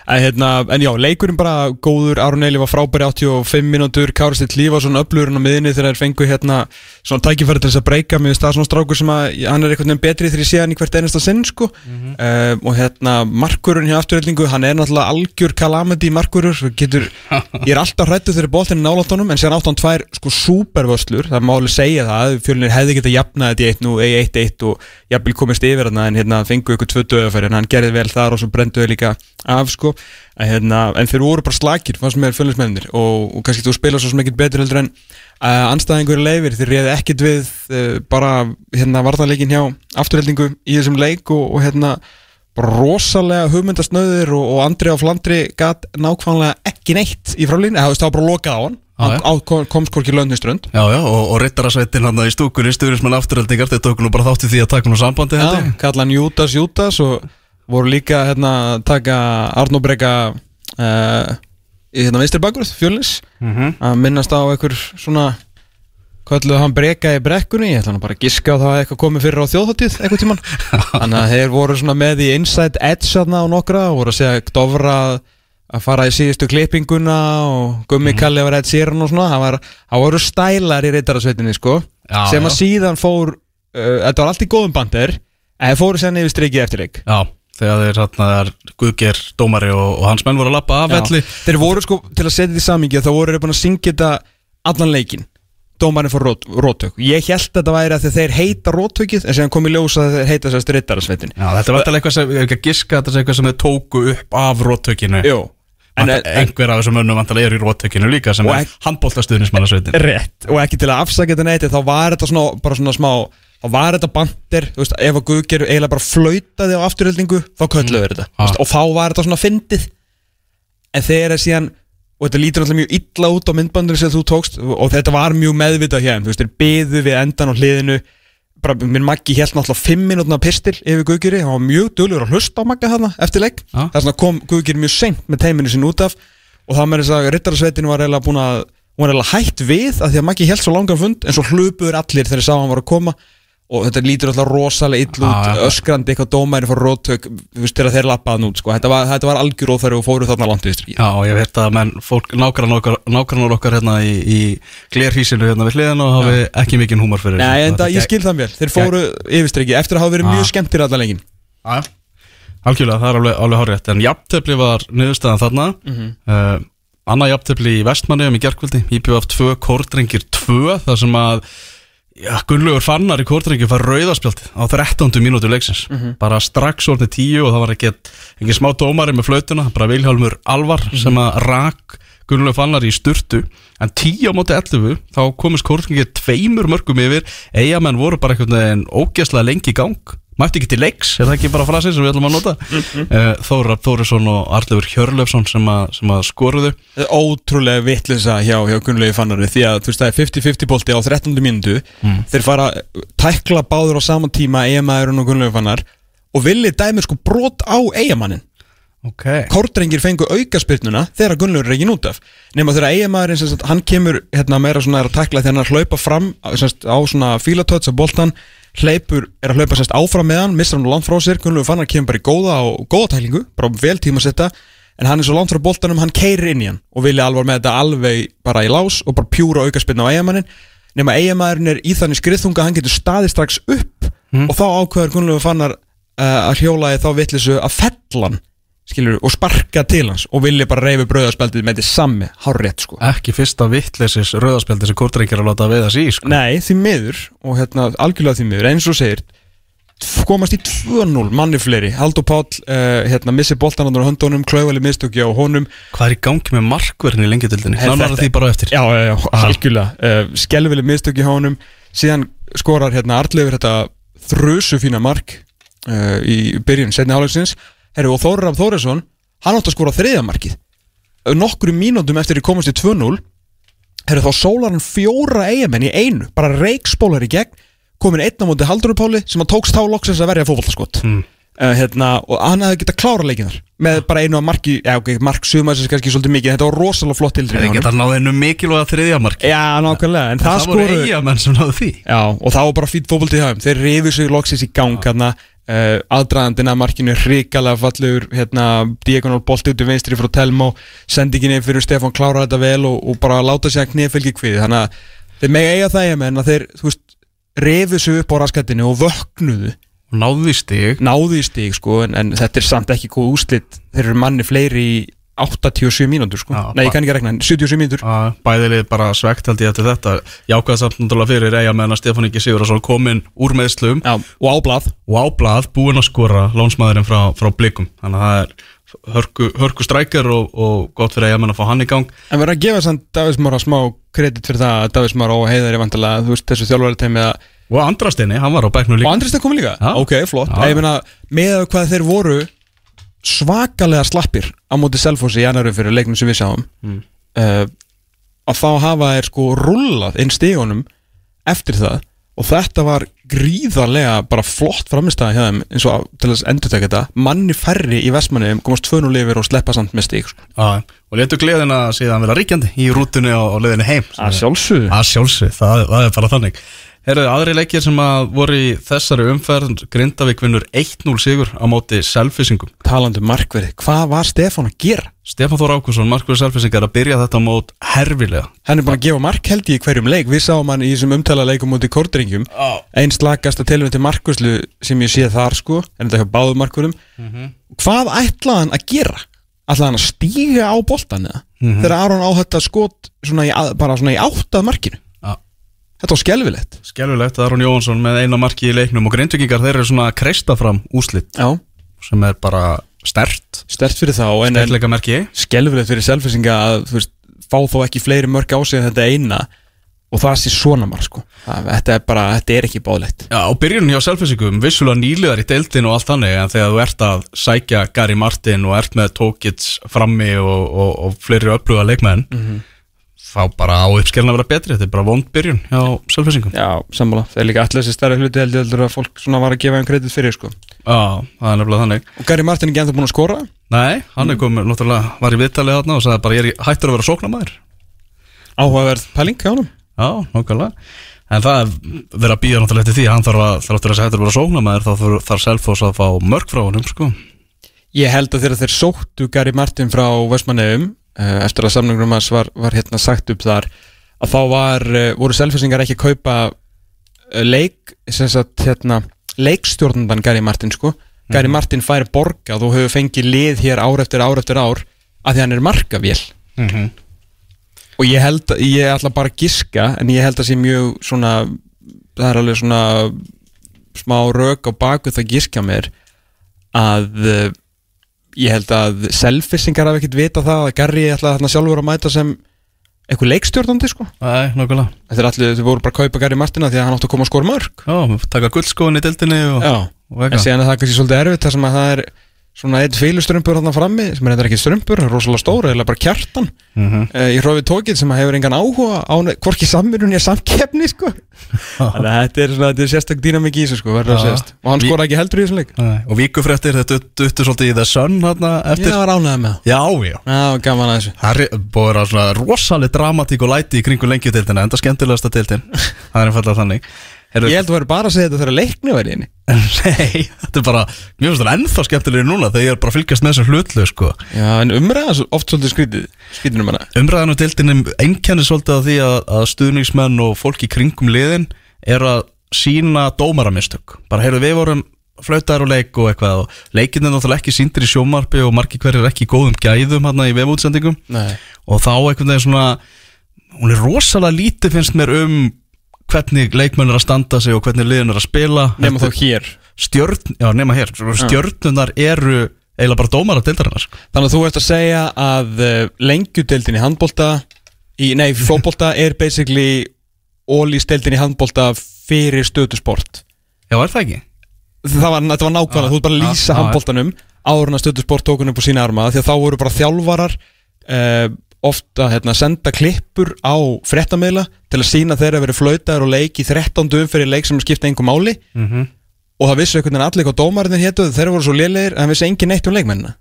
En, hérna, en já, leikurinn bara góður Aron Eli var frábæri 85 mínútur Kári Stitt Lífason öflugurinn á miðinni þegar þeir fengu hérna svona tækifæri til þess að breyka. Með það svona strákur sem að hann er einhvern veginn betri þegar ég sé hann í hvert einasta sinn sko. Uh, og hérna markurinn hjá afturhaldingu hann er náttúrulega algjör kalamity markurur getur, ég er alltaf hrættu þegar boltinn er nálátt honum en sér átt hann tvær sko supervöslur það má alveg segja það fjölinir hefði getað jafnað þetta í 1 og 1-1 og jafnvel komist yfir þarna en hérna fengu ykkur tvö döðafæri en hann gerði vel þar og svo brendu þau líka af sko hérna, en þeir voru bara slakir fannst mér fjölinsmennir og, og kannski þú spila svo sem ekkert betur heldur en uh, anstæðingur leifir þeir réði ekkert við uh, bara hérna varðanleikin hjá afturheldingu í þessum leik og, og hérna bara rosalega hugmyndasnöður og, og Andri á Flandri gat nákvæmlega ekki neitt í frálínu, það var bara lokað á hann. Já, á, kom, komst hvorki löndniströnd Já, já, og, og Rittarasveitin hann í stúkunni stuðurismenn afturöldingar, þeir tóku nú bara þátti því að taka nú sambandi Já, þetta kalla hann Júdas Júdas og voru líka hérna að taka Arnó Breka uh, í hérna vinstri bakgröð, fjölnis Mhm. að minnast á einhver svona kölluðu hann breka í brekkunni ég ætla nú bara að giska á það að eitthvað komið fyrir á þjóðháttíð eitthvað tíman þannig að þeir voru svona með í Inside Edge þarna á nokkra og voru að segja Dofra að- að fara í síðustu klippinguna og Mhm. Gummi Kalli var eitt séran og svona það, var, það voru stælar í reytarasveitinni sko Já, sem að já. síðan fór uh, þetta var allt í góðum bandir en þeir fóru sérna yfir strikið eftir leik Já, þegar þeir hérna þar Guðger, Dómari og, og hans menn voru að lappa af velli. Þeir voru sko, til að setja þetta í samingi þá voru þeir búin að syngja þetta allan leikin Dómarinn fór rót, róttök. Ég held að þetta væri að þeir- heita róttökið en síðan kom í ljós að þeir heita sérst rittarasveitin. Já, þetta var alltaf eitthvað sem, ég hef ekki að giska þetta er eitthvað sem þeir tóku upp af róttökinu. Jú. En, En, en, einhver af þessum mönnum vantilega er í róttökinu líka sem er handbóltastuðnismannasveitin rétt Og ekki til að afsaka þetta neitt þá var þetta svona, bara svona smá þá var þetta bandir, þú veist, ef að Guðger eiginlega bara flautaði á afturhildingu þá kölluðu þeir þetta, Ah. og þá var þetta svona fyndið. En þegar er síðan og þetta lítur alltaf mjög illa út á myndbandinu sem þú tókst og þetta var mjög meðvitað hér, þú veist, þeir byðu við endan á hliðinu. Bara, minn Maggi held náttúrulega fimm mínútna pistil yfir Guðgeri, hann var mjög dölur að hlusta á Magga þarna eftir leik, Já. þess vegna kom Guðgeri mjög seint með teiminu sín út af. Og það með þess að rittarasveitinu var eiginlega búin að hún var eiginlega hætt við að því að Maggi held svo langan fund en svo hlupuður allir þegar þeir sá hann var að koma og þetta lítur alltaf rosalega ill út já. öskrandi eitthvað dómæri fór róttök veist þegar þeir lappaðan út sko. þetta, var, þetta var algjör óþæri og fóru þarna langt við Já, ég veit að menn, fólk, nágrannar okkar, nágrannar okkar hérna í, í glerhísinu hérna við hliðina og hafi ekki mikinn húmor fyrir Nei, en það, ég skil það vel, þeir fóru yfirstriki eftir að hafa verið Já. mjög skemmtir allan leikin Já, algjörlega, það er alveg, alveg horrið En jafntefli var niðurstaðan þarna. Mhm. uh, Annað jafntefli í vestmanniðum í gerkvöldi IPVF 2, Kórdrengir 2 þar sem að já, Gunnlaugur Fannar í Kórdrengir fær rauðaspjaldið á 13. mínútu leiksins Mhm. bara strax orðið 10 og það var ekki ekki smá dómari með flautuna bara Vilhjálmur Alvar Mhm. sem að rak Gunnlaugur Fannar í sturtu en 10 á móti 11 þá komist Kórdrengir tveimur mörgum yfir eigamenn voru bara einhvern veginn ógeðslega lengi í gang mætti ekki til leiks, er það ekki bara frasið sem við ætlum að nota? Mhm. uh, Þóra Þórisson og Arlefur Hjörlefsson sem, að- sem að skoruðu. Er ótrúlega vittlisa hjá, hjá Gunnlegi Fannari því að þú veist það er 50-50 bolti á 13. mínútu. Þeir fara að tækla báður á sama tíma eigamæðurinn og Gunnlegi Fannar og villi dæmi sko brot á eigamannin Ok. Kordrengir fengu aukaspyrnuna þegar Gunnlaugur er ekki út af. Nema þegar eigamæðurinn hann kemur hérna meira svona að tækla þegar hann hlaupa fram á svona fílatöts hleypur, er að hlaupa sérst áfram með hann missar hann langt frá sér, Gunnlaugur Fannar kemur bara í góða og góða tæklingu, bara vel tíma að setja en hann er svo langt frá boltanum, hann keirir inn í hann og vilja alvar með þetta alveg bara í lás og bara pjúra aukaspyrna á eigamannin nema eigamæðurinn er í þannig skriðþunga að hann getur staðið strax upp og þá ákveður Gunnlaugur Fannar uh, að hjóla í þá vittlisu að fella hann skilur, og sparka til hans og vilja bara reyfi brauðarspjaldið með þetta sami hárrétt sko. Ekki fyrsta vittleysis rauðaspjaldi sem Kórdrengir að láta veiða sig í sko. Nei, því miður og hérna, algjörlega því miður, eins og segir komast í 2-0 manni fleiri, Haldur Páll uh, hérna, missi boltan á höndunum, klauðali mistökja á honum. Hvað er í gangi með markverðin í lengjadildinni? Her- Nánar þetta- því bara eftir. Já, já, já, algjörlega. Uh, Skelvili mistökja á honum. Síðan skorar hérna Arleifur þetta þrjusu fína mark uh, í byrjun setni hálfleiksins Herru, og Þórar Þórisson hann átti að skora þriðja markið. Nokkru mínútum eftir að komast í 2-0 Herru, þá sólar hann fjóra eigamenn í einu, bara reikspólar í gegn. Komin einn á móti Haldurupáli sem að tókst þá loksins að verja fótbollaskott Mm. uh, hérna, og hann hefði getað klára leikin þar. Með bara einu að marki, já ok, mark sumaðsins kannski svolítið mikið, þetta var rosalega flott til Það geta náðu einu mikilvæga þriðja marki. Já, nákvæmlega, en það, Það voru skoru sem því. Já, og það var bara fýtt hafum Þeir rifið sig loksins í gang hérna uh, Aðdraðandina markinu hrikalega fallegur hérna, diagonal bolti út í vinstri frá Telmo, sendinginni fyrir Stefán klára þetta vel og, og bara láta sig að knefylgi kviði, þannig að þeir mega eiga það ég menn að þeir, þú veist rifið sig upp á raskattinu og vöknuðu. Og náðu því stig. Náðu í stig sko, en, en þetta er samt ekki góð úslit þeir eru manni fleiri í 87 mínútur sko, Já, nei ég kann ekki rekna 77 mínútur. Að bæðilið bara svegt held ég eftir þetta. Jákvæða samt náttúrulega fyrir eigamenn að Stefán Ingi Sigurðarsson kominn úr meðslum Já, og áblað og á blað búinn að skora lónsmaðurinn frá, frá blikum. Þannig að það er hörku, hörku strækjar og, og gott fyrir eigamenn að fá hann í gang. En verður að gefa samt Davís Mára smá kredit fyrir það að Davís Mára og Heiðar er vantilega, þú veist, þessu þjálfari teimi að og Andrasteini, hann var á bæknu Og líka Andrist er komið líka? Já. Ok, flott. Já. Ég meina, með hvað þeir voru svakalega slappir á móti Selfossi í annarum fyrir leiknum sem við sáum. Mm. uh, að þá hafa þeir sko rullað inn stígunum eftir það og þetta var gríðarlega bara flott framistæða hjá þeim eins og til þess að endur tekja þetta. Manni færri í Vestmanniðum komast tvönu lifir og sleppa samt með stík sko. Já, og letu gleðina síðan vera ríkjandi í rútunni og, og leðinu heim. Að sjálfsögðu. Að sjálfsög, það, það er bara þannig Herðu, aðri leikir sem að voru í þessari umferð Grindavík vinnur 1-0 sigur á móti selfisingum talandi um markverði, hvað var Stefán að gera? Stefán Þór Ákusson, markverður selfisingar að byrja þetta mót herfilega hann er búin að gefa mark held í hverjum leik við sáum hann í þessum umtala leikum út í kortringjum oh. einn slagasta tilvæm til markværslu sem ég sé þar sko, en þetta hjá báðu markvörum hvað ætlaði hann að gera? ætlaði hann að stíga á boltan eða? þegar Aron á þetta skot svona í, að- bara svona í áttað markinu. Þetta var skelvilegt Skelvilegt að Aron Jóhansson með eina marki í leiknum og grindvikingar þeir eru svona að kreista fram úslit já, sem er bara stert stert fyrir þá en, en skelvilegt fyrir selfisinga að þú veist, fá þó ekki fleiri mörg á sig en þetta eina og það sé svona marg sko. Það, þetta er bara, þetta er ekki báðlegt Já, á byrjunum hjá selfisingum vissulega nýliðar í deildin og allt þannig en þegar þú ert að sækja Gary Martin og ert með Tókits frammi og, og, og fleiri öfluga leikmenn þá bara á uppskelna að vera betri. Þetta er bara vond byrjun hjá selfisingum já, sammála, það er líka allir þessi stærri hluti heldur, heldur að fólk svona var að gefa hann kredit fyrir sko. Já, það er nefnilega þannig. Og Gary Martin er ekki ennþá búin að skora? Nei, hann er komið, náttúrulega var í viðtalið þarna og sagði bara ég er hættur að vera sóknarmæður áhugaverð pæling hjá hann Já, nokkulega En það er verið að býja náttúrulega eftir því hann þarf að, þarf að uh, eftir að samningurum hans var, var hérna sagt upp þar að þá var, uh, voru selfisingar ekki að kaupa uh, leik sem sagt hérna leikstjórnandan Gary Martin sko. Gary Martin fær borgað og hefur fengið lið hér ár eftir ár eftir ár að því hann er markavél. Mm -hmm. og ég held ég ætla bara að giska en ég held að sé mjög svona það er alveg svona smá rauk á baku það giska mér að ég held að selfisingar hafa ekkert vita það að Garri ætla þarna sjálfur að mæta sem eitthvað leikstjórnandi sko. Nei, nokkulega þetta er allir, þau voru bara að kaupa Garri Martina því að hann átti að koma að skora mörg Já, taka guldskóin í dildinni og, Já, og en síðan er það kannski svolítið erfitt þar sem að það er svona einn fíluströmpur þarna frammi sem er eitthvað ekki strömpur, rosalega stóra eða bara kjartan. Mhm. uh, í hrófið tókið sem hefur engan áhuga á hvorki samverjun ég samkeppni sko. Þannig að þetta er, svona, þetta er sérstak dýnamik í þessu sko að Já. og hann skora ekki heldur í þessum leik. Og víkufréttir, þetta duttu svolítið í The Sun hérna eftir. Ég var ánægð með Já, já. Það Já, gaman að þessu. Það er búið að vera svona rosaleg dramatík og læti í kringum lengjudeildina, enda skemmtilegasta deildin. Það er einfallega þannig Heru, Ég held að vera bara að segja þetta þegar leikni verið inni Nei, þetta er bara, mér finnst það ennþá skemmtilegri núna þegar ég er bara að fylgjast með þessum hlutlu sko. Já, en umræða svo- oft svolítið skrítið um Umræðan og deildinum einkenni svolítið að því að, að stuðningsmenn og fólk í kringum liðin er að sína dómaramistök. Bara heyrðu við vorum flautaðar og leik og eitthvað og leikinn er náttúrulega ekki síndir í sjómarpi og margir hverjir ekki góðum gæðum hérna í vefútsendingum og þá veginn svona hún er rosalega lítið finnst mér um hvernig leikmenn er að standa sig og hvernig liðin er að spila. Nefna þá hér. Stjörn, já nema hér. Stjörnunar eru eiginlega bara dómar af deildarinnar sko. Þannig að þú ert að segja að uh, lengjudeildin í handbolta í, Nei, fótbolta er basically ólýsteildin í handbolta fyrir stöðusport já er það ekki? Það var, var nákvæmlega, Já, þú ert bara að lýsa áður en að stöðusport tókun upp á sína arma því að þá voru bara þjálfarar uh, ofta hérna, senda klippur á fréttamiðla til að sína þeirra verið flautaður og leik í 13 umfyrir leik sem skipta einhver máli Mm -hmm. og það vissu einhvern veginn allir hvað dómarinn hétu þeirra voru svo lélegir en það vissi engin neitt um leikmennina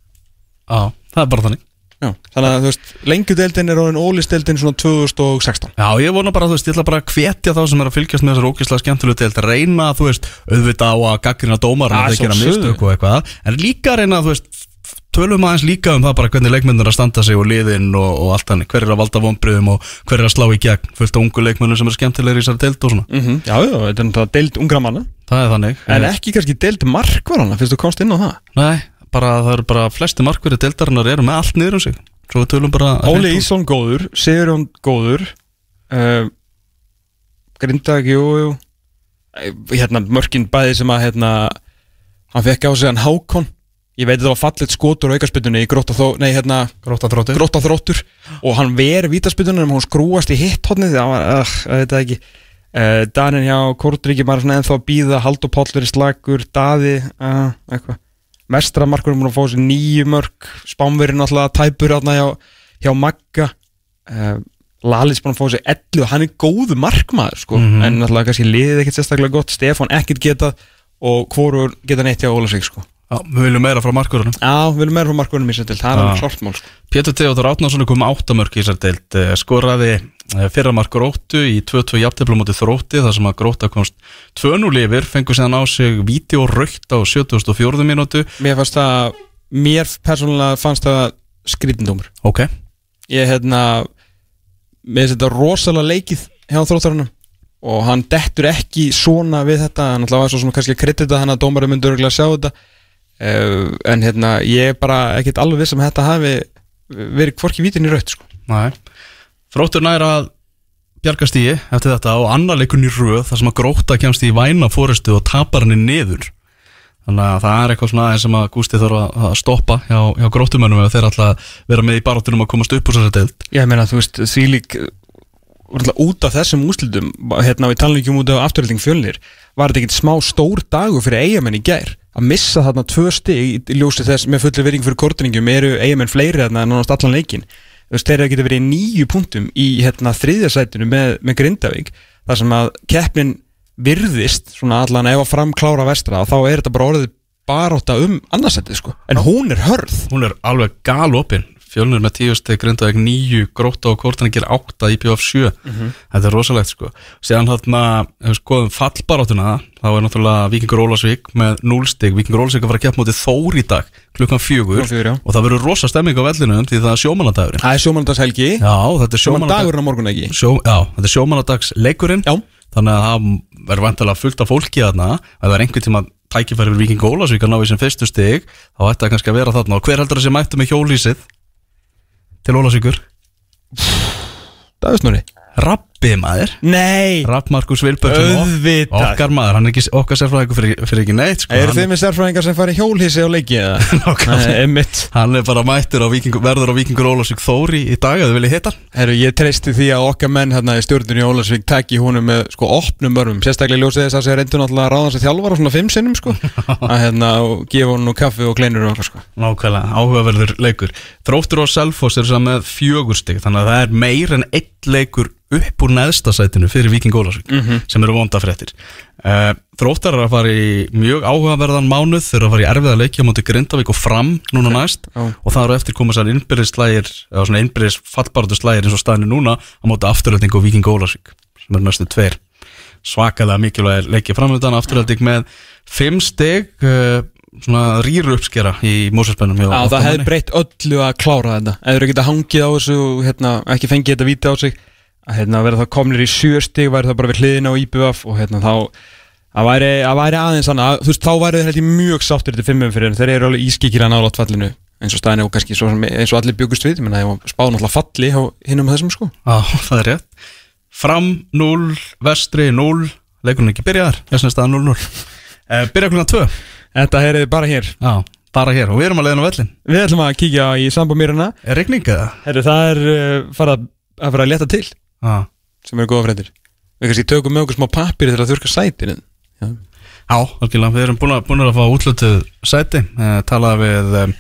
Já, það er bara þannig Já. Þannig að þú veist, lengjudeildin er orðin ólýsteildin svona 2016 Já, ég vona bara, þú veist, ég ætla bara að hvetja þá sem er að fylgjast með þessar ógeðslega skemmtilegu deild að reyna, þú veist, auðvita á að gaggrina dómar Ah, að þeir gera sjálfsögðu. mistök og eitthvað en líka reyna, þú veist, tölum aðeins líka um það bara hvernig leikmennir að standa sig og liðin og, og allt þannig, hver er að valda vonbriðum og hver er að slá í gegn, fullt af ungu leikmennir sem er skemmtilegir í þessari deild og svona. Mm -hmm. Já, já, þetta er náttúrulega deild ungra manna. Það er þannig En ekki kannski deild markvarana, fyrst þú komst inn á það? Nei, bara það eru bara flesti markverði deildarinnar eru með allt niður um sig. Svo við tölum bara Óli Ísson góður, Sigurjón góður uh, Grindag, jú, jú. Eh, Hérna, mörkin bæði sem að hérna, hann fekk á sig hann Hákon Ég veit að það var fallet skotur í gróta þó, nei hérna Gróta þróttu gróta þróttur. Og hann ver vítaspytunni en hún skrúast í hitt hodnið það var, uh, ég veit það ekki. Uh, Danin hjá Kortríki bara svona ennþá að býða Haldur Páll verið slagur, Daði uh, eitthvað. Mestra markur er múin að fá sér nýju mörg Spánverið náttúrulega tæpur átna hjá, hjá Magga. Uh, Lalis búin að fá sér 11 og hann er góðu markmaður sko. en náttúrulega kannski liðið ekkert sérstaklega gott. Stefán ekkert getað. Og hvorur geta neitt hjá Ólasvík sko. Já, við viljum meira frá markurunum Já, við viljum meira frá markmannum í sér til, það er alveg klart mál sko. Pétur Theodor Átnarsson er komið áttamörk í þessar deild. Eh, skoraði eh, fyrra mark gróttu í 2-2 jafntefla móti þrótti þar sem að gróta komst 2-0 yfir, fengur síðan á sig raukt á 74. mínútu. Mér fannst það, mér persónulega fannst það skrítindómur Ok, Ég hérna, finnst þetta rosalega leikið hjá þróttarunum og hann dettur ekki svona við þetta, hann að var svo sem kannski að kredita hann að dómari myndi örgulega sjá þetta en hérna, ég er bara ekkert alveg viss um að þetta hafi verið hvorki vítin í raut sko. Þróttur nær að bjarga stíi eftir þetta og annar leikun í röð þar sem að gróta kemst í væna fórustu og tapar henni niður. Þannig að það er eitthvað svona aðeins sem að Gústi þarf að- stoppa hjá, hjá gróttumönnum ef þeir að vera með í barátunum að komast upp úr þessari deild. Ég meina, þú veist, því lík út af þessum úslitum hérna við talum ekki um út af afturhalding fjölnir var þetta ekkert smá stór dagur fyrir eigamenn í gær að missa þarna tvö stig í ljósi þess með fullir vering fyrir kortningum eru eigamenn fleiri þarna en nánast allan leikin þú veist, þeir geta verið nýju punktum í hérna þriðjasætinu með, með Grindavík þar sem að keppnin virðist svona allan ef að framklára vestra þá er þetta bara orðið baróta um annarsætið sko. En hún er hörð. Hún er alveg galopin fjölnir með tíu steg grindaðeg nýju gróta og kortaningir átta í BF 7 þetta er rosalegt sko. Síðan þarna, ef við skoðum fallbaráttuna þá er náttúrulega Víkingur Ólasvík með 0 steg, Víkingur Ólasvík að fara að keppa mótið Þór í dag klukkan fjögur. Já. og það verður rosa stemming á vellinu því það er sjómanadagurinn Það er er sjómanadags Sjómanadagurinn á morgun ekki? Sjó, já, þetta er sjómanadags leikurinn Já. þannig að það verður vantilega fullt af fólki þarna. Að það er einhvern tíma tækifæri fyrir Víking Ólasvík að ná í sem fyrstu stig þá ætti það kannski að vera þarna. Og hver heldur að sé mættu með hjólísið til Ólasvíkur Davíðsnúri Rappi maður Nei Rapp Markus Vilbergsson Auðvitað. okkar maður, hann er ekki okkar sérfræðingur fyrir, fyrir ekki neitt sko. Eru þið með sérfræðingar sem fari hjólhísi á leiki eða? Nákvæmlega. Nei, Einmitt hann er bara mættur á Víkingur, verður á Víkingur Ólasvík Þóri í dag að þau vilja hitta hann. Herru, ég treysti því að okkar menn hérna í stjórnunni Ólasvík taki húnum með sko opnum örfum Sérstaklega ljósið þess að sér reyndu náttúrulega að ráða að þjálfara svona fimm sinnum sko Að hérna og gefa hún nú kaffi og kleinur og okkar sko Nákvæmlega, áhugaverður leikur Þróttur og Selfoss er saman með fjögur stig þannig að það er meir en einn leikur upp úr neðsta sætinu fyrir Víking Ólasvík sem eru vonda fréttir. Uh, Þróttar er að fara í mjög áhugaverðan mánuð þeir eru að fara í erfiða leikja mútið Grindavík og fram núna næst. Já. og það eru eftir koma sér innbyrðis slægir eða svona innbyrðis fallbaratu slægir eins og staðinu núna á móti afturölding og Víking Ólasvík sem eru næstu tveir. Svakalega mikilvægir leikja framöndan afturölding með fimm stig uh, svona rýru uppskera í Mósarspennum Já, það hefði breytt öllu að klára þetta. Eða þú geta hangið á þessu hérna, ekki fengið þetta víti á sig. að hérna, vera það komnir í sjöstig væri það bara við hliðina á IBF og hérna þá að væri, að væri aðeins annað. Þú veist, þá væri ég mjög sáttur til fimmum fyrir þeir eru alveg ískikir að nála fallinu eins og staðinu og kannski svo, eins og allir byggust við. Menna, ég spáði náttúrulega falli á hinnum þessum sko. Já, það er rétt. Fram 0, vestri 0 Leikurinn er ekki byrjaðar, þessna staða 0-0 uh, Byrja klukkan 2 Þetta er bara hér. Já, bara hér. Og við erum að leiðin á vellin Við ætlum að kíkja í sambamýruna Er regning eða? Herru, það er uh, farað að fara að leta til Já, sem eru góða fréttir. Við kannski tökum með okkur smá pappir til að þurka sætin. Já, algjörlega, við erum búin að, búin að fá útlutuð sæti. Uh, Talaði við um,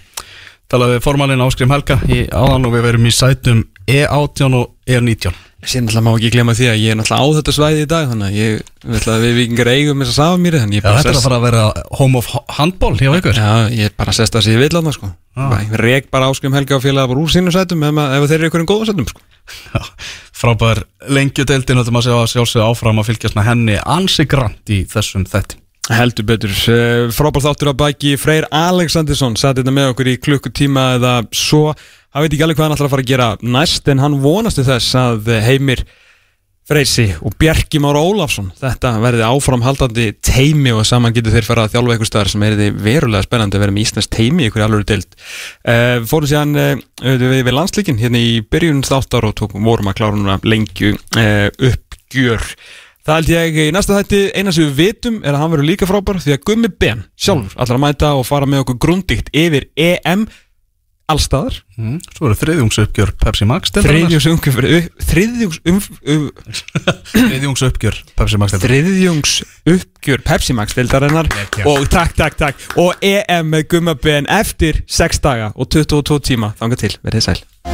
Talaði við formalinn Áskrím Helga í áðan og við verum í sætum E18 og E19 Sér náttúrulega má ekki glemma því að ég er náttúrulega á þetta svæði í dag Þannig að ég vil að við vikingar eigum þess að safa mér Já, bara þetta er að fara að vera home of handball hjá ykkur. Já, ég bara sest að sé ég vil að það sko. Ah. Ég rek bara áskrim helga og félaga bara úr sínum sætum ef, ef þeir eru ykkur en góða sætum sko. Já, frábær lengjudeildin og þetta maður sjá sjálfsög áfram að fylgjast henni ansi grant í þessum þetti Heldur betur, uh, frábær þáttur að baki Freyr Alexandersson satt þetta með okkur í klukkutíma eða svo hann veit ekki alveg hvað hann ætlar að fara að gera næst en hann vonast til þess að eh, Heimir Freysi og Bjarki Mára Ólafsson þetta verði áframhaldandi teimi og saman getur þeir fara að þjálfa ykkur staðar sem er verulega spennandi að vera með Íslands teimi ykkur alveg deild. Uh, fórum síðan uh, við, við landslíkin hérna í byrjun þáttar og tókum, vorum að klára núna lengju uppgjör. Það held ég í næsta þætti eina sem við vitum er að hann verður líka frábær því að Gummi Ben sjálfur ætlar að mæta og fara með okkur grundigt yfir EM allstaðar mm. Svo eru þriðjungsuppgjör Pepsi Max um, Þriðjungsuppgjör Pepsi Max deildarinnar. þriðjungs uppgjör Pepsi Max deildarinnar og takk, takk, takk. Og EM með Gummi Ben eftir 6 daga og 22 tíma. Þangað til, verðið sæl